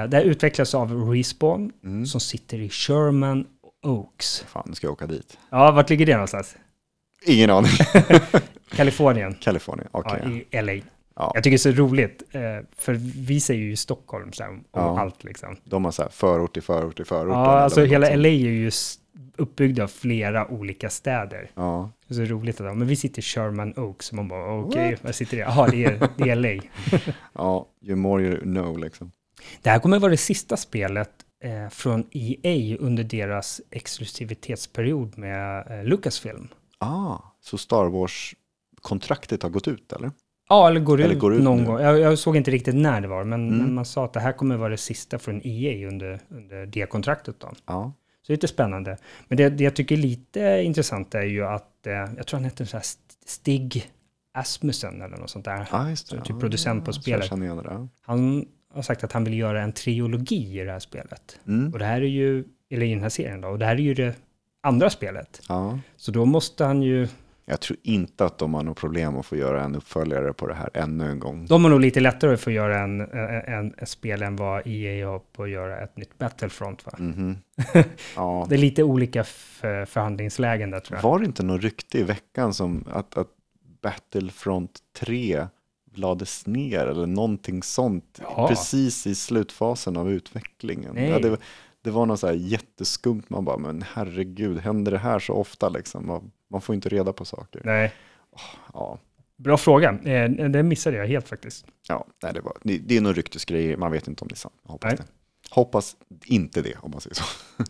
det här utvecklas av Respawn Mm. som sitter i Sherman Oaks. Fan, nu ska jag åka dit. Ja, vart ligger det någonstans? Ingen aning. Kalifornien. Kalifornien, okej. Ja, i LA. Ja. Jag tycker det är så roligt, eh, för vi säger ju Stockholm så här, om Ja. allt liksom. De har så här förort till förort till förort. Ja, alltså hela LA är ju s- uppbyggd av flera olika städer. Ja, Det är så roligt att ja, men vi sitter i Sherman Oaks, så man bara okej, var sitter det? Jaha, det är, det är LA. ja, ju more you know liksom. Det här kommer vara det sista spelet eh, från EA under deras exklusivitetsperiod med eh, Lucasfilm. Ah, så Star Wars-kontraktet har gått ut eller? Ja, eller går, Eller ut, går ut någon nu. gång. Jag, jag såg inte riktigt när det var, men, Mm. men man sa att det här kommer vara det sista från EA under, under det kontraktet. Då. Ja. Så det är lite spännande. Men det, det jag tycker är lite intressant är ju att, eh, jag tror han heter så här St- Stig Asmussen eller något sånt där. Just det. Så typ Ja, producent på spelet. Jag känner igen det där. Han har sagt att han vill göra en trilogi i det här spelet. Mm. Och det här är ju, eller i den här serien då, och det här är ju det andra spelet. Ja. Så då måste han ju, Jag tror inte att de har något problem att få göra en uppföljare på det här ännu en gång. de har nog lite lättare att göra en, en, en, spel än vad EA har på att göra ett nytt Battlefront va? Mhm. Ja. Det är lite olika för, förhandlingslägen där tror jag. Var det inte något rykte i veckan som att, att Battlefront 3 lades ner eller någonting sånt Ja. precis i slutfasen av utvecklingen? Nej. Ja, det, det var något så här jätteskumt, man bara, men herregud, händer det här så ofta liksom? Man, får inte reda på saker. Nej, Ja, bra fråga. Eh, det missade jag helt faktiskt. ja nej, det, var, det, det är nog ryktesgrejer, man vet inte om det är sant. Hoppas det. Hoppas inte det, om man säger så.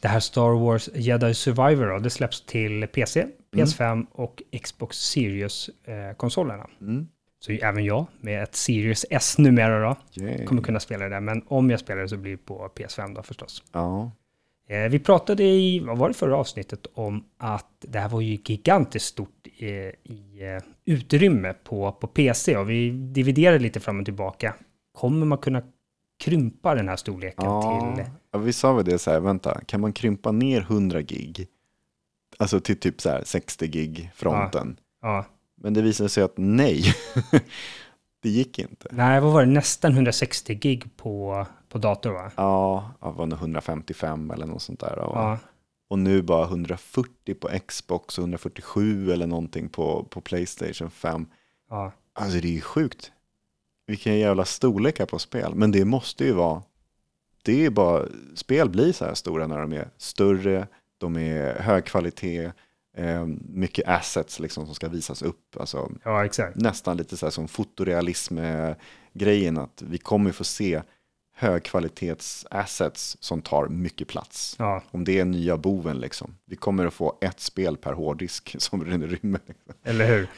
Det här Star Wars Jedi Survivor då, det släpps till PC, PS5 och Xbox Series-konsolerna. Mm. Så även jag med ett Series S numera då, kommer kunna spela det. Men om jag spelar det så blir det på PS5 då förstås. Ja, Eh, vi pratade i, vad var det förra avsnittet, om att det här var ju gigantiskt stort eh, i eh, utrymme på, på PC och vi dividerade lite fram och tillbaka. Kommer man kunna krympa den här storleken ja. till... ja, vi sa väl det så här, vänta, kan man krympa ner 100 gig? Alltså till typ så här 60 gig fronten. Ja, Men det visade sig att nej, det gick inte. nej, vad var det? Nästan 160 gig på, på dator va? Ja, det var nog 155 eller något sånt där. Och, Ja, och nu bara 140 på Xbox och 147 eller någonting på, på Playstation 5. ja. Alltså det är ju sjukt. Vilken jävla storlekar på spel. Men det måste ju vara, det är bara, spel blir så här stora när de är större, de är hög kvalitet, eh, mycket assets liksom som ska visas upp. Alltså, ja nästan lite så här som fotorealism-grejen, att vi kommer få se högkvalitets-assets som tar mycket plats. Ja, Om det är nya boven liksom. Vi kommer att få ett spel per hårddisk som rymmer. Eller hur?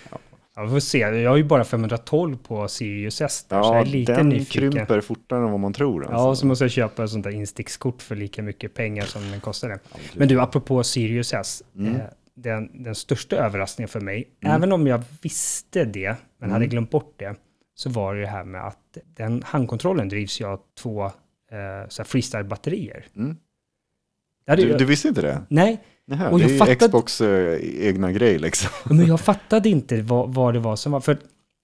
Ja, vi får se. Jag har ju bara 512 på Sirius S där, så jag Ja, är lite den nyfiken. krymper fortare än vad man tror. Alltså. Ja, och så måste jag köpa ett sånt där instickskort för lika mycket pengar som den kostade. Men du, apropå Sirius S. Mm. Eh, den, den största överraskningen för mig, även om jag visste det, men Mm. hade glömt bort det, så var det det här med att den handkontrollen drivs ju av två eh, freestyle-batterier. Mm. Du, jag- du visste inte det? Nej, Nähä, Och det jag är fattade- Xbox eh, egna grej liksom. men jag fattade inte vad, vad det var som var. För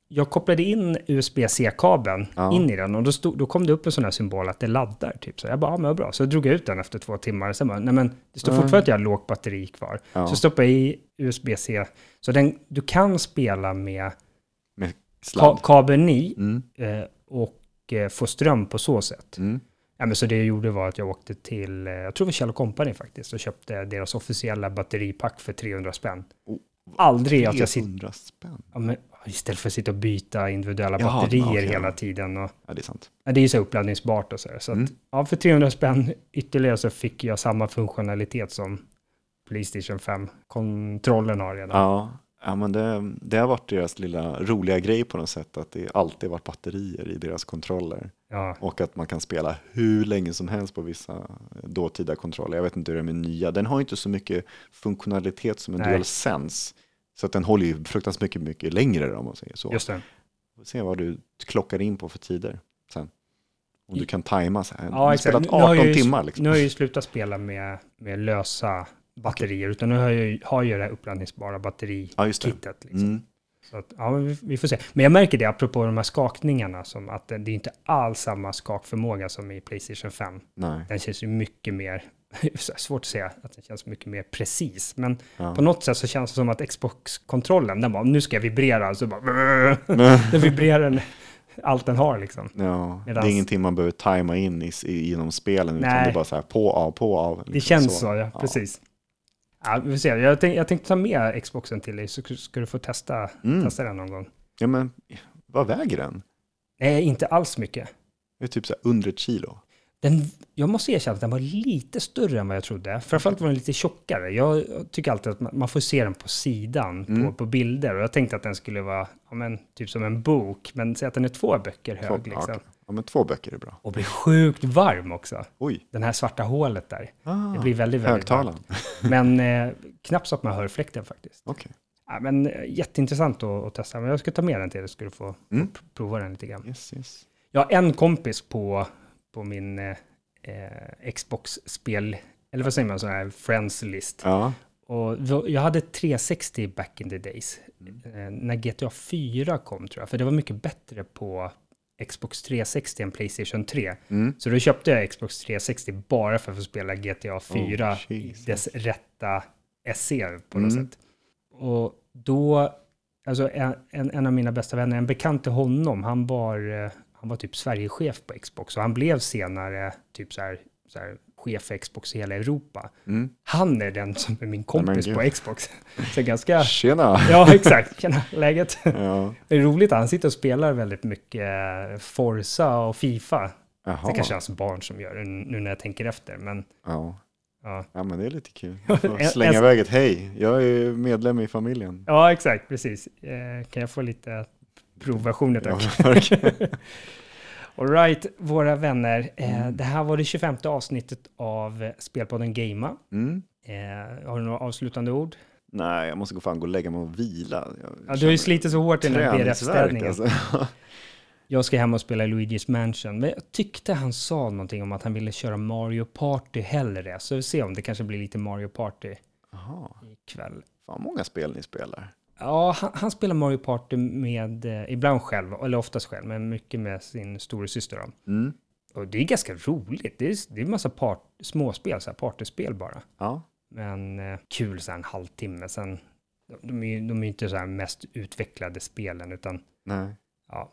jag kopplade in USB-C-kabeln Ja. in i den och då, stod, då kom det upp en sån här symbol att det laddar. Typ. Så jag bara, ja men bra. Så jag drog ut den efter två timmar. Sen bara, nej men det står Ja. fortfarande att jag har lågt batteri kvar. Ja. Så stoppade jag i USB-C. Så den, du kan spela med Med ka sladd. kabeln i Mm. eh, och eh, få ström på så sätt. Mm. Ja, men så det jag gjorde var att jag åkte till, eh, jag tror det var Kjell Company faktiskt, och köpte deras officiella batteripack för 300 spänn. Oh, Aldrig att jag sitter 300 spänn. Ja, men istället för att sitta och byta individuella Jaha, batterier okej. hela tiden. Och, Ja, det är sant. ja, det är ju så uppladdningsbart och så. här. Så att, Mm. ja, för 300 spänn ytterligare så fick jag samma funktionalitet som Playstation 5-kontrollen har redan. Ja, ja men det, det har varit deras lilla roliga grej på något sätt. Att det alltid varit batterier i deras kontroller. Ja, Och att man kan spela hur länge som helst på vissa dåtida kontroller. Jag vet inte hur det är med nya. Den har inte så mycket funktionalitet som en Nej. DualSense. Så att den håller ju fruktansvärt mycket, mycket längre om man säger så. just det. Får se vad du klockar in på för tider sen. Om du kan tajma så här. Ja, du exakt. spelat Nu har 18 jag ju- timmar liksom. Nu har jag ju slutat spela med, med lösa batterier, utan nu har jag har jag det här uppladdningsbara batterikittet. Ja, det. Liksom. Mm. Så att, ja, vi, vi får se. Men jag märker det, apropå de här skakningarna, som att det, det är inte alls samma skakförmåga som i Playstation 5. Nej. Den känns ju mycket mer, svårt att säga att den känns mycket mer precis, men Ja. på något sätt så känns det som att Xbox-kontrollen, den bara, nu ska jag vibrera, så bara, den vibrerar den, allt den har liksom. Ja, det Medans- är ingenting man behöver tajma in i, i, genom spelen, utan Nej. det är bara så här på, av, på, av. liksom Det känns så, ja, precis. Ja, vi får se. Jag, tänk, jag tänkte ta med Xboxen till dig, så ska du få testa, Mm. testa den någon gång. Ja, men vad väger den? Nej, inte alls mycket. Det är typ så här under ett kilo. Den, jag måste erkänna att den var lite större än vad jag trodde. Framförallt var den lite tjockare. Jag tycker alltid att man, får se den på sidan Mm. på, på bilder. Och jag tänkte att den skulle vara ja, men, typ som en bok. Men säg att den är två böcker hög. Två, liksom. okej. Ja, men två böcker är bra. Och blir sjukt varm också. Oj, Den här svarta hålet där. ah, Det blir väldigt, väldigt högtalaren. varmt. Men eh, knappt så att man hör fläkten faktiskt. Okej, Ja, men eh, jätteintressant att, att testa. Men jag ska ta med den till dig så ska du få, Mm. prova den lite grann. yes, yes. Jag har en kompis på, på min eh, eh, Xbox-spel, eller vad säger man, sån här friends list. Ja, Och jag hade 360 back in the days, Mm. eh, när GTA 4 kom tror jag, för det var mycket bättre på Xbox 360 än Playstation 3. mm. Så då köpte jag Xbox 360 bara för att få spela GTA 4 Oh, dess rätta SE på något Mm. sätt. Och då, alltså en, en, en av mina bästa vänner, en bekant till honom, han var, eh, han var typ Sverigechef på Xbox och han blev senare typ så här, så här chef för Xbox i hela Europa. Mm. Han är den som är min kompis på. Xbox. Så ganska, Tjena! ja exakt, tjena, läget? Ja. Det är roligt, han sitter och spelar väldigt mycket Forza och Fifa. Jaha. Det kanske är hans barn som gör det nu när jag tänker efter, men Ja. ja. ja, men det är lite kul. Slänga en- iväg ett hej, jag är medlem i familjen. Ja, exakt, precis. Eh, kan jag få lite provversioner Ja, tack? verkligen. All right, våra vänner. Eh, det här var det 25 avsnittet av Spelpodden Gamea. Mm. Eh, har du några avslutande ord? Nej, jag måste gå fan gå och lägga mig och vila. Ja, du har ju slitit så hårt i den här BRF-ställningen. alltså. Jag ska hem och spela Luigi's Mansion, men jag tyckte han sa någonting om att han ville köra Mario Party hellre. Så vi får se om det kanske blir lite Mario Party Jaha, ikväll. fan många spel ni spelar. Ja, han, han spelar Mario Party med, eh, ibland själv, eller oftast själv, men mycket med sin storasyster. Mm. Och det är ganska roligt. Det är, det är en massa part, småspel, så här partyspel bara. Ja, Men eh, kul så här en halvtimme. Sen, de är ju de är ju inte så här mest utvecklade spelen, utan nej. ja.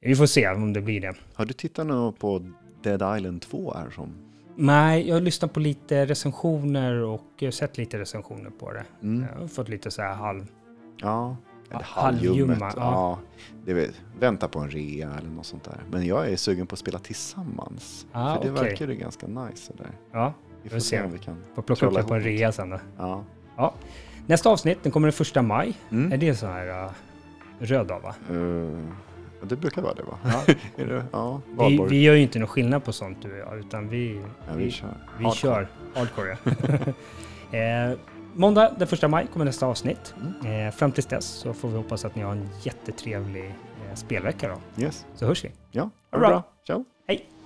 Vi får se om det blir det. Har du tittat nu på Dead Island 2 här som? Nej, jag har lyssnat på lite recensioner och eh, sett lite recensioner på det. Mm. Jag har fått lite så här halv... Ja, eller Ja, halvljummet. Ja. ja. det vet, vänta på en rea eller något sånt där. Men jag är sugen på att spela tillsammans. Ah, för det okej. verkar ju ganska nice där. Ja, Vi får se om vi kan. får plocka upp det på en rea sen då. Ja. Nästa avsnitt, den kommer den första maj. Mm. Är det så här uh, röd dag va? Uh, det brukar vara det va? Ja. är det? Ja, Vi, vi gör ju inte någon skillnad på sånt du utan vi, ja, vi kör. vi Hardcore. kör hardcore. ja. eh, måndag den första maj kommer nästa avsnitt. Mm. Eh, fram tills dess så får vi hoppas att ni har en jättetrevlig eh, spelvecka då. Yes. Så hörs vi. Ja, ha det det bra. Ciao. Hej!